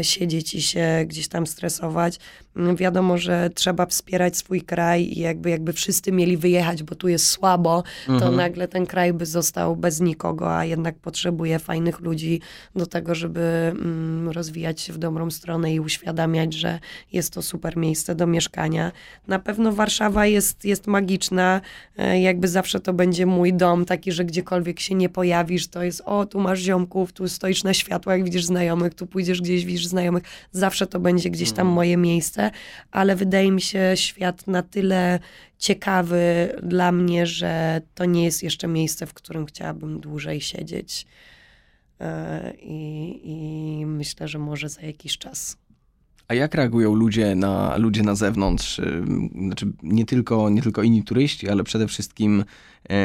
siedzieć i się gdzieś tam stresować. Mm, Wiadomo, że trzeba wspierać swój kraj i jakby, jakby wszyscy mieli wyjechać, bo tu jest słabo, to Mhm. nagle ten kraj by został bez nikogo, a jednak potrzebuje fajnych ludzi do tego, żeby mm, rozwijać się w dobrą stronę i uświadamiać, że jest to super miejsce do mieszkania. Na pewno Warszawa jest, jest magiczna, e, jakby zawsze to będzie mój dom, taki, że gdziekolwiek się nie pojawisz, to jest o, tu masz ziomków, tu stoisz na światłach, widzisz znajomych, tu pójdziesz gdzieś, widzisz znajomych, zawsze to będzie gdzieś tam moje miejsce, ale wydaje mi się świat na tyle ciekawy dla mnie, że to nie jest jeszcze miejsce, w którym chciałabym dłużej siedzieć. E, I, I myślę, że może za jakiś czas. A jak reagują ludzie na, ludzie na zewnątrz? Ym, Znaczy nie tylko, nie tylko inni turyści, ale przede wszystkim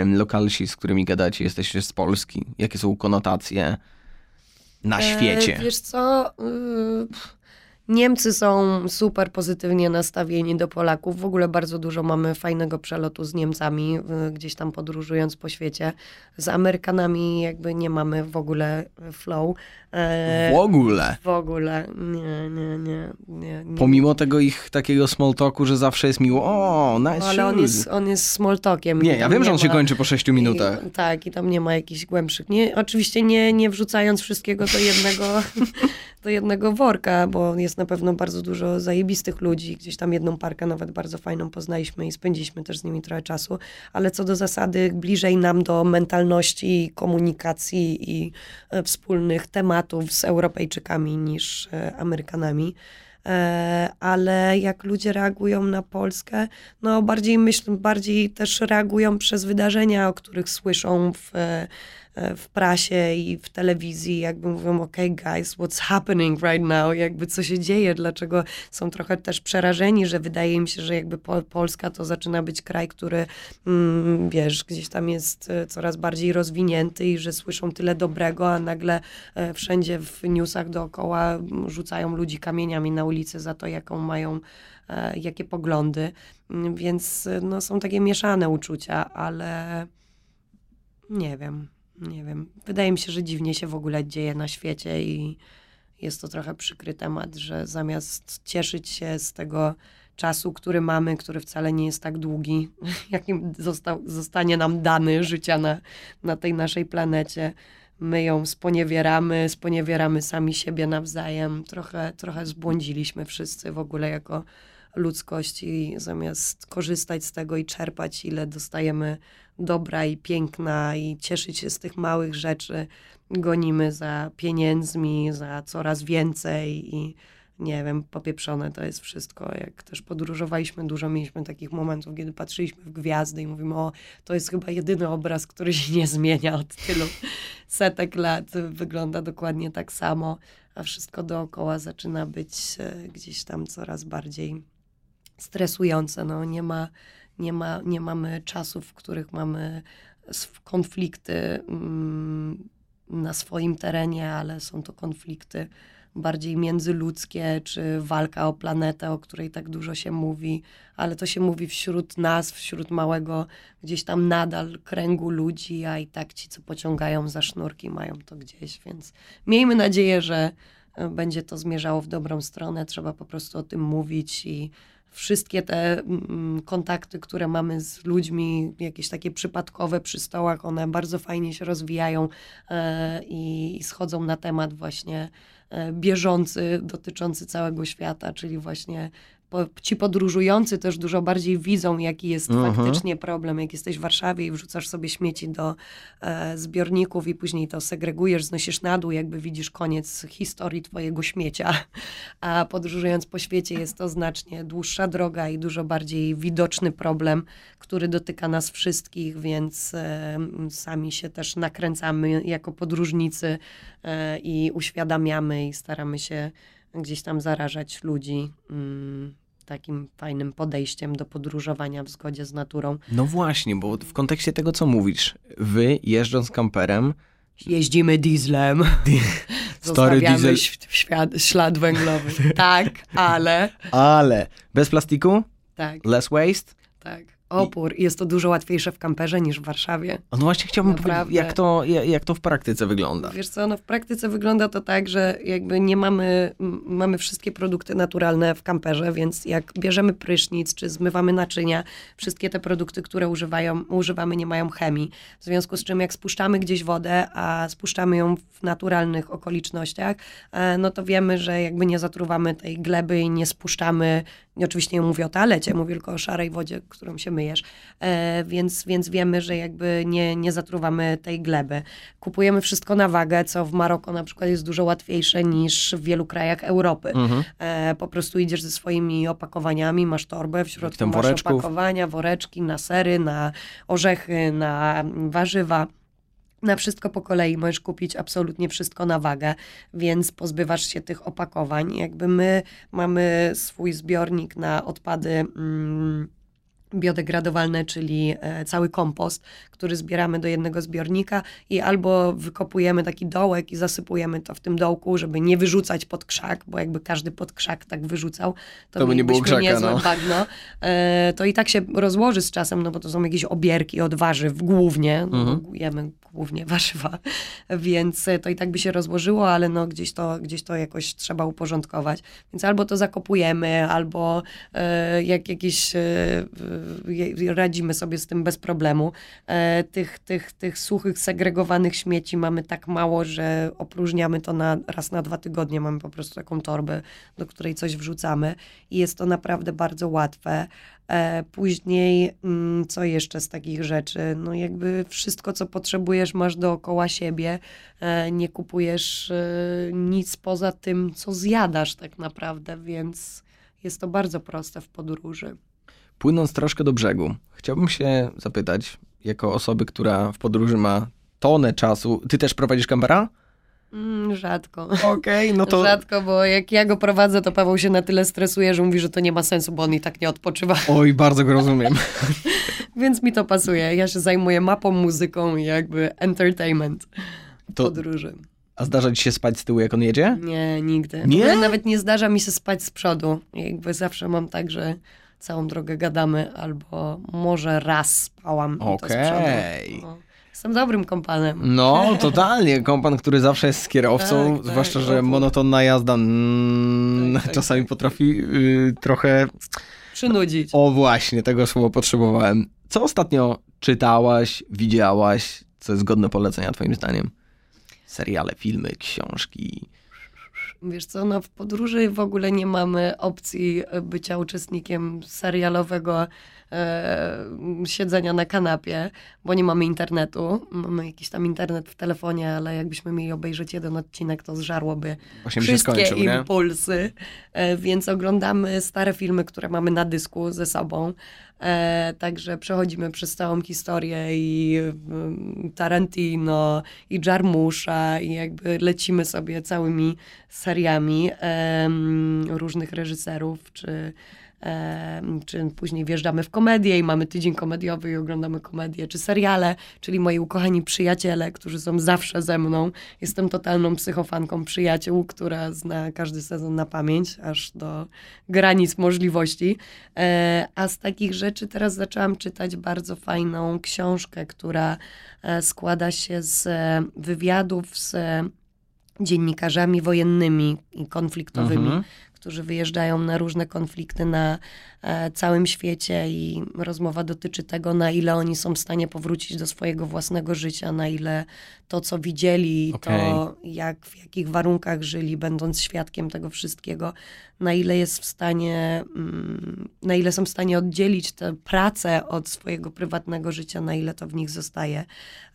lokalsi, z którymi gadacie, jesteście z Polski. Jakie są konotacje na świecie? E, wiesz co? Niemcy są super pozytywnie nastawieni do Polaków. W ogóle bardzo dużo mamy fajnego przelotu z Niemcami, y, gdzieś tam podróżując po świecie. Z Amerykanami jakby nie mamy w ogóle flow. E, W ogóle. w ogóle. Nie, nie, nie. nie, nie. Pomimo tego ich takiego small talku, że zawsze jest miło, o, nice Ale on jest, on jest small talkiem. Nie, ja wiem, że on się ma- kończy po 6 minutach. I, tak, i tam nie ma jakichś głębszych. Nie, oczywiście nie, nie wrzucając wszystkiego do jednego, *laughs* do jednego worka, bo jest na pewno bardzo dużo zajebistych ludzi. Gdzieś tam jedną parkę nawet bardzo fajną poznaliśmy i spędziliśmy też z nimi trochę czasu. Ale co do zasady, bliżej nam do mentalności, komunikacji i e, wspólnych tematów z Europejczykami niż e, Amerykanami. E, ale jak ludzie reagują na Polskę, no bardziej myślę, bardziej też reagują przez wydarzenia, o których słyszą w, w prasie i w telewizji, jakby mówią, ok guys, what's happening right now, jakby co się dzieje, dlaczego są trochę też przerażeni, że wydaje im się, że jakby po, Polska to zaczyna być kraj, który, mm, wiesz, gdzieś tam jest e, coraz bardziej rozwinięty i że słyszą tyle dobrego, a nagle e, wszędzie w newsach dookoła rzucają ludzi kamieniami na ulicy za to, jaką mają, e, jakie poglądy. Mm, Więc e, no, są takie mieszane uczucia, ale nie wiem, nie wiem. Wydaje mi się, że dziwnie się w ogóle dzieje na świecie i jest to trochę przykry temat, że zamiast cieszyć się z tego czasu, który mamy, który wcale nie jest tak długi, *laughs* jakim został, zostanie nam dany życia na, na tej naszej planecie, my ją sponiewieramy, sponiewieramy sami siebie nawzajem. Trochę, trochę zbłądziliśmy wszyscy w ogóle jako ludzkość i zamiast korzystać z tego i czerpać, ile dostajemy dobra i piękna i cieszyć się z tych małych rzeczy, gonimy za pieniędzmi, za coraz więcej i nie wiem, popieprzone to jest wszystko. Jak też podróżowaliśmy dużo, mieliśmy takich momentów, kiedy patrzyliśmy w gwiazdy i mówimy, o, to jest chyba jedyny obraz, który się nie zmienia od tylu *laughs* setek lat. Wygląda dokładnie tak samo, a wszystko dookoła zaczyna być e, gdzieś tam coraz bardziej stresujące. No, nie, ma, nie, ma, nie mamy czasów, w których mamy konflikty mm, na swoim terenie, ale są to konflikty bardziej międzyludzkie, czy walka o planetę, o której tak dużo się mówi, ale to się mówi wśród nas, wśród małego gdzieś tam nadal kręgu ludzi, a i tak ci, co pociągają za sznurki, mają to gdzieś, więc miejmy nadzieję, że e, będzie to zmierzało w dobrą stronę. Trzeba po prostu o tym mówić i wszystkie te mm, kontakty, które mamy z ludźmi, jakieś takie przypadkowe przy stołach, one bardzo fajnie się rozwijają e, i, schodzą na temat właśnie e, bieżący, dotyczący całego świata, czyli właśnie po, ci podróżujący też dużo bardziej widzą, jaki jest Mhm. faktycznie problem. Jak jesteś w Warszawie i wrzucasz sobie śmieci do e, zbiorników i później to segregujesz, znosisz na dół, jakby widzisz koniec historii twojego śmiecia. A podróżując po świecie jest to znacznie dłuższa droga i dużo bardziej widoczny problem, który dotyka nas wszystkich, więc e, sami się też nakręcamy jako podróżnicy e, i uświadamiamy i staramy się gdzieś tam zarażać ludzi mm, takim fajnym podejściem do podróżowania w zgodzie z naturą. No właśnie, bo w kontekście tego, co mówisz, wy jeżdżąc kamperem, Jeździmy dieslem. *laughs* stary diesel, ślad węglowy. *laughs* Tak, ale... ale bez plastiku, Tak, less waste. tak. Opór. Jest to dużo łatwiejsze w kamperze niż w Warszawie. No właśnie chciałbym Naprawdę. powiedzieć, jak to, jak, to w praktyce wygląda. Wiesz co, no w praktyce wygląda to tak, że jakby nie mamy, mamy wszystkie produkty naturalne w kamperze, więc jak bierzemy prysznic, czy zmywamy naczynia, wszystkie te produkty, które używają, używamy nie mają chemii. W związku z czym jak spuszczamy gdzieś wodę, a spuszczamy ją w naturalnych okolicznościach, e, no to wiemy, że jakby nie zatruwamy tej gleby i nie spuszczamy, i oczywiście nie mówię o toalecie, mówię tylko o szarej wodzie, którą się myjesz, e, więc, więc wiemy, że jakby nie, nie zatruwamy tej gleby. Kupujemy wszystko na wagę, co w Maroko na przykład jest dużo łatwiejsze niż w wielu krajach Europy. Mhm. E, po prostu idziesz ze swoimi opakowaniami, masz torbę, w środku masz woreczków. opakowania, woreczki na sery, na orzechy, na warzywa. Na wszystko po kolei możesz kupić absolutnie wszystko na wagę, więc pozbywasz się tych opakowań. Jakby my mamy swój zbiornik na odpady mm, biodegradowalne, czyli e, cały kompost, który zbieramy do jednego zbiornika i albo wykopujemy taki dołek i zasypujemy to w tym dołku, żeby nie wyrzucać pod krzak, bo jakby każdy pod krzak tak wyrzucał, to, To by nie było krzaka, niezłe no. bagno. E, to i tak się rozłoży z czasem, no bo to są jakieś obierki od warzyw głównie, no, Mhm. bo jemy głównie *laughs* warzywa, więc e, to i tak by się rozłożyło, ale no gdzieś to, gdzieś to jakoś trzeba uporządkować. Więc albo to zakopujemy, albo e, jak jakieś e, radzimy sobie z tym bez problemu. E, tych, tych, tych suchych, segregowanych śmieci mamy tak mało, że opróżniamy to na, raz na dwa tygodnie. Mamy po prostu taką torbę, do której coś wrzucamy i jest to naprawdę bardzo łatwe. E, później, mm, co jeszcze z takich rzeczy? No jakby wszystko, co potrzebujesz, masz dookoła siebie. E, nie kupujesz e, nic poza tym, co zjadasz tak naprawdę, więc jest to bardzo proste w podróży. Płynąc troszkę do brzegu, chciałbym się zapytać, jako osoby, która w podróży ma tonę czasu, ty też prowadzisz kampera? Mm, rzadko. Okej, no to... Rzadko, bo jak ja go prowadzę, to Paweł się na tyle stresuje, że mówi, że to nie ma sensu, bo on i tak nie odpoczywa. *laughs* Oj, bardzo go rozumiem. *laughs* Więc mi to pasuje. Ja się zajmuję mapą, muzyką i jakby entertainment To, podróży. a zdarza ci się spać z tyłu, jak on jedzie? Nie, nigdy. Nie? nawet nie zdarza mi się spać z przodu. Jakby zawsze mam tak, że całą drogę gadamy, albo może raz spałam Okej. przodu. No. Jestem dobrym kompanem. No, totalnie. Kompan, który zawsze jest z kierowcą, Tak, tak, zwłaszcza, że opór. monotonna jazda mm, Tak, tak, czasami tak. potrafi y, trochę... Przynudzić. O właśnie, tego słowa potrzebowałem. Co ostatnio czytałaś, widziałaś, co jest godne polecenia twoim zdaniem? Seriale, filmy, książki. Wiesz co, no w podróży w ogóle nie mamy opcji bycia uczestnikiem serialowego siedzenia na kanapie, bo nie mamy internetu. Mamy jakiś tam internet w telefonie, ale jakbyśmy mieli obejrzeć jeden odcinek, to zżarłoby Właśnie wszystkie skończył, impulsy, e, więc oglądamy stare filmy, które mamy na dysku ze sobą. E, także przechodzimy przez całą historię i mm, Tarantino, i Jarmusza, i jakby lecimy sobie całymi seriami różnych reżyserów, czy, czy później wjeżdżamy w komedię i mamy tydzień komediowy i oglądamy komedię, czy seriale, czyli moi ukochani przyjaciele, którzy są zawsze ze mną. Jestem totalną psychofanką przyjaciół, która zna każdy sezon na pamięć, aż do granic możliwości. E, a z takich rzeczy teraz zaczęłam czytać bardzo fajną książkę, która e, składa się z e, wywiadów z dziennikarzami wojennymi i konfliktowymi, Mhm. Którzy wyjeżdżają na różne konflikty na całym świecie i rozmowa dotyczy tego, na ile oni są w stanie powrócić do swojego własnego życia, na ile to, co widzieli, to jak, w jakich warunkach żyli, będąc świadkiem tego wszystkiego, na ile jest w stanie, mm, na ile są w stanie oddzielić tę pracę od swojego prywatnego życia, na ile to w nich zostaje.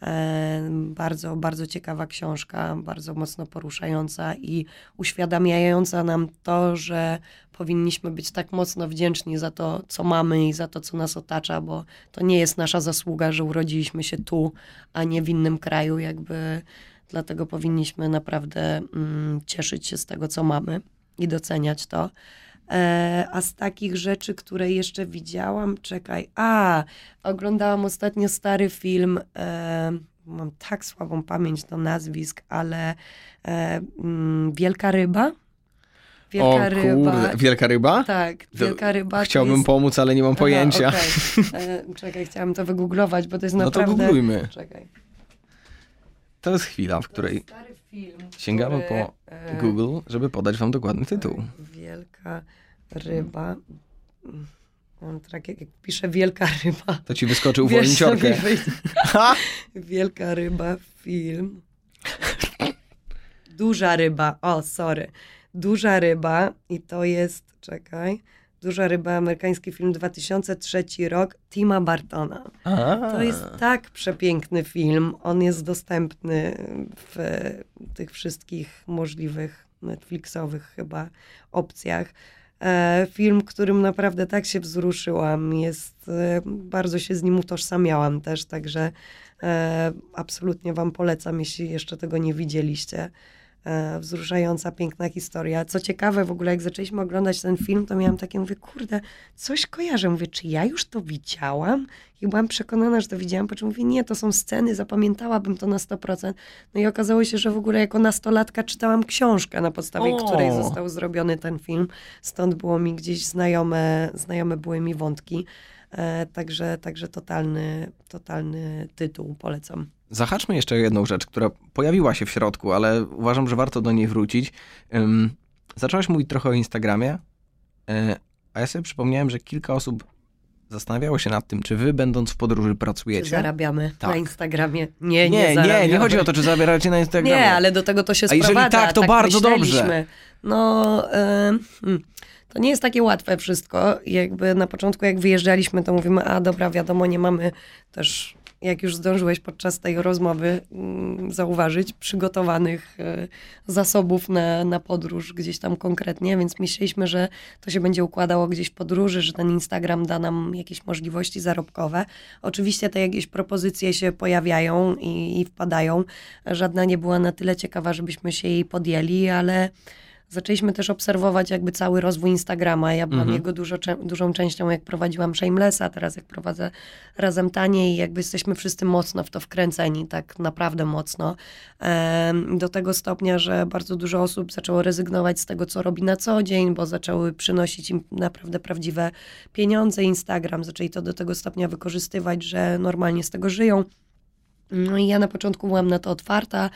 E, bardzo, bardzo ciekawa książka, bardzo mocno poruszająca i uświadamiająca nam to, że powinniśmy być tak mocno wdzięczni za to, co mamy i za to, co nas otacza, bo to nie jest nasza zasługa, że urodziliśmy się tu, a nie w innym kraju, jakby dlatego powinniśmy naprawdę mm, cieszyć się z tego, co mamy i doceniać to. E, a z takich rzeczy, które jeszcze widziałam, czekaj, a oglądałam ostatnio stary film, e, mam tak słabą pamięć do nazwisk, ale e, mm, Wielka Ryba. Wielka o Ryba. kurde, wielka ryba? Tak, Wielka Ryba. Chciałbym jest... pomóc, ale nie mam pojęcia. Aha, okej. *laughs* e, czekaj, chciałam to wygooglować, bo to jest No to naprawdę... googlujmy. Czekaj. To jest chwila, w której film, sięgamy który, po e, Google, żeby podać wam dokładny tytuł. Wielka ryba. On tak jak, pisze wielka ryba. To ci wyskoczył wolniciorkę. Wielka ryba, film. Duża ryba, o sorry. Duża ryba i to jest, czekaj, Duża ryba, amerykański film 2003 rok, Tima Bartona. A. To jest tak przepiękny film. On jest dostępny w tych wszystkich możliwych Netflixowych chyba opcjach. E, Film, którym naprawdę tak się wzruszyłam. Jest, e, bardzo się z nim utożsamiałam też, także e, absolutnie wam polecam, jeśli jeszcze tego nie widzieliście. E, Wzruszająca, piękna historia. Co ciekawe, w ogóle jak zaczęliśmy oglądać ten film, to miałam takie, mówię, kurde, coś kojarzę. Mówię, czy ja już to widziałam? I byłam przekonana, że to widziałam, po czym mówię, nie, to są sceny, zapamiętałabym to na 100%. No i okazało się, że w ogóle jako nastolatka czytałam książkę, na podstawie O! której został zrobiony ten film. Stąd było mi gdzieś znajome, znajome były mi wątki. E, także, także totalny, totalny tytuł, polecam. Zahaczmy jeszcze jedną rzecz, która pojawiła się w środku, ale uważam, że warto do niej wrócić. Ym, zaczęłaś mówić trochę o Instagramie, y, a ja sobie przypomniałem, że kilka osób zastanawiało się nad tym, czy wy będąc w podróży Czy pracujecie. zarabiamy Tak. na Instagramie? Nie, nie, nie, nie, nie chodzi o to, czy zabieracie na Instagramie. Nie, ale do tego to się A jeżeli sprowadza. tak, to bardzo dobrze. No, hmm, to nie jest takie łatwe wszystko. Jakby na początku, jak wyjeżdżaliśmy, to mówimy, a dobra, wiadomo, nie mamy też, jak już zdążyłeś podczas tej rozmowy mm, zauważyć, przygotowanych e, zasobów na, na podróż gdzieś tam konkretnie, więc myśleliśmy, że to się będzie układało gdzieś w podróży, że ten Instagram da nam jakieś możliwości zarobkowe. Oczywiście te jakieś propozycje się pojawiają i, i wpadają. Żadna nie była na tyle ciekawa, żebyśmy się jej podjęli, ale zaczęliśmy też obserwować jakby cały rozwój Instagrama. Ja byłam Mhm. jego dużo, dużą częścią, jak prowadziłam Shamelessa, teraz jak prowadzę Razem Taniej, jakby jesteśmy wszyscy mocno w to wkręceni, tak naprawdę mocno. Do tego stopnia, że bardzo dużo osób zaczęło rezygnować z tego, co robi na co dzień, bo zaczęły przynosić im naprawdę prawdziwe pieniądze. Instagram zaczęli to do tego stopnia wykorzystywać, że normalnie z tego żyją. No i ja na początku byłam na to otwarta.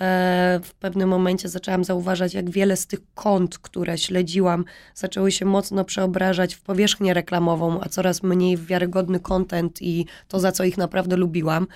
E, W pewnym momencie zaczęłam zauważać, jak wiele z tych kont, które śledziłam, zaczęły się mocno przeobrażać w powierzchnię reklamową, a coraz mniej w wiarygodny content i to, za co ich naprawdę lubiłam.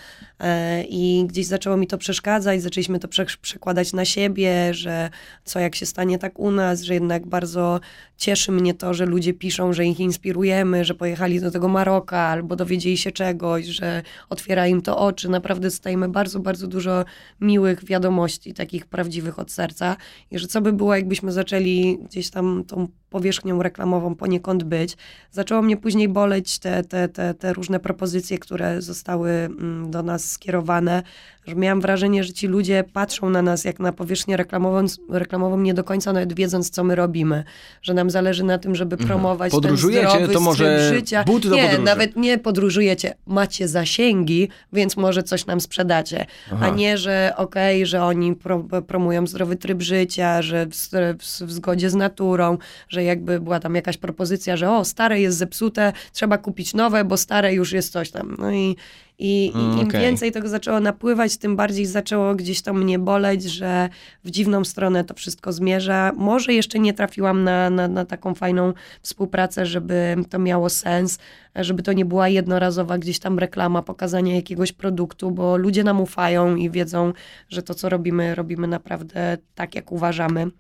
E, I gdzieś zaczęło mi to przeszkadzać, zaczęliśmy to prze- przekładać na siebie, że co jak się stanie tak u nas, że jednak bardzo cieszy mnie to, że ludzie piszą, że ich inspirujemy, że pojechali do tego Maroka albo dowiedzieli się czegoś, że otwiera im to oczy. Naprawdę dostajemy bardzo, bardzo dużo miłych wiadomości, takich prawdziwych od serca. I że co by było, jakbyśmy zaczęli gdzieś tam tą powierzchnią reklamową poniekąd być. Zaczęło mnie później boleć te, te, te, te różne propozycje, które zostały mm, do nas skierowane, że miałam wrażenie, że ci ludzie patrzą na nas jak na powierzchnię reklamową, reklamową nie do końca nawet wiedząc, co my robimy. Że nam zależy na tym, żeby promować Mhm. Podróżujecie, ten zdrowy to może życia. do nie, podróży. nawet nie podróżujecie, macie zasięgi, więc może coś nam sprzedacie. Aha. A nie, że okej, że oni pro, promują zdrowy tryb życia, że w, w, w zgodzie z naturą, że że jakby była tam jakaś propozycja, że o, stare jest zepsute, trzeba kupić nowe, bo stare już jest coś tam. No i, i, Mm, i im okej. więcej tego zaczęło napływać, tym bardziej zaczęło gdzieś tam mnie boleć, że w dziwną stronę to wszystko zmierza. Może jeszcze nie trafiłam na, na, na taką fajną współpracę, żeby to miało sens, żeby to nie była jednorazowa gdzieś tam reklama, pokazanie jakiegoś produktu, bo ludzie nam ufają i wiedzą, że to, co robimy, robimy naprawdę tak, jak uważamy.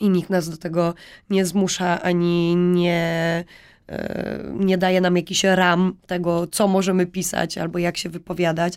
I nikt nas do tego nie zmusza ani nie, e, nie daje nam jakichś ram tego, co możemy pisać albo jak się wypowiadać.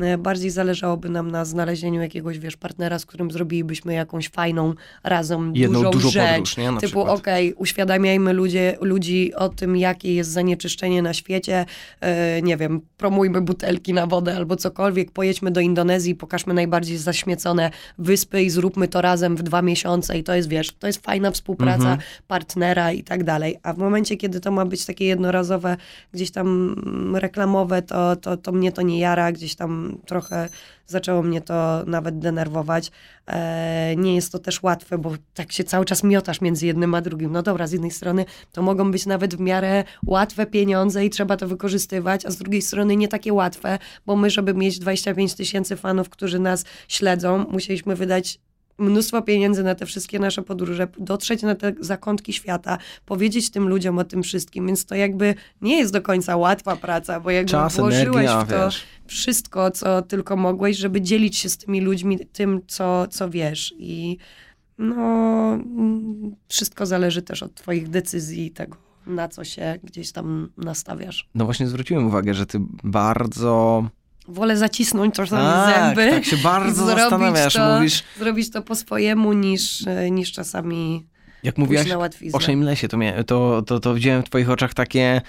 E, Bardziej zależałoby nam na znalezieniu jakiegoś, wiesz, partnera, z którym zrobilibyśmy jakąś fajną razem Jedną dużą dużą rzecz. podróż, nie? Na typu, okej, uświadamiajmy ludzie, ludzi o tym, jakie jest zanieczyszczenie na świecie. E, nie wiem, promujmy butelki na wodę albo cokolwiek. Pojedźmy do Indonezji, pokażmy najbardziej zaśmiecone wyspy i zróbmy to razem w dwa miesiące. I to jest, wiesz, to jest fajna współpraca Mhm. partnera i tak dalej. A w momencie, kiedy to ma być takie jednorazowe, gdzieś tam reklamowe, to, to, to mnie to nie jara. Gdzieś tam trochę zaczęło mnie to nawet denerwować. E, nie jest to też łatwe, bo tak się cały czas miotasz między jednym a drugim. No dobra, z jednej strony to mogą być nawet w miarę łatwe pieniądze i trzeba to wykorzystywać, a z drugiej strony nie takie łatwe, bo my, żeby mieć 25 tysięcy fanów, którzy nas śledzą, musieliśmy wydać mnóstwo pieniędzy na te wszystkie nasze podróże, dotrzeć na te zakątki świata, powiedzieć tym ludziom o tym wszystkim, więc to jakby nie jest do końca łatwa praca, bo jakby Czas, włożyłeś energia, w to wiesz. wszystko, co tylko mogłeś, żeby dzielić się z tymi ludźmi tym, co, co wiesz i no wszystko zależy też od twoich decyzji i tego, na co się gdzieś tam nastawiasz. No właśnie zwróciłem uwagę, że ty bardzo... Wolę zacisnąć czasami Tak, zęby. tak się bardzo zrobić zastanawiasz, to, mówisz... Zrobić to po swojemu niż, e, niż czasami Jak mówiłaś o Shamelessie, to, to, to, to widziałem w twoich oczach takie...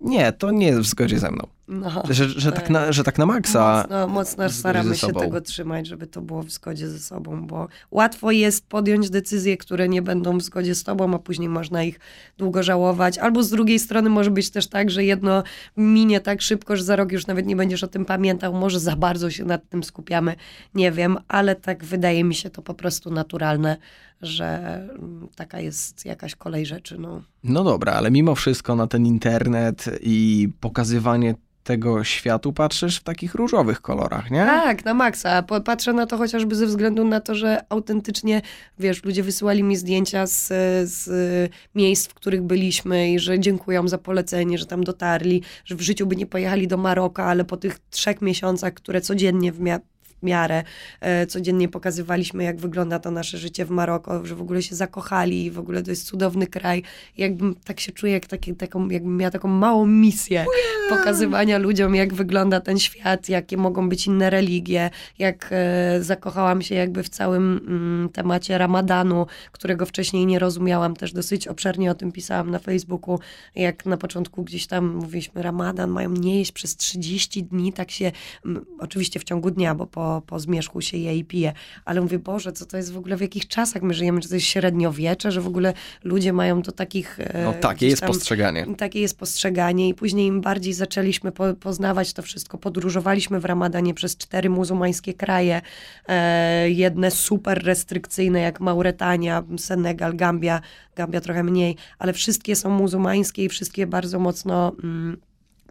Nie, to nie jest w zgodzie ze mną. No, Że, że, tak, na, że tak na maksa... Mocno, mocno staramy się tego trzymać, żeby to było w zgodzie ze sobą, bo łatwo jest podjąć decyzje, które nie będą w zgodzie z tobą, a później można ich długo żałować. Albo z drugiej strony może być też tak, że jedno minie tak szybko, że za rok już nawet nie będziesz o tym pamiętał. Może za bardzo się nad tym skupiamy, nie wiem, ale tak wydaje mi się to po prostu naturalne, że mm, taka jest jakaś kolej rzeczy. No. No dobra, ale mimo wszystko na ten internet i pokazywanie tego światu patrzysz w takich różowych kolorach, nie? Tak, na maksa. Patrzę na to chociażby ze względu na to, że autentycznie, wiesz, ludzie wysyłali mi zdjęcia z, z miejsc, w których byliśmy i że dziękują za polecenie, że tam dotarli, że w życiu by nie pojechali do Maroka, ale po tych trzech miesiącach, które codziennie w mia- miarę e, codziennie pokazywaliśmy, jak wygląda to nasze życie w Maroko, że w ogóle się zakochali i w ogóle to jest cudowny kraj. Jakbym tak się czuję, jak taki, taką, jakbym miała taką małą misję pokazywania ludziom, jak wygląda ten świat, jakie mogą być inne religie, jak e, zakochałam się jakby w całym mm, temacie ramadanu, którego wcześniej nie rozumiałam. Też dosyć obszernie o tym pisałam na Facebooku, jak na początku gdzieś tam mówiliśmy, ramadan mają nie jeść przez 30 dni, tak się, mm, oczywiście w ciągu dnia, bo po, po zmierzchu się je i pije, ale mówię, Boże, co to jest w ogóle, w jakich czasach my żyjemy, czy to jest średniowiecze, że w ogóle ludzie mają do takich... e, No takie jest tam- postrzeganie. takie jest postrzeganie i później im bardziej zaczęliśmy po, poznawać to wszystko, podróżowaliśmy w Ramadanie przez cztery muzułmańskie kraje, e, jedne super restrykcyjne jak Mauretania, Senegal, Gambia, Gambia trochę mniej, ale wszystkie są muzułmańskie i wszystkie bardzo mocno... Mm,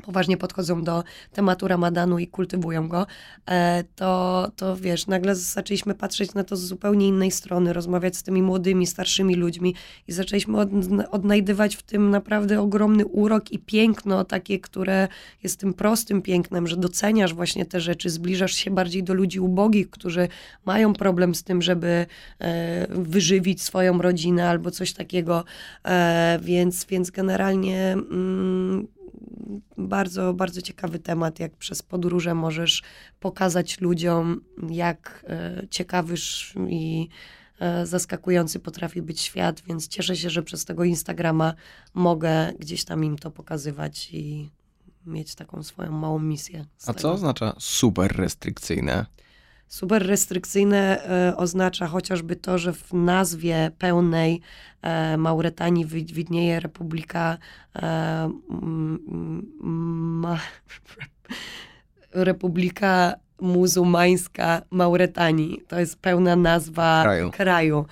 poważnie podchodzą do tematu ramadanu i kultywują go, e, to, to wiesz, nagle zaczęliśmy patrzeć na to z zupełnie innej strony, rozmawiać z tymi młodymi, starszymi ludźmi i zaczęliśmy od, odnajdywać w tym naprawdę ogromny urok i piękno takie, które jest tym prostym pięknem, że doceniasz właśnie te rzeczy, zbliżasz się bardziej do ludzi ubogich, którzy mają problem z tym, żeby e, wyżywić swoją rodzinę albo coś takiego, e, więc, więc generalnie mm, bardzo, bardzo ciekawy temat, jak przez podróże możesz pokazać ludziom, jak e, ciekawyż i e, zaskakujący potrafi być świat, więc cieszę się, że przez tego Instagrama mogę gdzieś tam im to pokazywać i mieć taką swoją małą misję. A tego. co oznacza super restrykcyjne? Super restrykcyjne e, oznacza chociażby to, że w nazwie pełnej e, Mauretanii wi- widnieje Republika e, Republika muzułmańska Mauretanii. To jest pełna nazwa Kraju. kraju.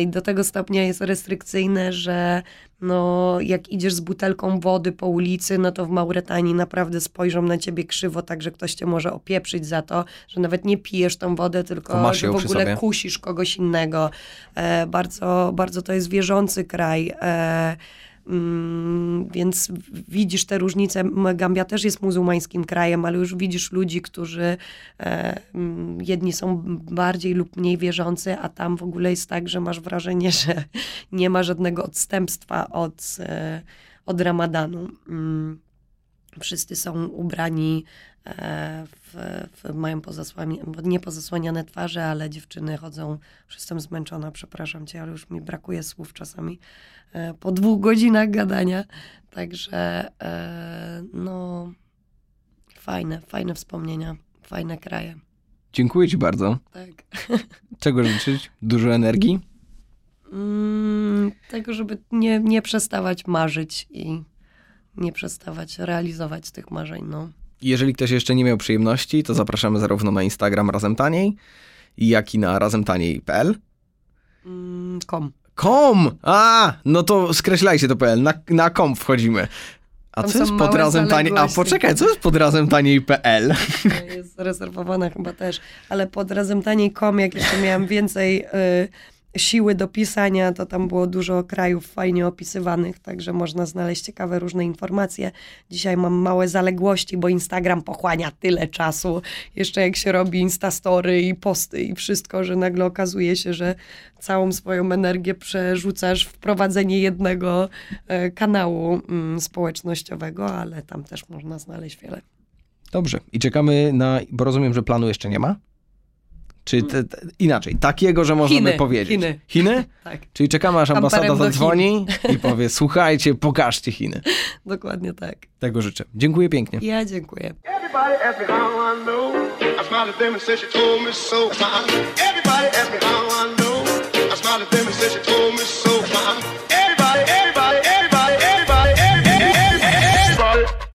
I do tego stopnia jest restrykcyjne, że no, jak idziesz z butelką wody po ulicy, no to w Mauretanii naprawdę spojrzą na ciebie krzywo, tak że ktoś cię może opieprzyć za to, że nawet nie pijesz tą wodę, tylko w ogóle sobie. kusisz kogoś innego. E, bardzo, bardzo to jest wierzący kraj. E, więc widzisz te różnice. Gambia też jest muzułmańskim krajem, ale już widzisz ludzi, którzy e, mm, jedni są bardziej lub mniej wierzący, a tam w ogóle jest tak, że masz wrażenie, *laughs* że nie ma żadnego odstępstwa od, e, od ramadanu. Mm, Wszyscy są ubrani e, w, w, mają nie pozasłaniane twarze, ale dziewczyny chodzą, już jestem zmęczona, przepraszam cię, ale już mi brakuje słów czasami e, po dwóch godzinach gadania. Także e, no fajne, fajne wspomnienia, fajne kraje. Dziękuję ci bardzo. Tak. Czego życzyć? Dużo energii? Mm, tego, żeby nie, nie przestawać marzyć i nie przestawać realizować tych marzeń, no. Jeżeli ktoś jeszcze nie miał przyjemności, to zapraszamy zarówno na Instagram Razem Taniej, jak i na razemtaniej.pl. Mm, kom. Kom! A, no to skreślajcie to PL, na, na kom wchodzimy. A Tam co jest pod razem taniej? A poczekaj, co jest pod razem taniej.pl? jest zarezerwowana chyba też, ale pod razem taniej kom, jak jeszcze miałam więcej y, siły do pisania, to tam było dużo krajów fajnie opisywanych, także można znaleźć ciekawe różne informacje. Dzisiaj mam małe zaległości, bo Instagram pochłania tyle czasu, jeszcze jak się robi instastory i posty i wszystko, że nagle okazuje się, że całą swoją energię przerzucasz w prowadzenie jednego e, kanału mm, społecznościowego, ale tam też można znaleźć wiele. Dobrze. I czekamy na, bo rozumiem, że planu jeszcze nie ma? Czy te, te, inaczej, takiego, że możemy Chiny, powiedzieć. Chiny. Chiny? *laughs* Tak. Czyli czekamy, aż ambasada zadzwoni i powie, *laughs* słuchajcie, pokażcie Chiny. *laughs* Dokładnie tak. Tego życzę. Dziękuję pięknie. Ja dziękuję. Everybody